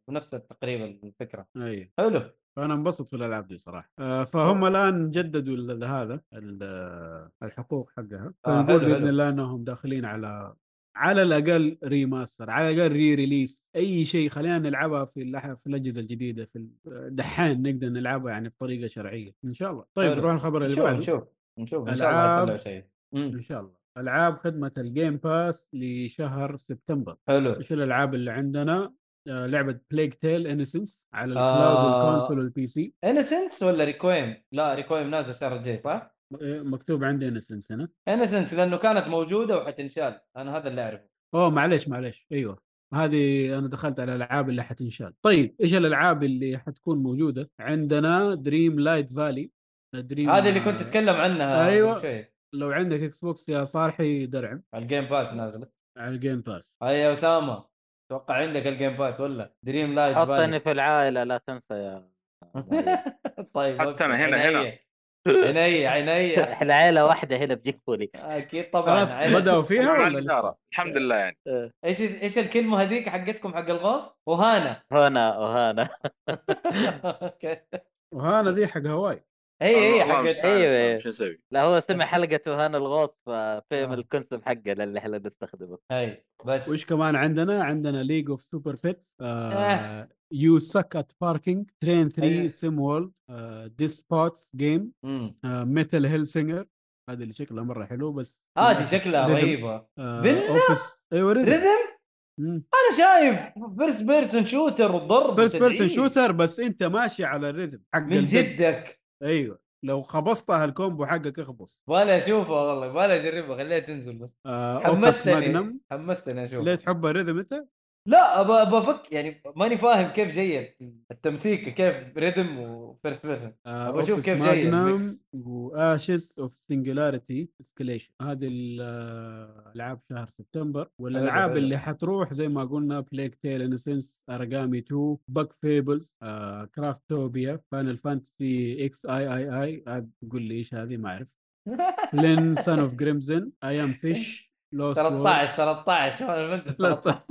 Speaker 3: ونفس تقريبا الفكرة.
Speaker 2: أي.
Speaker 3: حلو.
Speaker 2: فانا انبسط في الألعاب دي صراحة. آه فهم الآن جددوا هذا ال- الحقوق حقها.
Speaker 3: آه،
Speaker 2: فنقول
Speaker 3: بإذن.
Speaker 2: الله إنهم داخلين على على الأقل remaster على الأقل re-release أي شيء. خلينا نلعبها في في الأجهزة الجديدة في ال- دحين نقدر نلعبها يعني بطريقة شرعية. إن شاء الله. طيب. نروح الخبر اللي بعده.
Speaker 3: نشوف نشوف. إن شاء الله شيء.
Speaker 2: إن شاء الله. ألعاب خدمة ال Game Pass لشهر سبتمبر.
Speaker 3: حلو.
Speaker 2: إيش الألعاب اللي عندنا؟ آه لعبة A Plague Tale Innocence على
Speaker 3: آه.
Speaker 2: الكلاود والكونسول والبي سي
Speaker 3: انسنس ولا Requiem؟ لا Requiem نازل الشهر الجاي صح؟
Speaker 2: مكتوب عندي Innocence هنا.
Speaker 3: Innocence لأنه كانت موجودة وحتنشال أنا هذا اللي أعرفه.
Speaker 2: أوه معليش معليش. أيوه هذه أنا دخلت على الألعاب اللي حتنشال. طيب إيش الألعاب اللي حتكون موجودة؟ عندنا Dreamlight Valley Dream
Speaker 3: هذه اللي كنت تتكلم عنها
Speaker 2: أيوة.
Speaker 3: قبل شوي.
Speaker 2: لو عندك Xbox يا صالحي درعم.
Speaker 3: على ال Game Pass نازلة.
Speaker 2: على ال Game Pass
Speaker 3: هاي يا أسامة أتوقع عندك ال Game Pass ولا؟ Dreamlight
Speaker 4: حطني في العائلة لا تنسى يا
Speaker 3: طيب
Speaker 5: حتى
Speaker 3: أبشر.
Speaker 5: هنا- هنا.
Speaker 3: عينيا عينيا
Speaker 4: إحنا عائله واحدة هنا بجيبوا لي
Speaker 3: أكيد طبعا
Speaker 2: خلاص. بدأوا فيها ولا لسه؟
Speaker 5: الحمد لله يعني
Speaker 3: إيش إيش الكلمة هذيك حقتكم حق الغوص؟ وهانا
Speaker 4: هنا وهنا
Speaker 3: أوكي
Speaker 2: وهذا ذي حق هواي
Speaker 3: حقت
Speaker 5: المستعان،
Speaker 4: أيوة.
Speaker 5: المستعان، شو نسوي؟
Speaker 4: لا هو سمع حلقة وهنا الغوص ففهم
Speaker 3: آه.
Speaker 4: الكونسيبت حقه اللي إحنا نستخدمه
Speaker 3: هي بس
Speaker 2: وش كمان عندنا عندنا ليج اوف سوبر بيت. يو سك ات باركينج ترين 3
Speaker 3: أيوة.
Speaker 2: سيم وورلد ديسبوتس جيم. ميتال هيل سينجر هذا اللي شكلها مرة حلو بس
Speaker 3: هذه
Speaker 2: للأسف
Speaker 3: شكلها. رهيبة
Speaker 2: آه،
Speaker 3: فيلا؟
Speaker 2: اوفيس أيوه ريذم مم.
Speaker 3: أنا شايف فيرست بيرسون شوتر وضرب
Speaker 2: فيرست بيرسون. شوتر بس أنت ماشي على الريذم حق
Speaker 3: من. جدك
Speaker 2: أيوه لو خبصتها الكومبو حقك اخبص
Speaker 3: ولا أشوفها والله ولا أجربها خليها تنزل بس
Speaker 2: آه
Speaker 3: حمستني حمستني أشوف
Speaker 2: ليه تحب الريذم أنت؟
Speaker 3: لا افك يعني ماني فاهم كيف جاية التمسيك كيف ريذم وفيرست بيرسون
Speaker 2: آه أوبس
Speaker 3: كيف جاي
Speaker 2: ماجنم
Speaker 3: الميكس.
Speaker 2: واشز اوف سنجلاريتي اسكليشن هذه الالعاب شهر سبتمبر.
Speaker 3: والألعاب.
Speaker 2: اللي حتروح زي ما قلنا بليك تيل انسنس ارجامي 2 باك فيبلز آه كرافتوبيا فاينل فانتسي إكس اي اي اي عاد قول لي إيش هذه ما أعرف. فلين سان اوف جريمزن اي ام فيش لوست
Speaker 3: 13 13 فاينل فانتسي 13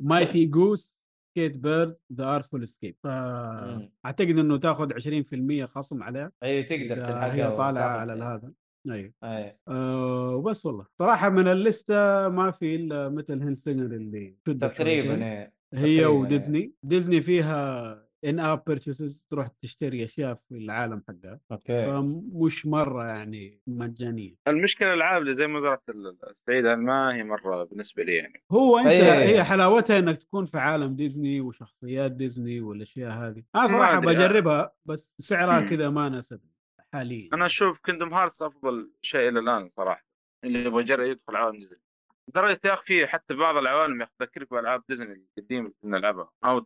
Speaker 2: مايتي جوس كيت بيرد ذا ارتفول اسكيب
Speaker 3: مم.
Speaker 2: أعتقد إنه تاخذ 20% خصم عليها
Speaker 3: أيوه تقدر تلحقها
Speaker 2: هي
Speaker 3: طالعة
Speaker 2: على هذا. أيوه.
Speaker 3: أي.
Speaker 2: أه وبس والله. صراحة من الليستة ما في إلا مثل هيلسينجر اللي
Speaker 3: تقريبا. إيه.
Speaker 2: هي
Speaker 3: تقريباً
Speaker 2: وديزني. ديزني فيها إن آب بيرتشيزز تروح تشتري أشياء في العالم حقها.
Speaker 3: أوكي.
Speaker 2: فمش مرة يعني مجانية.
Speaker 5: المشكلة الالعاب اللي زي ما قلت السعيد ما هي مرة بالنسبة لي يعني.
Speaker 2: هو أنت
Speaker 3: أي-
Speaker 2: هي حلاوتها إنك تكون في عالم ديزني وشخصيات ديزني والأشياء هذه. أنا صراحة
Speaker 5: أدري.
Speaker 2: بجربها بس سعرها. كذا ما ناسبني حاليا.
Speaker 5: أنا أشوف Kingdom Hearts أفضل شيء إلى الآن صراحة. اللي يبغى يجرب يدخل عالم ديزني. لدرجه يا أخي في حتى بعض العوالم يا أخي تذكرك بألعاب ديزني القديمة اللي كنا نلعبها. أو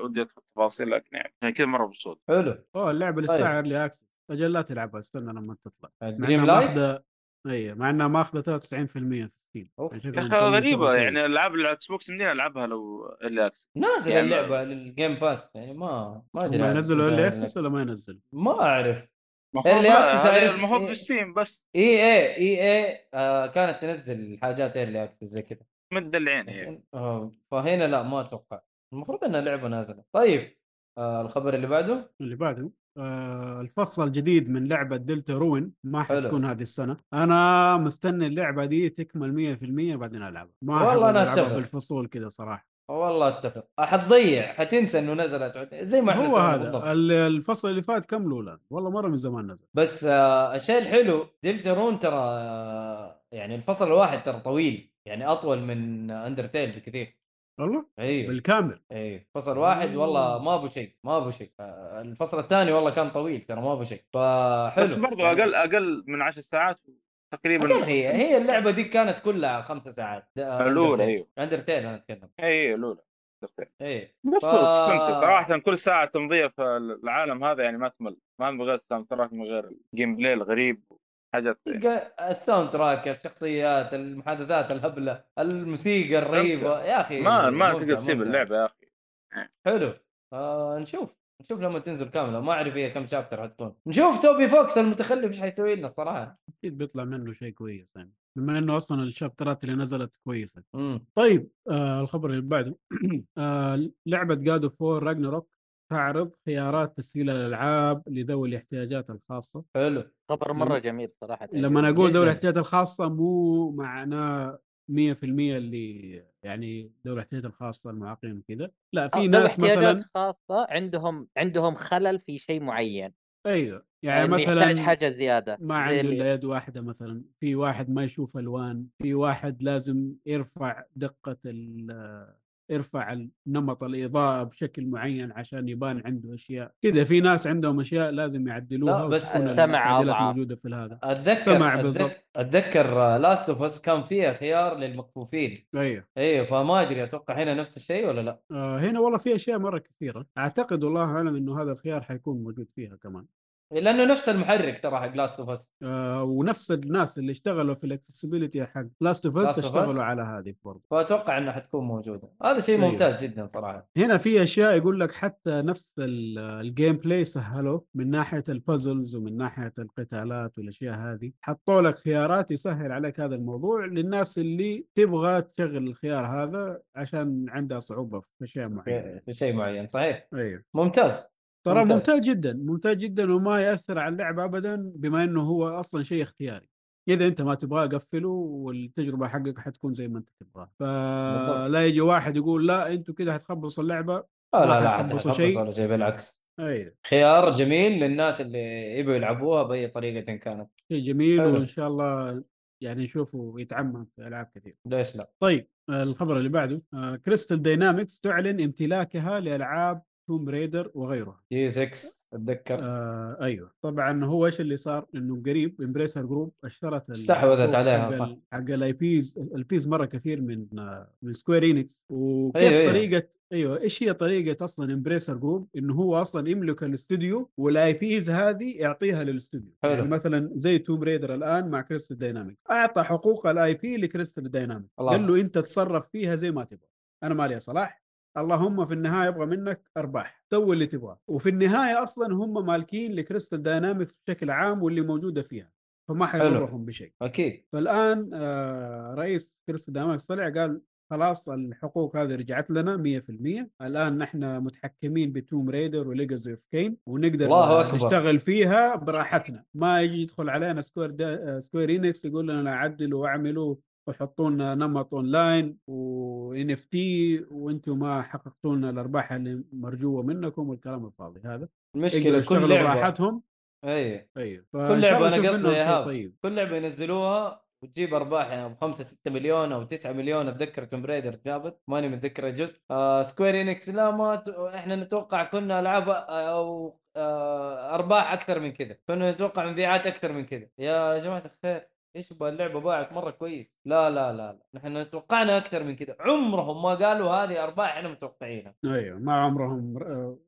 Speaker 5: ودي أدخل تفاصيل لكن يعني يعني كذا مرة مبسوط.
Speaker 3: حلو.
Speaker 2: أوه اللعبة
Speaker 3: طيب.
Speaker 2: لسه early access أجل لا تلعبها استنى لما تطلع. Dreamlight اي مع إنها ماخذة 93% في
Speaker 3: Steam.
Speaker 2: يعني
Speaker 5: يا أخي
Speaker 2: غريبة
Speaker 5: يعني. العاب ال Xbox منين ألعبها لو early access؟
Speaker 3: نازل
Speaker 5: يعني
Speaker 3: اللعبة لل Game Pass يعني ما ما أدري
Speaker 2: ينزلوا early access ولا ما ينزل؟
Speaker 3: ما
Speaker 5: أعرف.
Speaker 3: Access
Speaker 5: هذه
Speaker 3: أعرف
Speaker 5: المفروض
Speaker 3: إيه.
Speaker 5: بال Steam بس.
Speaker 3: إي إي إي إي آه كانت تنزل حاجات early access زي كذا
Speaker 5: مدلعين هي.
Speaker 3: آه، فهنا لا ما أتوقع. المفروض إنها لعبة نازلة. طيب آه الخبر اللي بعده؟
Speaker 2: اللي بعده آه الفصل الجديد من لعبة دلتا روين ما. حتكون هذه السنة. أنا مستني اللعبة دي تكمل 100% بعدين ألعبها. ما
Speaker 3: والله
Speaker 2: ألعبها
Speaker 3: أتفق.
Speaker 2: بالفصول كده صراحة.
Speaker 3: والله اتفق. حتضيع حتنسى إنه نزلت. زي ما إحنا
Speaker 2: هو هذا.
Speaker 3: بالضبط.
Speaker 2: ال- الفصل اللي فات كملوا لا والله مرة من زمان نزل.
Speaker 3: بس آه الشيء الحلو دلترون ترى آه يعني الفصل الواحد ترى طويل. يعني أطول من أندرتيل بكثير.
Speaker 2: والله؟
Speaker 3: أيوه
Speaker 2: بالكامل.
Speaker 3: أيوه فصل واحد والله ما أبو شيء ما أبو شيء. آه، الفصل الثاني والله كان طويل ترى ما أبو شيء. فحلو.
Speaker 5: بس برضو
Speaker 3: يعني
Speaker 5: أقل أقل من 10 ساعات تقريبا
Speaker 3: هي هي اللعبة دي كانت كلها خمسة ساعات.
Speaker 5: الأولى أيوه.
Speaker 3: Undertale أنا أتكلم.
Speaker 5: اي الأولى.
Speaker 3: إيه.
Speaker 5: بس
Speaker 3: ف-
Speaker 5: صراحة كل ساعة تمضيها في العالم هذا يعني ما تمل. ما من غير ال soundtrack من غير ال gameplay الغريب حاجات
Speaker 3: ال soundtrack الشخصيات المحادثات الهبلة الموسيقى الرهيبة. يا أخي
Speaker 5: ما ما تقدر تسيب. اللعبة يا أخي.
Speaker 3: حلو. آه نشوف. نشوف لما تنزل كامله ما أعرف هي كم chapter حتكون. نشوف Toby Fox المتخلف إيش حيسوي لنا الصراحة.
Speaker 2: أكيد بيطلع منه شيء كويس يعني بما إنه أصلا الشابترات اللي نزلت كويسة.
Speaker 3: امم
Speaker 2: طيب آه الخبر اللي بعده. آه لعبة God of War Ragnarok تعرض خيارات تسهيل الألعاب لذوي الاحتياجات الخاصة.
Speaker 3: حلو.
Speaker 4: خبر مرة جميل صراحة
Speaker 2: لما. أقول ذوي الاحتياجات الخاصة مو معناه 100% اللي يعني ذوي الاحتياجات الخاصة المعاقين كذا لا في
Speaker 4: ذوي
Speaker 2: ناس مثلا
Speaker 4: خاصة عندهم عندهم خلل في شيء معين.
Speaker 2: أيوه يعني
Speaker 4: يعني
Speaker 2: مثلا
Speaker 4: يحتاج حاجة زيادة
Speaker 2: ما عنده إلا يد واحدة مثلا في واحد ما يشوف ألوان في واحد لازم يرفع دقة ال يرفع نمط الإضاءة بشكل معين عشان يبان عنده أشياء. كذا في ناس عندهم أشياء لازم يعدلوها
Speaker 3: لا، بس
Speaker 4: السمع أضعف.
Speaker 2: موجودة في هذا
Speaker 3: اتذكر
Speaker 2: سمع
Speaker 3: أتذكر-
Speaker 2: بالضبط.
Speaker 3: أتذكر Last of Us كان فيها خيار للمكفوفين.
Speaker 2: أيوه.
Speaker 3: أيوه فما أدري أتوقع هنا نفس الشيء ولا لا.
Speaker 2: آه هنا والله في أشياء مرة كثيرة. أعتقد والله أعلم إنه هذا الخيار حيكون موجود فيها كمان.
Speaker 3: لأنه نفس المحرك ترى حق Last of
Speaker 2: Us ونفس الناس اللي اشتغلوا في ال accessibility حق
Speaker 3: Last of Us.
Speaker 2: اشتغلوا على هذه برضه.
Speaker 3: فأتوقع إنها حتكون موجودة. هذا شيء
Speaker 2: أيوه.
Speaker 3: ممتاز جدا صراحة.
Speaker 2: هنا في أشياء يقول لك حتى نفس ال- ال gameplay سهلوه من ناحية ال puzzles ومن ناحية القتالات والأشياء هذه. حطوا لك خيارات يسهل عليك هذا الموضوع للناس اللي تبغى تشغل الخيار هذا عشان عندها صعوبة في اشياء معينه
Speaker 3: في في شيء معين صحيح.
Speaker 2: أيوه
Speaker 3: ممتاز.
Speaker 2: ترى
Speaker 3: ممتاز.
Speaker 2: ممتاز جدا ممتاز جدا وما يأثر على اللعبه ابدا بما إنه هو أصلا شيء اختياري إذا أنت ما تبغاه قفله والتجربة حقك حتكون زي ما أنت
Speaker 3: بالضبط.
Speaker 2: فلا يجي واحد يقول لا أنتوا كذا حتخبصوا اللعبة
Speaker 3: لا
Speaker 2: ما
Speaker 3: لا لا
Speaker 2: حيخبصوا
Speaker 3: حتخبص
Speaker 2: شيء.
Speaker 3: ولا شيء بالعكس
Speaker 2: أيوه
Speaker 3: خيار جميل للناس اللي يبغوا يلعبوها بأي طريقة كانت
Speaker 2: شيء جميل
Speaker 3: حلو.
Speaker 2: وإن شاء الله يعني نشوفه يتعمم في ألعاب كثير
Speaker 3: ليش لا؟
Speaker 2: طيب آه، الخبر اللي بعده Crystal Dynamics تعلن امتلاكها لألعاب Tomb Raider وغيرها
Speaker 3: Deus Ex اتذكر
Speaker 2: آه أيوه. طبعا هو إيش اللي صار؟ إنه قريب Embracer Group أشترت
Speaker 3: استحوذت عليها، صح.
Speaker 2: حق ال IPs ال IPs مرة كثير من آه من Square Enix وكيف
Speaker 3: أيوة، أيوة.
Speaker 2: طريقة أيوه إيش هي طريقة أصلا Embracer Group إنه هو أصلا يملك الاستوديو وال IPs هذه يعطيها للاستوديو
Speaker 3: حلو.
Speaker 2: يعني مثلا زي Tomb Raider الآن مع Crystal Dynamics. أعطى حقوق ال IP ل Crystal
Speaker 3: Dynamics.
Speaker 2: قال له أنت تصرف فيها زي ما تبغى. أنا مالي صلاح. اللهم في النهاية أبغى منك أرباح سوي اللي تبغاه. وفي النهاية أصلا هم مالكين ل Crystal Dynamics بشكل عام واللي موجودة فيها فما حيضرهم بشيء.
Speaker 3: أكيد.
Speaker 2: فالآن آه رئيس Crystal Dynamics طلع قال خلاص الحقوق هذه رجعت لنا 100% الآن نحن متحكمين ب Tomb Raider و Legacy of Kain ونقدر
Speaker 3: الله أكبر.
Speaker 2: نشتغل فيها براحتنا. ما يجي يدخل علينا Square دا آه، Square Enix يقول لنا أعدلوا وأعملوا وحطوا لنا نمط اونلاين و NFT وأنتم ما حققتوا لنا الأرباح اللي مرجوة منكم والكلام الفاضي هذا. المشكلة
Speaker 3: كل لعبة.
Speaker 2: براحتهم.
Speaker 3: أي.
Speaker 2: أيوه
Speaker 3: كل لعبة أنا قصدي ايهاب
Speaker 2: طيب.
Speaker 3: كل لعبة ينزلوها وتجيب أرباح يعني 5 6 مليون أو 9 مليون أتذكر Tomb Raider جابت. ماني متذكر الجزء. آه Square Enix لا ما ت... إحنا نتوقع كنا ألعاب أو آه أرباح أكثر من كذا. كنا نتوقع مبيعات أكثر من كذا. يا جماعة الخير. إيش اللعبة باعت مرة كويس. لا لا لا, لا. نحن توقعنا أكثر من كذا. عمرهم ما قالوا هذه أرباح إحنا متوقعينها.
Speaker 2: أيوه ما عمرهم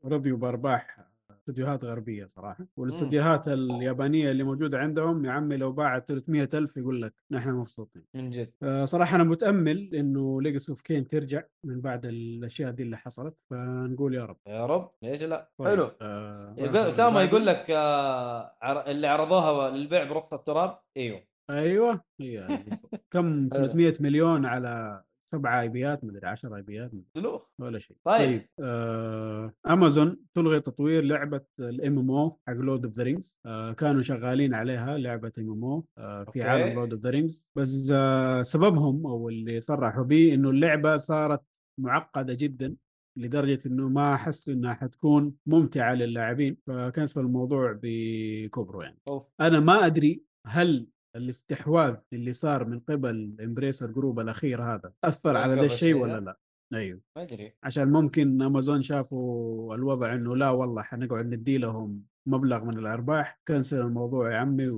Speaker 2: رضيوا بأرباح استديوهات غربية صراحة. والاستديوهات اليابانية اللي موجودة عندهم يا عمي لو باعت 300 ألف يقول لك نحن مبسوطين.
Speaker 3: من جد.
Speaker 2: آه، صراحة أنا متأمل إنه Legacy of Kain ترجع من بعد الأشياء دي اللي حصلت. فنقول يا رب.
Speaker 3: يا رب. ليش لا؟
Speaker 2: طيب،
Speaker 3: حلو.
Speaker 2: آه، أسامة
Speaker 3: يقول. لك آه اللي عرضوها للبيع برخص التراب. أيوه.
Speaker 2: أيوه هي بالضبط. كم 300 مليون على سبعة IP ات مدري 10 IP ات
Speaker 3: دلوخ
Speaker 2: ولا شيء.
Speaker 3: طيب.
Speaker 2: طيب آه امازون تلغي تطوير لعبة ال MMO حق Lord of the Rings كانوا شغالين عليها لعبة MMO في
Speaker 3: أوكي.
Speaker 2: عالم Lord of the Rings بس آه سببهم أو اللي صرحوا به إنه اللعبة صارت معقدة جدا لدرجة إنه ما حسوا إنها حتكون ممتعة للاعبين. فكنسلوا الموضوع بكبره يعني.
Speaker 3: أوف.
Speaker 2: أنا ما أدري هل الاستحواذ اللي صار من قبل Embracer Group الأخير هذا أثر على ذا الشيء ولا؟ لا. أيوه.
Speaker 3: ما أدري.
Speaker 2: عشان ممكن أمازون شافوا الوضع إنه لا والله حنقعد ندي لهم مبلغ من الأرباح كنسل الموضوع يا عمي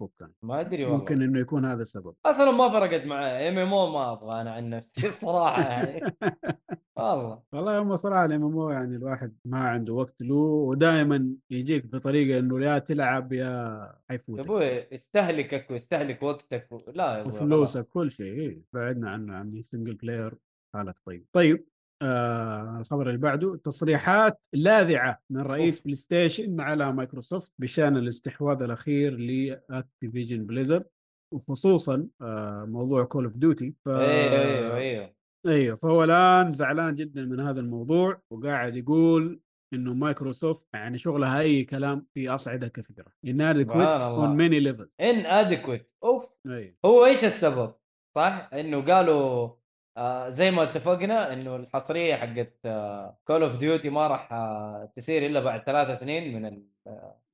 Speaker 2: وفكنا
Speaker 3: ما أدري والله.
Speaker 2: ممكن إنه يكون هذا السبب.
Speaker 3: أصلا ما فرقت معي MMO ما أبغى أنا عن نفسي الصراحة يعني. والله.
Speaker 2: والله هم صراحة ال MM يعني الواحد ما عنده وقت له ودائما يجيك بطريقة إنه يا تلعب يا
Speaker 3: يا
Speaker 2: حيفوتك.
Speaker 3: أيوه يستهلكك ويستهلك وقتك و... لا يا
Speaker 2: وفلوسك. كل شيء. إيه، بعدنا عنه عمي single player حالك طيب. طيب آه الخبر اللي بعده تصريحات لاذعة من رئيس. بلاي ستيشن على مايكروسوفت بشأن الاستحواذ الأخير ل Activision Blizzard وخصوصا آه موضوع Call of Duty ف...
Speaker 3: أيوه أيوه أيوه.
Speaker 2: أيوه فهو الآن زعلان جدا من هذا الموضوع وقاعد يقول إنه مايكروسوفت يعني شغلها أي كلام في أصعدة كثيرة inadequate
Speaker 3: سبحان الله.
Speaker 2: on many levels
Speaker 3: inadequate أوف
Speaker 2: أيوه
Speaker 3: هو إيش السبب؟ صح؟ إنه قالوا آه زي ما اتفقنا إنه الحصرية حقت Call of Duty ما راح آه تصير إلا بعد ثلاث سنين من ال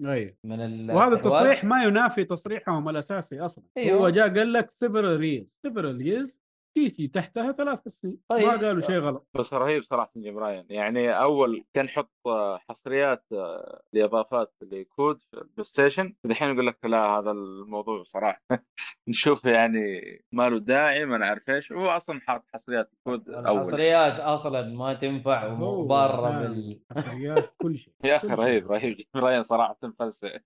Speaker 2: أيوه
Speaker 3: من ال
Speaker 2: وهذا التصريح ما ينافي تصريحهم الأساسي أصلا
Speaker 3: أيوه.
Speaker 2: هو جاء قال لك several years several years تيجي تحتها ثلاث سنين
Speaker 3: طيب.
Speaker 2: ما قالوا شيء غلط.
Speaker 5: بس رهيب صراحة جيم راين يعني أول كان يحط آه، حصريات آه، لإضافات ل COD في البلاي ستيشن. الحين يقول لك لا هذا الموضوع صراحة. نشوف يعني ما له داعي ما نعرف إيش. هو أصلا حاط حصريات COD أول.
Speaker 3: الحصريات أصلا ما تنفع
Speaker 2: كان
Speaker 3: بال
Speaker 2: حصريات كل شيء.
Speaker 5: يا
Speaker 2: أخي
Speaker 5: رهيب. رهيب. جيم راين صراحة فلسه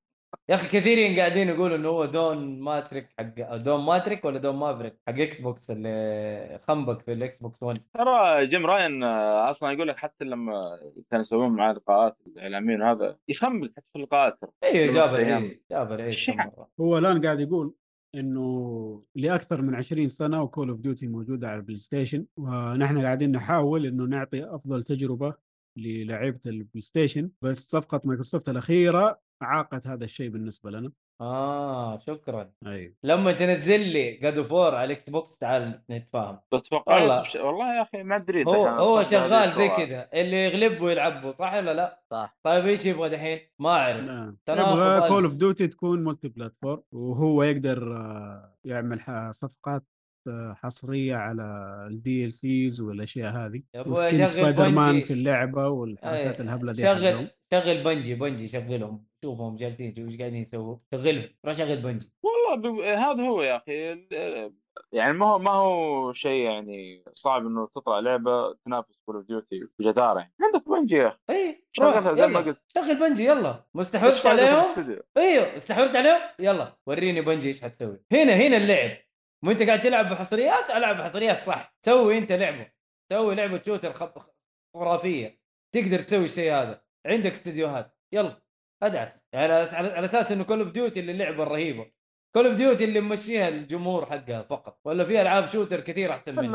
Speaker 3: يا أخي كثيرين قاعدين يقولوا إنه هو دون ماتريك حق دون ماتريك ولا دون ماتريك حق إكس بوكس اللي خنبق في الاكس بوكس 1
Speaker 5: ترى جيم راين آه، أصلا يقول لك حتى لما كانوا يسوون معاه لقاءات الإعلاميين وهذا يفهم حتى في اللقاءات. أيوه
Speaker 3: جاب. العيد جاب العيد
Speaker 2: هو الآن قاعد يقول إنه لأكثر من 20 سنة و Call of Duty موجودة على البلاي ستيشن ونحن قاعدين نحاول إنه نعطي أفضل تجربة للاعيبه البلاي ستيشن بس صفقة مايكروسوفت الأخيرة عاقت هذا الشيء بالنسبة لنا
Speaker 3: آه شكرا
Speaker 2: أيوه
Speaker 3: لما تنزل لي God of War على الاكس بوكس تعال نتفاهم
Speaker 5: بتوقع
Speaker 3: والله.
Speaker 5: والله, والله يا أخي ما أدري
Speaker 3: هو هو شغال زي. كذا اللي يغلبه يلعبه صح ولا لا؟
Speaker 4: صح
Speaker 3: طيب إيش يبغى دحين؟ ما
Speaker 2: أعرف.
Speaker 3: تناقض
Speaker 2: يبغى. كول اوف ديوتي تكون multiplatform وهو يقدر آه، يعمل ح- صفقات آه، حصرية على ال DLCs والأشياء هذه و skin
Speaker 3: Spider-Man.
Speaker 2: في اللعبة والحركات الهبلة دي.
Speaker 3: شغل شغل Bungie Bungie شغلهم. شوفهم جالسين شوف إيش قاعدين يسووا. شغلهم روح شغل Bungie.
Speaker 5: والله ب... هذا هو يا أخي. يعني ما هو ما هو شيء يعني صعب إنه تطلع لعبة تنافس Call of Duty بجدارة يعني. عندك Bungie يا أخي.
Speaker 3: اي
Speaker 5: شغلها زي ما قلت.
Speaker 3: شغل Bungie يلا. مستحوذت عليهم؟ إيوه استحوذت عليهم؟ يلا. وريني Bungie إيش حتسوي. هنا هنا اللعب. مو أنت قاعد تلعب بحصريات؟ ألعب بحصريات صح. سوي أنت لعبة. سوي لعبة shooter خرافية. تقدر تسوي الشيء هذا. عندك استديوهات يلا ادعس على أس- على أساس إنه Call of Duty اللي اللعبة الرهيبة. Call of Duty اللي ممشيها الجمهور حقها فقط ولا في ألعاب shooter كثير أحسن منها؟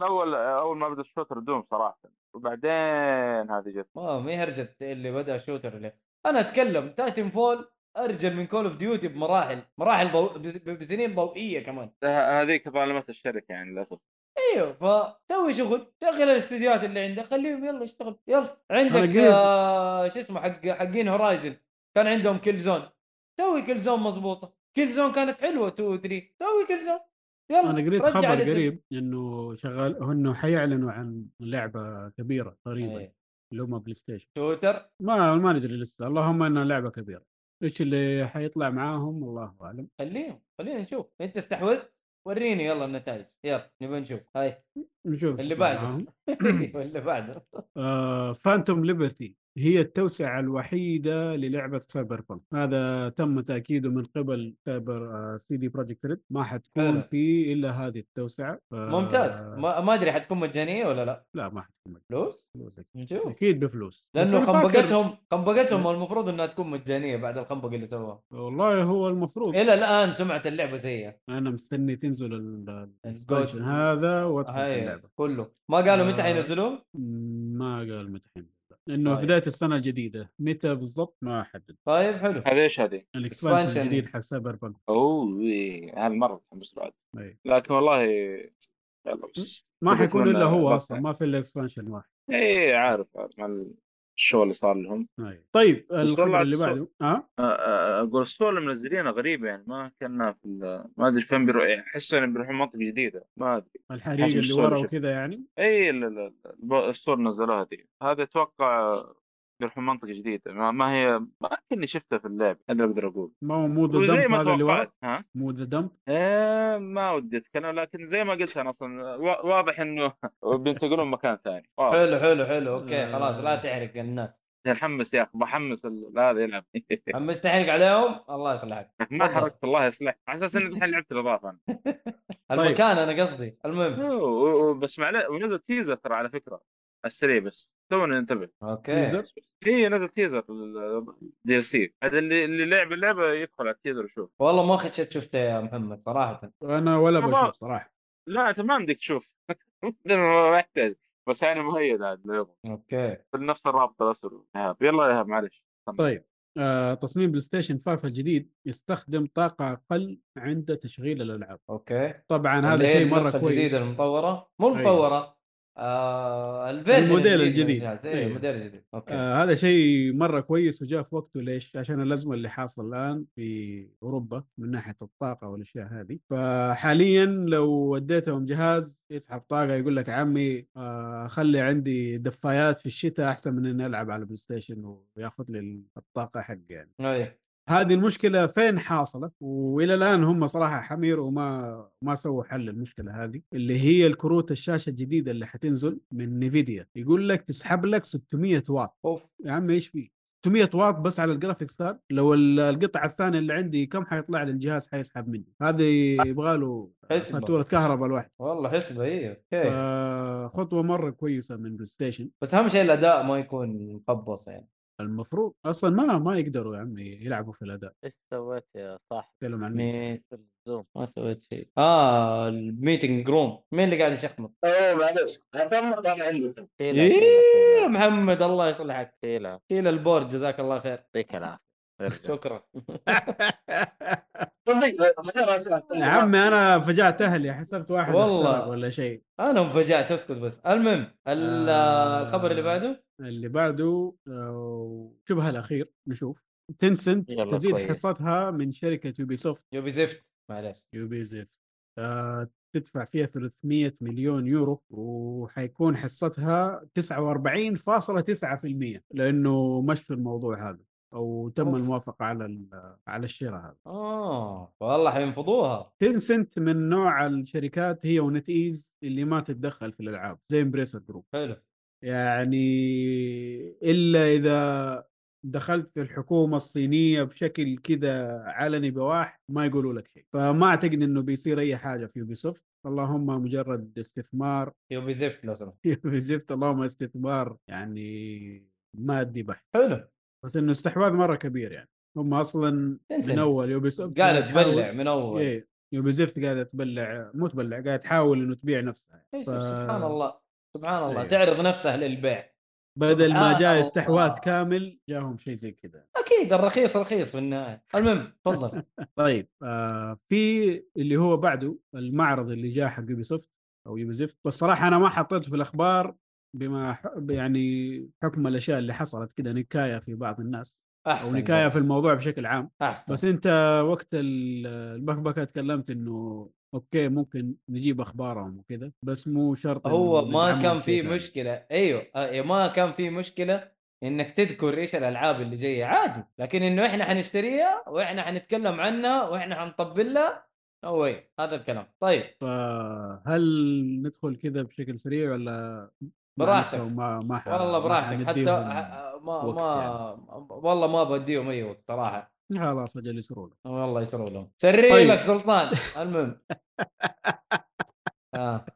Speaker 5: لا أول أول ما بدأ ال shooter Doom صراحة وبعدين هذه جت.
Speaker 3: ما ما هي هرجة اللي بدأ shooter اللي أنا أتكلم Titanfall أرجل من Call of Duty بمراحل مراحل ضو... ب- بسنين ضوئية كمان.
Speaker 5: هذيك ظالمت الشركة يعني للأسف.
Speaker 3: إيوه فسوي شغل شغل الاستديوهات اللي عندك خليهم يلا اشتغل يلا عندك آه شو اسمه حق حقين Horizon كان عندهم Killzone سوي Killzone مضبوطة. Killzone كانت حلوة 2 و 3 سوي Killzone يلا
Speaker 2: أنا قريت خبر. قريب إنه شغال إنه حيعلنوا عن لعبة كبيرة قريبا
Speaker 3: إيه.
Speaker 2: اللي هم بلاي ستيشن
Speaker 3: shooter
Speaker 2: ما ما ندري لسه. اللهم إنها لعبة كبيرة. إيش اللي حيطلع معاهم؟ الله أعلم.
Speaker 3: خليهم خلينا نشوف. أنت استحوذت؟ وريني يلا النتائج. يلا نبي نشوف. هاي.
Speaker 2: نشوف.
Speaker 3: اللي بعده.
Speaker 2: معاهم.
Speaker 3: اللي بعده.
Speaker 2: آه Phantom Liberty هي التوسعة الوحيدة للعبة Cyberpunk هذا تم تأكيده من قبل سايبر آه، CD Projekt Red ما حتكون. في إلا هذه التوسعة. ف-
Speaker 3: ممتاز. ما, ما أدري حتكون مجانية ولا لا.
Speaker 2: لا ما حتكون
Speaker 3: فلوس؟
Speaker 2: بفلوس أكيد.
Speaker 3: نشوف.
Speaker 2: أكيد بفلوس. فاكر-
Speaker 3: خنبقتهم خنبقتهم المفروض إنها تكون مجانية بعد الخنبقه اللي سووها
Speaker 2: والله هو المفروض.
Speaker 3: إلى الآن سمعه اللعبة سيئة.
Speaker 2: أنا مستني تنزل ال-
Speaker 3: الجود.
Speaker 2: هذا وأدخل في
Speaker 3: هاي
Speaker 2: اللعبة.
Speaker 3: كله. ما قالوا متى. حينزلوه؟
Speaker 2: ما قال متى حينزل لأنه
Speaker 3: طيب.
Speaker 2: بداية السنة الجديدة. متى بالضبط؟ ما حدد
Speaker 3: طيب حلو.
Speaker 5: هذا إيش هذه؟
Speaker 2: ال
Speaker 3: expansion.
Speaker 2: الجديد حق Cyberpunk
Speaker 5: اوه هذا مرة متحمس بعد.
Speaker 2: أي.
Speaker 5: لكن والله يلا بس.
Speaker 2: ما حيكون إلا هو أصلا ما في إلا expansion واحد.
Speaker 5: اي عارف عارف. الشغل اللي صار لهم.
Speaker 2: طيب.
Speaker 5: والله
Speaker 2: الخبر اللي بعده. ها
Speaker 5: آه، آه، أقول الصور اللي منزلينها غريبة يعني ما كنا في ما أدري فين بيروح يعني احس انهم بيروحون منطقه جديدة ما أدري.
Speaker 2: الحريق اللي ورا وكذا يعني؟
Speaker 5: اي ال- ال- الب- الصور نزلوها دي. هذا أتوقع بيروحون منطقة جديدة. ما, ما هي ما كني شفتها في اللعبه هذا اللي أقدر أقول.
Speaker 2: ما هو مو
Speaker 5: the
Speaker 2: dump
Speaker 5: ما
Speaker 2: هذا اللي ورا مو the dump؟
Speaker 5: إيه ما ودي أتكلم لكن زي ما قلت أنا أصلا وا- واضح إنه بينتقلون مكان ثاني. واضح.
Speaker 3: حلو حلو حلو.
Speaker 2: أوكي.
Speaker 3: خلاص لا تحرق الناس.
Speaker 5: متحمس يا أخي بحمس ال- هذا يلعب.
Speaker 3: حمس تحرق عليهم؟ الله يصلحك.
Speaker 5: ما. حركت الله يصلح. على أساس إني الحين لعبت الإضافة أنا.
Speaker 3: المكان أنا قصدي المهم.
Speaker 5: بس معلش ونزل teaser ترى على فكرة. على السريع بس. توني انتبه.
Speaker 3: أوكي.
Speaker 2: teaser؟
Speaker 5: هي نزل teaser DLC هذا اللي اللي لعب اللعبه يدخل على ال teaser ويشوف.
Speaker 3: والله ما خشيت شفته يا محمد صراحة.
Speaker 2: أنا ولا. بشوف صراحة.
Speaker 5: لا أنت ما بدك تشوف ما يحتاج بس يعني مؤيد عاد
Speaker 3: أوكي.
Speaker 5: نفس الرابطه بس ايهاب يلا يا معلش.
Speaker 2: طيب. آه تصميم بلاي ستيشن 5 الجديد يستخدم طاقة أقل عند تشغيل الألعاب.
Speaker 3: أوكي.
Speaker 2: طبعا هذا شيء مرة
Speaker 3: النسخة
Speaker 2: كويس.
Speaker 3: الجديده المطورة؟ مو
Speaker 2: أيوة.
Speaker 3: آه ال
Speaker 2: version
Speaker 3: الموديل
Speaker 2: الجديد.
Speaker 3: الجهاز. إيه
Speaker 2: أيوة.
Speaker 3: الموديل الجديد okay
Speaker 2: آه هذا شيء مرة كويس وجاء في وقته ليش؟ عشان الأزمة اللي حاصل الآن في أوروبا من ناحية الطاقة والأشياء هذه فحاليا لو وديتهم جهاز يسحب طاقة يقول لك عمي آه خلي عندي دفايات في الشتاء أحسن من إني ألعب على PlayStation وياخذ لي الطاقة حق يعني هذه المشكلة فين حاصله وإلى الآن هم صراحة حمير وما ما سووا حل المشكلة هذه اللي هي الكروت الشاشة الجديدة اللي حتنزل من Nvidia. يقول لك تسحب لك 600 واط.
Speaker 3: أوف.
Speaker 2: يا عم إيش في؟ 600 واط بس على ال graphics card. لو ال- القطعة الثانية اللي عندي كم حيطلع لي الجهاز؟ حيسحب مني. هذه يبغى له. فاتورة كهرباء الواحد.
Speaker 3: والله حسبة إيه okay.
Speaker 2: خطوه مرة كويسة من PlayStation.
Speaker 3: بس أهم شيء الأداء ما يكون مخبص يعني.
Speaker 2: المفروض أصلا ما ما يقدروا يا عمي يلعبوا في الأداء.
Speaker 4: إيش سويت يا صاحبي؟
Speaker 2: تكلم عن مين؟
Speaker 4: ال Zoom.
Speaker 3: ما سويت شيء. آه ال meeting room. مين اللي قاعد يشخمط؟
Speaker 5: أوه معلش. أنا عندي.
Speaker 4: شيلها
Speaker 3: إيه محمد الله يصلحك.
Speaker 4: شيلها
Speaker 3: شيل ال board جزاك الله خير.
Speaker 4: يعطيك العافية.
Speaker 3: شكرا.
Speaker 2: عمي أنا فجعت أهلي حسبت واحد
Speaker 3: والله.
Speaker 2: ولا شيء.
Speaker 3: أنا انفجعت اسكت بس. المهم ال-
Speaker 2: آه.
Speaker 3: الخبر اللي بعده؟
Speaker 2: اللي بعده آه، شبه الأخير نشوف.
Speaker 4: Tencent
Speaker 2: تزيد
Speaker 4: كويس.
Speaker 2: حصتها من شركة Ubisoft
Speaker 3: يوبي زفت معلش.
Speaker 2: يوبي زفت آه، تدفع فيها 300 مليون يورو وحيكون حصتها 49.9% لأنه مشوا الموضوع هذا. أو تم
Speaker 3: أوف.
Speaker 2: الموافقة على على الشراء هذا.
Speaker 3: آه والله حينفضوها.
Speaker 2: Tencent من نوع الشركات هي و NetEase اللي ما تتدخل في الألعاب زي Embracer Group
Speaker 3: حلو.
Speaker 2: يعني إلا إذا دخلت في الحكومة الصينية بشكل كذا علني بواح ما يقولوا لك شيء. فما أعتقد إنه بيصير أي حاجة في Ubisoft اللهم مجرد استثمار.
Speaker 3: يوبي زفت لو سمحت
Speaker 2: Ubisoft اللهم استثمار يعني مادي بحت.
Speaker 3: حلو.
Speaker 2: بس إنه استحواذ مرة كبير يعني. هم
Speaker 3: أصلا.
Speaker 2: من
Speaker 3: أول
Speaker 2: Ubisoft قاعدة
Speaker 3: تبلع من
Speaker 2: أول. إيه Ubisoft قاعدة تبلع مو تبلع قاعدة تحاول إنه تبيع نفسها
Speaker 3: إيه،
Speaker 2: ف-
Speaker 3: سبحان الله سبحان الله
Speaker 2: إيه.
Speaker 3: تعرض نفسها للبيع.
Speaker 2: بدل ما جاء
Speaker 3: الله.
Speaker 2: استحواذ كامل جاهم شيء زي كذا.
Speaker 3: أكيد الرخيص رخيص في النهاية. المهم تفضل.
Speaker 2: طيب آه في اللي هو بعده المعرض اللي جاء حق Ubisoft أو يوبي زفت بس صراحة أنا ما حطيته في الأخبار بما ح- يعني حكم الأشياء اللي حصلت كده نكاية في بعض الناس أو
Speaker 3: أحسن
Speaker 2: نكاية في الموضوع بشكل عام.
Speaker 3: أحسن.
Speaker 2: بس أنت وقت ال- البكبكة تكلمت إنه okay ممكن نجيب أخبارهم وكده بس مو شرط
Speaker 3: هو ما كان
Speaker 2: في.
Speaker 3: مشكلة. أيوه آه، ما كان في مشكلة إنك تذكر إيش الألعاب اللي جاية. عادي لكن إنه إحنا حنشتريها وإحنا حنتكلم عنها وإحنا حنطبل لها no هذا الكلام. طيب.
Speaker 2: فهل ندخل كذا بشكل سريع ولا
Speaker 3: براحتك.
Speaker 2: ما ح-
Speaker 3: والله
Speaker 2: ما
Speaker 3: براحتك. حتى ما ما والله ما بديهم أي وقت صراحة.
Speaker 2: خلاص أجل يسروا له
Speaker 3: والله يسروا لهم. سري
Speaker 2: طيب.
Speaker 3: لك سلطان. المهم. آه.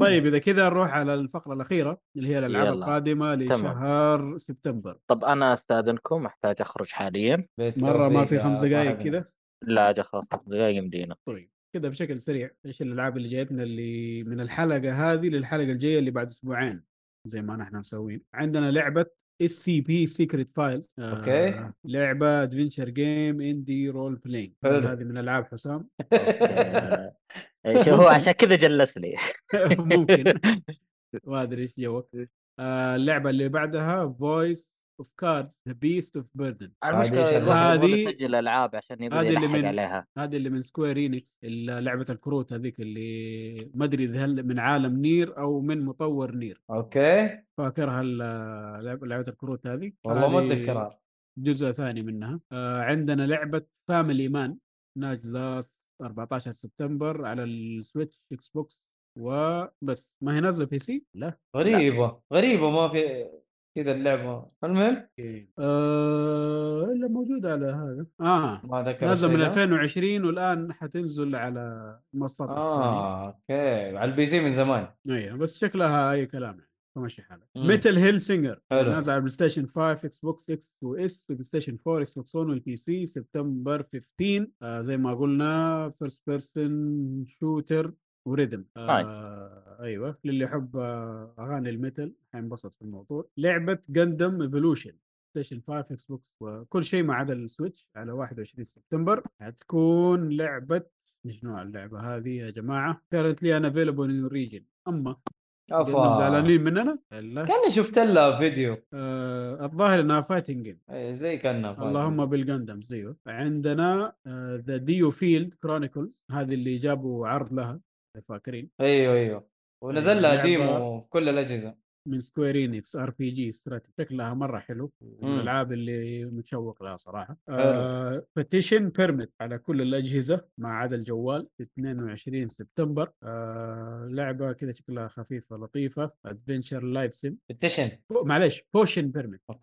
Speaker 2: طيب إذا كذا نروح على الفقرة الأخيرة اللي هي
Speaker 4: الألعاب.
Speaker 2: القادمة لشهر سبتمبر.
Speaker 4: طب أنا أستاذنكم محتاج أخرج حاليا.
Speaker 2: مرة ما في خمس دقائق. كذا؟
Speaker 4: لا أجل خلاص دقائق يمدينا.
Speaker 2: طيب. كذا بشكل سريع. إيش الألعاب اللي جايتنا اللي من الحلقة هذه للحلقة الجاية اللي بعد أسبوعين زي ما نحن مسوين عندنا لعبة SCP Secret File
Speaker 3: okay.
Speaker 2: لعبة adventure game indie role playing
Speaker 3: حلو.
Speaker 2: هذه من العاب حسام؟
Speaker 4: آه، هو؟ عشان كذا جلس لي.
Speaker 2: ممكن. ما أدري إيش جوك. آه، اللعبة اللي بعدها Voice of Cards
Speaker 4: The
Speaker 3: Beast
Speaker 4: of Burden
Speaker 2: هذه-
Speaker 4: يسجل ألعاب عشان يقدر
Speaker 2: هذه اللي
Speaker 4: يلحق
Speaker 2: من-
Speaker 4: عليها.
Speaker 2: هذه اللي من Square Enix لعبة الكروت هذيك اللي ما أدري إذا هل من عالم Nier أو من مطور Nier.
Speaker 3: okay.
Speaker 2: فاكرها لعبة الكروت هذه؟
Speaker 3: والله ما أتذكرها.
Speaker 2: جزء ثاني منها. آه عندنا لعبة Family Man نازله 14 سبتمبر على ال Switch Xbox وبس. ما هي نازلة PC لا.
Speaker 3: غريبة. غريبة ما في كذا اللعبة. المهم؟
Speaker 2: آه إلا موجودة على هذا. آه
Speaker 3: ما ذكر الشيء
Speaker 2: من
Speaker 3: ده.
Speaker 2: 2020 والآن حتنزل على الثانية
Speaker 3: آه okay. على ال PC من زمان.
Speaker 2: أيوه بس شكلها أي كلام يعني فمشي حالك.
Speaker 3: مم.
Speaker 2: ميتال هيل سينجر. نازل على ال PlayStation 5 Xbox X و S PlayStation 4 Xbox 1 وال PC سبتمبر 15 آه زي ما قلنا first person shooter و rhythm. آه أيوه للي يحب آه أغاني ال metal حينبسط في الموضوع. لعبة Gundam Evolution Station 5 Xbox وكل شيء ما عدا ال Switch على 21 سبتمبر. حتكون لعبة إيش نوع اللعبة هذه يا جماعة؟ currently unavailable in region
Speaker 3: أما
Speaker 2: أفا. زعلانين مننا؟ لا
Speaker 3: كاني شفت لها فيديو.
Speaker 2: آه الظاهر إنها fighting game
Speaker 3: إيه، زي كأنها.
Speaker 2: اللهم بال Gundam زيه عندنا The DioField Chronicle هذه اللي جابوا عرض لها. فاكرين.
Speaker 3: أيوه أيوه. ونزل لها
Speaker 2: لعبة-
Speaker 3: demo في كل الأجهزة.
Speaker 2: من Square Enix RPG strategy شكلها مرة حلو من. الألعاب اللي متشوق لها صراحة. آه Potion Permit على كل الأجهزة ما عدا الجوال 22 سبتمبر. آه لعبة كذا شكلها خفيفة لطيفة. adventure life sim
Speaker 3: potion
Speaker 2: معليش potion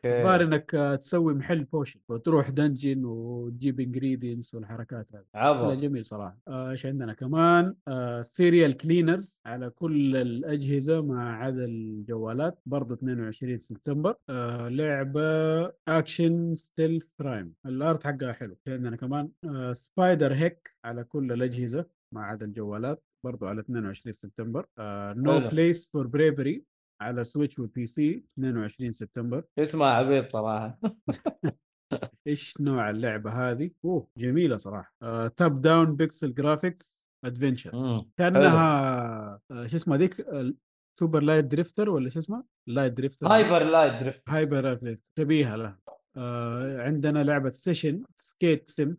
Speaker 2: الظاهر
Speaker 3: okay.
Speaker 2: إنك آه، تسوي محل potion وتروح dungeon وتجيب ingredients والحركات هذه.
Speaker 3: عبا
Speaker 2: جميل صراحة. آه، إيش عندنا كمان؟ آه Serial Cleaners على كل الأجهزة ما عدا الجوالات برضو 22 سبتمبر آه لعبة action stealth crime ال art حقها حلو في عندنا كمان آه SpiderHeck على كل الأجهزة ما عدا الجوالات برضو على 22 سبتمبر.
Speaker 3: No.
Speaker 2: Place for Bravery على Switch وال PC 22 سبتمبر.
Speaker 3: اسمها عبيط صراحة.
Speaker 2: إيش نوع اللعبة هذه؟ أوه جميلة صراحة. top down pixel graphics
Speaker 3: adventure.
Speaker 2: كأنها آه شو اسمها ذيك Super Light Drifter ولا شو اسمها؟ Light Drifter.
Speaker 3: Hyper Light Drift
Speaker 2: Hyper Light Drifter. شبيهه لها آه عندنا لعبة Session Skate Sim.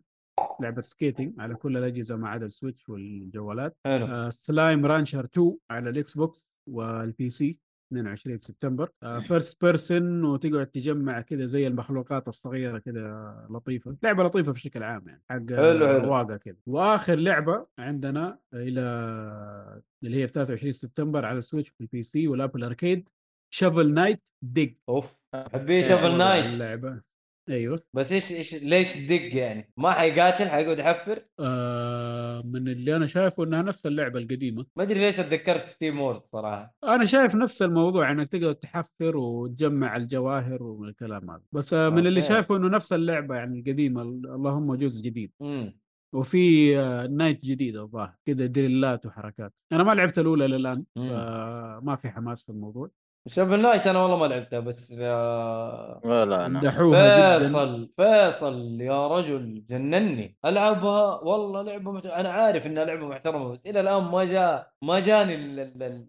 Speaker 2: لعبة skating على كل الأجهزة ما عدا ال Switch والجوالات.
Speaker 3: حلو.
Speaker 2: آه Slime Rancher 2 على ال Xbox وال PC. 22 سبتمبر. first person وتقعد تجمع كذا زي المخلوقات الصغيرة كذا لطيفة. لعبة لطيفة بشكل عام يعني حق. رواقه كذا وآخر لعبة عندنا إلى اللي هي 23 سبتمبر على ال Switch وال PC وال Apple Arcade Shovel
Speaker 3: Knight Dig أوف حبي Shovel Knight
Speaker 2: اللعبه أيوه.
Speaker 3: بس إيش إيش ليش دق يعني؟ ما حيقاتل؟ حيقعد يحفر؟
Speaker 2: آه من اللي أنا شايفه إنها نفس اللعبة القديمة.
Speaker 3: ما أدري ليش اتذكرت SteamWorld صراحة.
Speaker 2: أنا شايف نفس الموضوع انك تقدر تحفر وتجمع الجواهر والكلام هذا. بس آه، من اللي. شايفه إنه نفس اللعبة يعني القديمة اللهم جزء جديد.
Speaker 3: امم
Speaker 2: وفي آه، knight جديد الظاهر كذا دريلات وحركات. أنا ما لعبت الأولى للان. فما في حماس في الموضوع.
Speaker 3: Shovel Knight أنا والله ما لعبتها بس آه،
Speaker 4: ولا أنا
Speaker 2: مدحوها جدا.
Speaker 3: فيصل فيصل يا رجل جنني. ألعبها؟ والله لعبة محت... أنا عارف إنها لعبة محترمة بس إلى الآن ما جاء ما جاني ال- ال-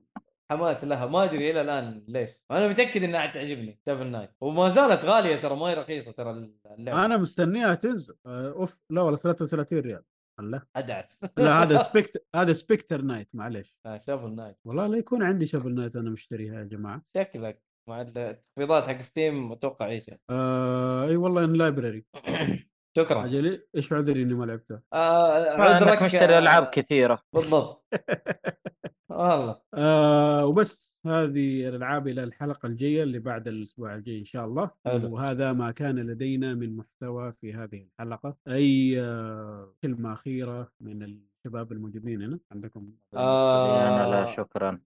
Speaker 3: الحماس لها. ما أدري إلى الآن ليش. أنا متأكد إنها تعجبني Shovel Knight وما زالت غالية ترى ما هي رخيصة ترى اللعبة.
Speaker 2: أنا مستنيها تنزل. آه، أوف لا والله 33 ريال. الله
Speaker 3: أدعس.
Speaker 2: لا هذا Spect هذا Specter Knight معليش.
Speaker 3: آه، Shovel Knight
Speaker 2: والله لا يكون عندي Shovel Knight أنا مشتريها يا جماعة.
Speaker 3: شكلك. مع التخفيضات حق Steam أتوقع ايشها
Speaker 2: آه إي والله in library
Speaker 3: شكرا.
Speaker 2: أجل إيش عذري إني ما لعبتها؟
Speaker 3: آه
Speaker 4: انك
Speaker 3: عذرك
Speaker 4: مشتري ألعاب
Speaker 3: آه،
Speaker 4: كثيرة.
Speaker 3: بالضبط. والله.
Speaker 2: آه وبس. هذه الألعاب إلى الحلقة الجاية اللي بعد الأسبوع الجاي إن شاء الله.
Speaker 3: حلو.
Speaker 2: وهذا ما كان لدينا من محتوى في هذه الحلقة. أي آه، كلمة أخيرة من الشباب الموجودين هنا؟ عندكم؟
Speaker 4: أنا لا
Speaker 3: آه
Speaker 4: شكرا.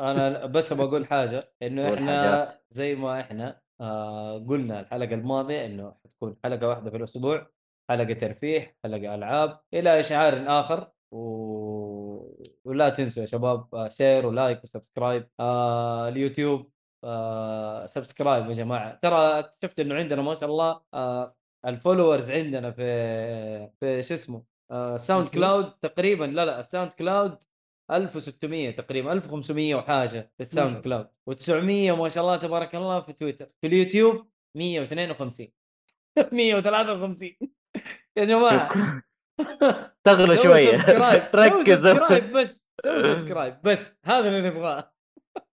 Speaker 3: أنا بس بقول حاجة
Speaker 4: إنه
Speaker 3: إحنا
Speaker 4: حاجات.
Speaker 3: زي ما إحنا آه قلنا الحلقة الماضية إنه حتكون حلقة واحدة في الأسبوع حلقة ترفيه حلقة ألعاب إلى اشعار آخر. و... ولا تنسوا يا شباب share و like و subscribe آه اليوتيوب آه subscribe يا جماعة. ترى اكتشفت إنه عندنا ما شاء الله آه ال followers عندنا في في شو اسمه آه
Speaker 2: Sound؟
Speaker 3: Cloud تقريبا لا لا ال SoundCloud 1600 تقريبا 1500 وحاجة في
Speaker 2: ال
Speaker 3: SoundCloud و900 ما شاء الله تبارك الله في تويتر. في اليوتيوب 152 153 يا جماعة.
Speaker 4: تغلى
Speaker 3: شوية.
Speaker 4: ركز.
Speaker 3: subscribe بس سووا subscribe بس. هذا اللي نبغاه.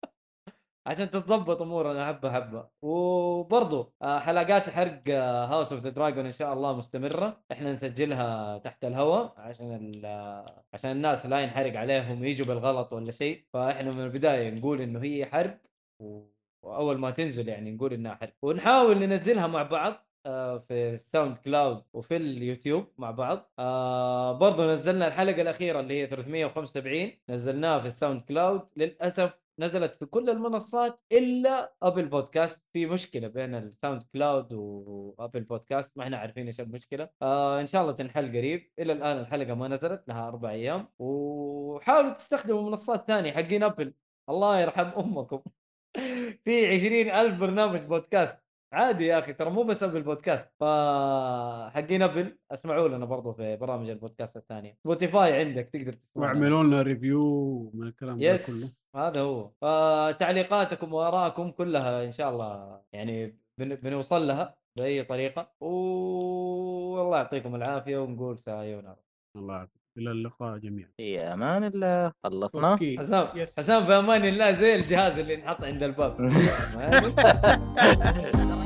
Speaker 3: عشان تتظبط أمورنا. حبه حبه وبرضو آه، حلقات حرق House of the Dragon إن شاء الله مستمرة. إحنا نسجلها تحت الهواء عشان آه، عشان الناس لا ينحرق عليهم يجوا بالغلط ولا شيء. فإحنا من البداية نقول إنه هي حرق وأول ما تنزل يعني نقول إنها حرق. ونحاول ننزلها مع بعض. في ال SoundCloud وفي اليوتيوب مع بعض. آه برضو نزلنا الحلقة الأخيرة اللي هي 375 نزلناها في ال SoundCloud. للأسف نزلت في كل المنصات إلا Apple Podcast. في مشكلة بين ال SoundCloud و Apple Podcast ما إحنا عارفين إيش المشكلة. آه إن شاء الله تنحل قريب. إلى الآن الحلقة ما نزلت لها أربع أيام. وحاولوا تستخدموا منصات ثانية حقين Apple. الله يرحم أمكم. في عشرين ألف برنامج بودكاست. عادي يا أخي ترى مو بس Apple Podcast ف حقين Apple أسمعوا لنا برضو في برامج البودكاست الثانية. Spotify عندك تقدر تسمع.
Speaker 2: واعملوا لنا. review من الكلام ده كله.
Speaker 3: yes هذا هو. فتعليقاتكم وارائكم كلها إن شاء الله يعني بن- بنوصل لها بأي طريقة. والله يعطيكم العافية ونقول さようなら
Speaker 2: الله يعافيك. إلى اللقاء جميعا.
Speaker 4: في أمان الله. خلصنا.
Speaker 3: حسام
Speaker 2: يس.
Speaker 3: حسام في أمان الله زي الجهاز اللي انحط عند الباب.